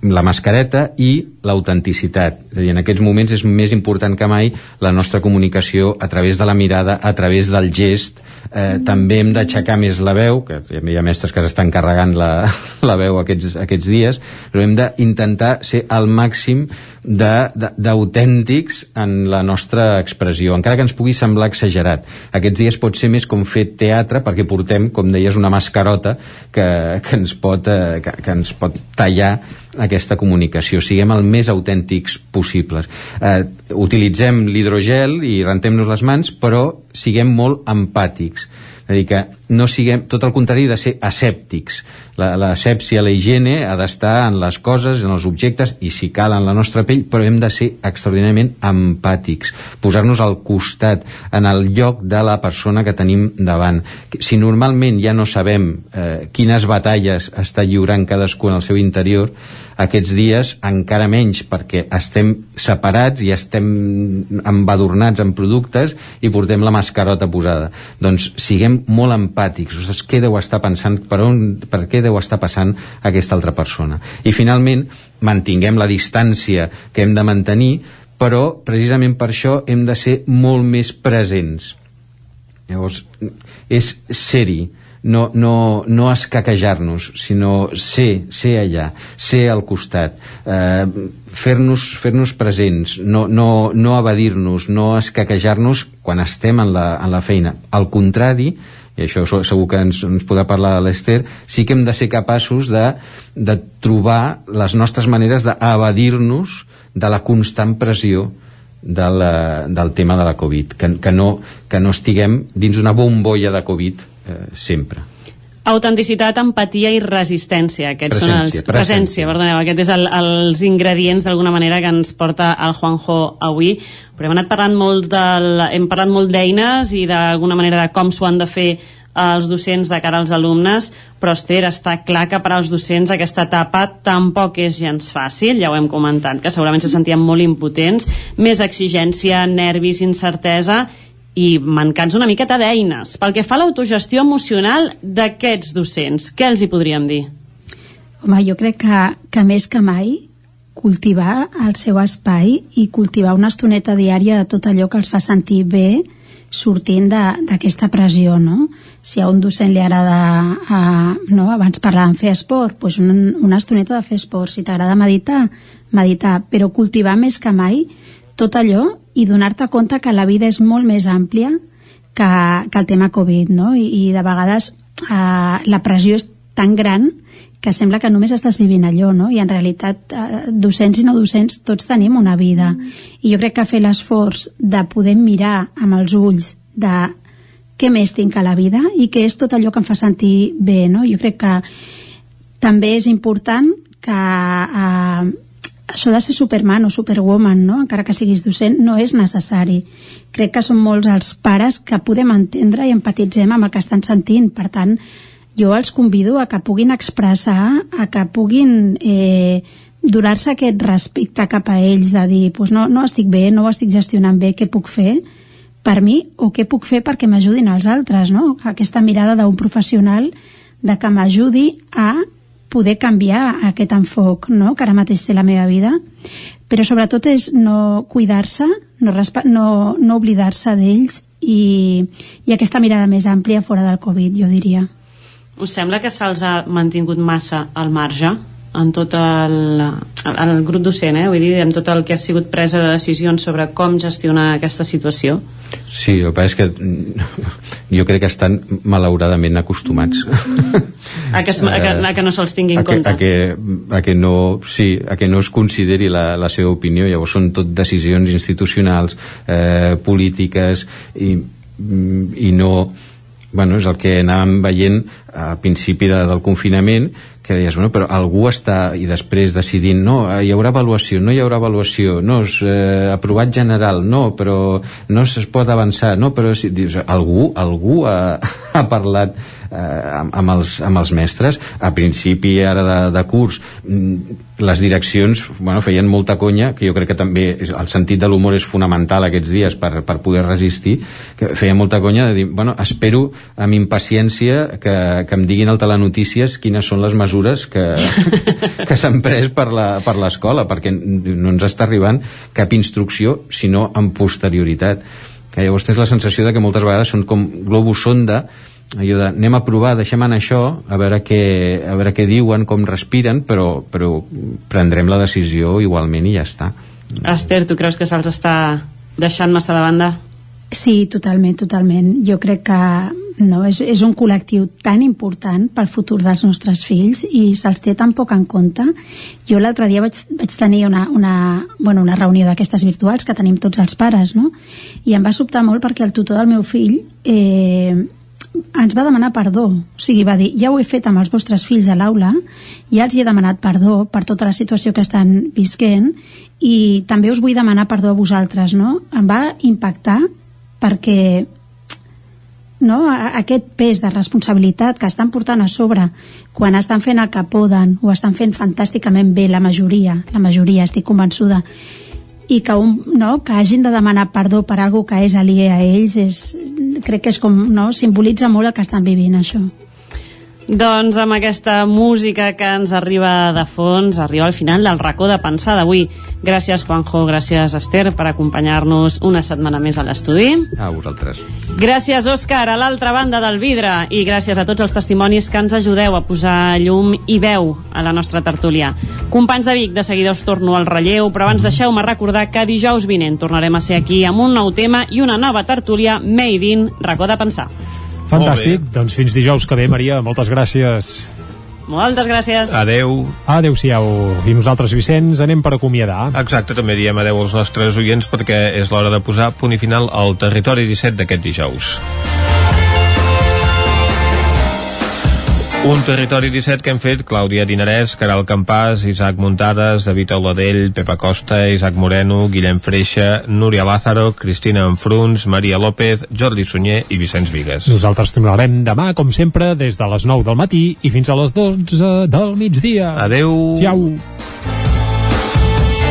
Speaker 78: la mascareta i l'autenticitat. És a dir, en aquests moments és més important que mai la nostra comunicació a través de la mirada, a través del gest, eh, també hem d'aixecar més la veu, que hi ha mestres que s'estan carregant la, la veu aquests, aquests dies, però hem d'intentar ser al màxim d'autèntics en la nostra expressió, encara que ens pugui semblar exagerat. Aquests dies pot ser més com fer teatre, perquè portem, com deies, una mascarota que, que, ens, pot, eh, que, que ens pot tallar aquesta comunicació, siguem el més autèntics possibles. Eh, utilitzem l'hidrogel i rentem-nos les mans, però siguem molt empàtics. És a dir, que no siguem, tot el contrari de ser asèptics. La, la la higiene ha d'estar en les coses, en els objectes i si cal en la nostra pell, però hem de ser extraordinàriament empàtics, posar-nos al costat, en el lloc de la persona que tenim davant. Si normalment ja no sabem eh, quines batalles està lliurant cadascú en el seu interior, aquests dies encara menys perquè estem separats i estem embadurnats en productes i portem la mascarota posada doncs siguem molt empàtics, o sigui, què deu estar pensant, per, on, per què deu estar passant aquesta altra persona. I finalment, mantinguem la distància que hem de mantenir, però precisament per això hem de ser molt més presents. Llavors, és ser-hi, no, no, no escaquejar-nos, sinó ser, ser allà, ser al costat, eh, fer-nos fer, -nos, presents, no, no, no evadir-nos, no escaquejar-nos quan estem en la, en la feina. Al contrari, i això segur que ens, ens podrà parlar l'Ester, sí que hem de ser capaços de, de trobar les nostres maneres d'evadir-nos de la constant pressió de la, del tema de la Covid, que, que, no, que no estiguem dins una bombolla de Covid eh, sempre.
Speaker 77: Autenticitat, empatia i resistència. Aquests presència, són els... Presència. presència perdoneu, aquest és el, els ingredients d'alguna manera que ens porta el Juanjo avui. Però hem anat parlant molt del, hem parlat molt d'eines i d'alguna manera de com s'ho han de fer els docents de cara als alumnes, però Esther, està clar que per als docents aquesta etapa tampoc és gens fàcil, ja ho hem comentat, que segurament se sentien molt impotents, més exigència, nervis, incertesa i mancats una miqueta d'eines. Pel que fa a l'autogestió emocional d'aquests docents, què els hi podríem dir?
Speaker 82: Home, jo crec que, que més que mai cultivar el seu espai i cultivar una estoneta diària de tot allò que els fa sentir bé sortint d'aquesta pressió, no? Si a un docent li agrada, uh, no? abans parlàvem fer esport, doncs una, una estoneta de fer esport. Si t'agrada meditar, meditar. Però cultivar més que mai tot allò i donar-te compte que la vida és molt més àmplia que, que el tema Covid, no? I, i de vegades eh, la pressió és tan gran que sembla que només estàs vivint allò, no? I en realitat, eh, docents i no docents, tots tenim una vida. Mm. I jo crec que fer l'esforç de poder mirar amb els ulls de què més tinc a la vida i què és tot allò que em fa sentir bé, no? Jo crec que també és important que eh, això de ser superman o superwoman, no? encara que siguis docent, no és necessari. Crec que són molts els pares que podem entendre i empatitzem amb el que estan sentint. Per tant, jo els convido a que puguin expressar, a que puguin eh, donar-se aquest respecte cap a ells, de dir, pues no, no estic bé, no ho estic gestionant bé, què puc fer per mi o què puc fer perquè m'ajudin els altres, no? Aquesta mirada d'un professional de que m'ajudi a poder canviar aquest enfoc no? que ara mateix té la meva vida. Però sobretot és no cuidar-se no, no, no oblidar-se d'ells i, i aquesta mirada més àmplia fora del Covid, jo diria.
Speaker 77: Us sembla que se'ls ha mantingut massa al marge en tot el, el, el grup docent, eh? vull dir, en tot el que ha sigut presa de decisions sobre com gestionar aquesta situació?
Speaker 78: Sí, el que és que jo crec que estan malauradament acostumats
Speaker 77: A que, es, a que, a que no se'ls tingui en
Speaker 78: a que,
Speaker 77: compte?
Speaker 78: a que, a que no, sí, a que no es consideri la, la seva opinió llavors són tot decisions institucionals eh, polítiques i, i no bueno, és el que anàvem veient a principi de, del confinament que deies, bueno, però algú està i després decidint, no, hi haurà avaluació no hi haurà avaluació, no, és eh, aprovat general, no, però no es pot avançar, no, però si, dius, algú, algú ha, ha parlat eh, amb, amb, els, amb els mestres a principi ara de, de curs mm, les direccions bueno, feien molta conya, que jo crec que també el sentit de l'humor és fonamental aquests dies per, per poder resistir, que feien molta conya de dir, bueno, espero amb impaciència que, que em diguin al telenotícies quines són les mesures que, que s'han pres per la- per l'escola, perquè no ens està arribant cap instrucció, sinó amb posterioritat. Que llavors tens la sensació de que moltes vegades són com globus sonda, allò de anem a provar, deixem anar això, a veure què, a veure què diuen, com respiren, però, però prendrem la decisió igualment i ja està.
Speaker 77: Esther, tu creus que se'ls està deixant massa de banda?
Speaker 82: Sí, totalment, totalment. Jo crec que no, és, és un col·lectiu tan important pel futur dels nostres fills i se'ls té tan poc en compte. Jo l'altre dia vaig, vaig tenir una, una, bueno, una reunió d'aquestes virtuals que tenim tots els pares, no? I em va sobtar molt perquè el tutor del meu fill eh, ens va demanar perdó. O sigui, va dir, ja ho he fet amb els vostres fills a l'aula, ja els hi he demanat perdó per tota la situació que estan visquent i també us vull demanar perdó a vosaltres, no? Em va impactar perquè no, aquest pes de responsabilitat que estan portant a sobre quan estan fent el que poden o estan fent fantàsticament bé la majoria, la majoria estic convençuda i que, un, no, que hagin de demanar perdó per algo que és aliè a ells és, crec que és com, no, simbolitza molt el que estan vivint això
Speaker 77: Doncs amb aquesta música que ens arriba de fons, arriba al final del racó de pensar d'avui. Gràcies, Juanjo, gràcies, Esther, per acompanyar-nos una setmana més a l'estudi.
Speaker 78: A vosaltres.
Speaker 77: Gràcies, Òscar, a l'altra banda del vidre. I gràcies a tots els testimonis que ens ajudeu a posar llum i veu a la nostra tertúlia. Companys de Vic, de seguida us torno al relleu, però abans deixeu-me recordar que dijous vinent tornarem a ser aquí amb un nou tema i una nova tertúlia Made in Racó de Pensar.
Speaker 3: Fantàstic, doncs fins dijous que ve, Maria, moltes gràcies.
Speaker 77: Moltes gràcies.
Speaker 1: Adeu.
Speaker 3: Adeu-siau. I nosaltres, Vicenç, anem per acomiadar.
Speaker 1: Exacte, també diem adeu als nostres oients perquè és l'hora de posar punt i final al territori 17 d'aquest dijous. Un territori 17 que hem fet Clàudia Dinarès, Caral Campàs, Isaac Muntades, David Auladell, Pepa Costa, Isaac Moreno, Guillem Freixa, Núria Lázaro, Cristina Enfruns, Maria López, Jordi Sunyer i Vicenç Vigues.
Speaker 3: Nosaltres tornarem demà, com sempre, des de les 9 del matí i fins a les 12 del migdia.
Speaker 1: Adeu.
Speaker 3: Ciao.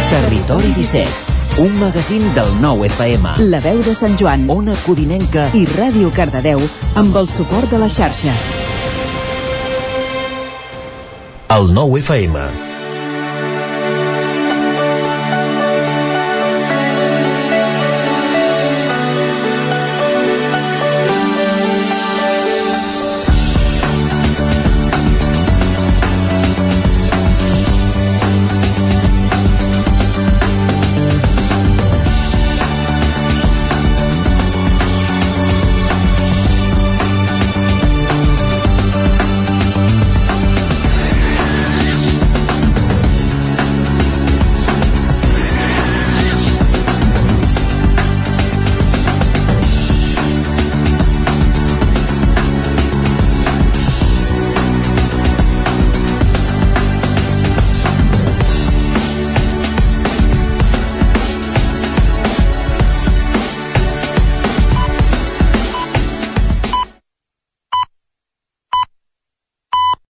Speaker 83: Territori 17, un magazín del nou FM.
Speaker 17: La veu de Sant Joan,
Speaker 83: Ona Codinenca
Speaker 17: i Ràdio Cardedeu amb el suport de la xarxa.
Speaker 84: El nou FM.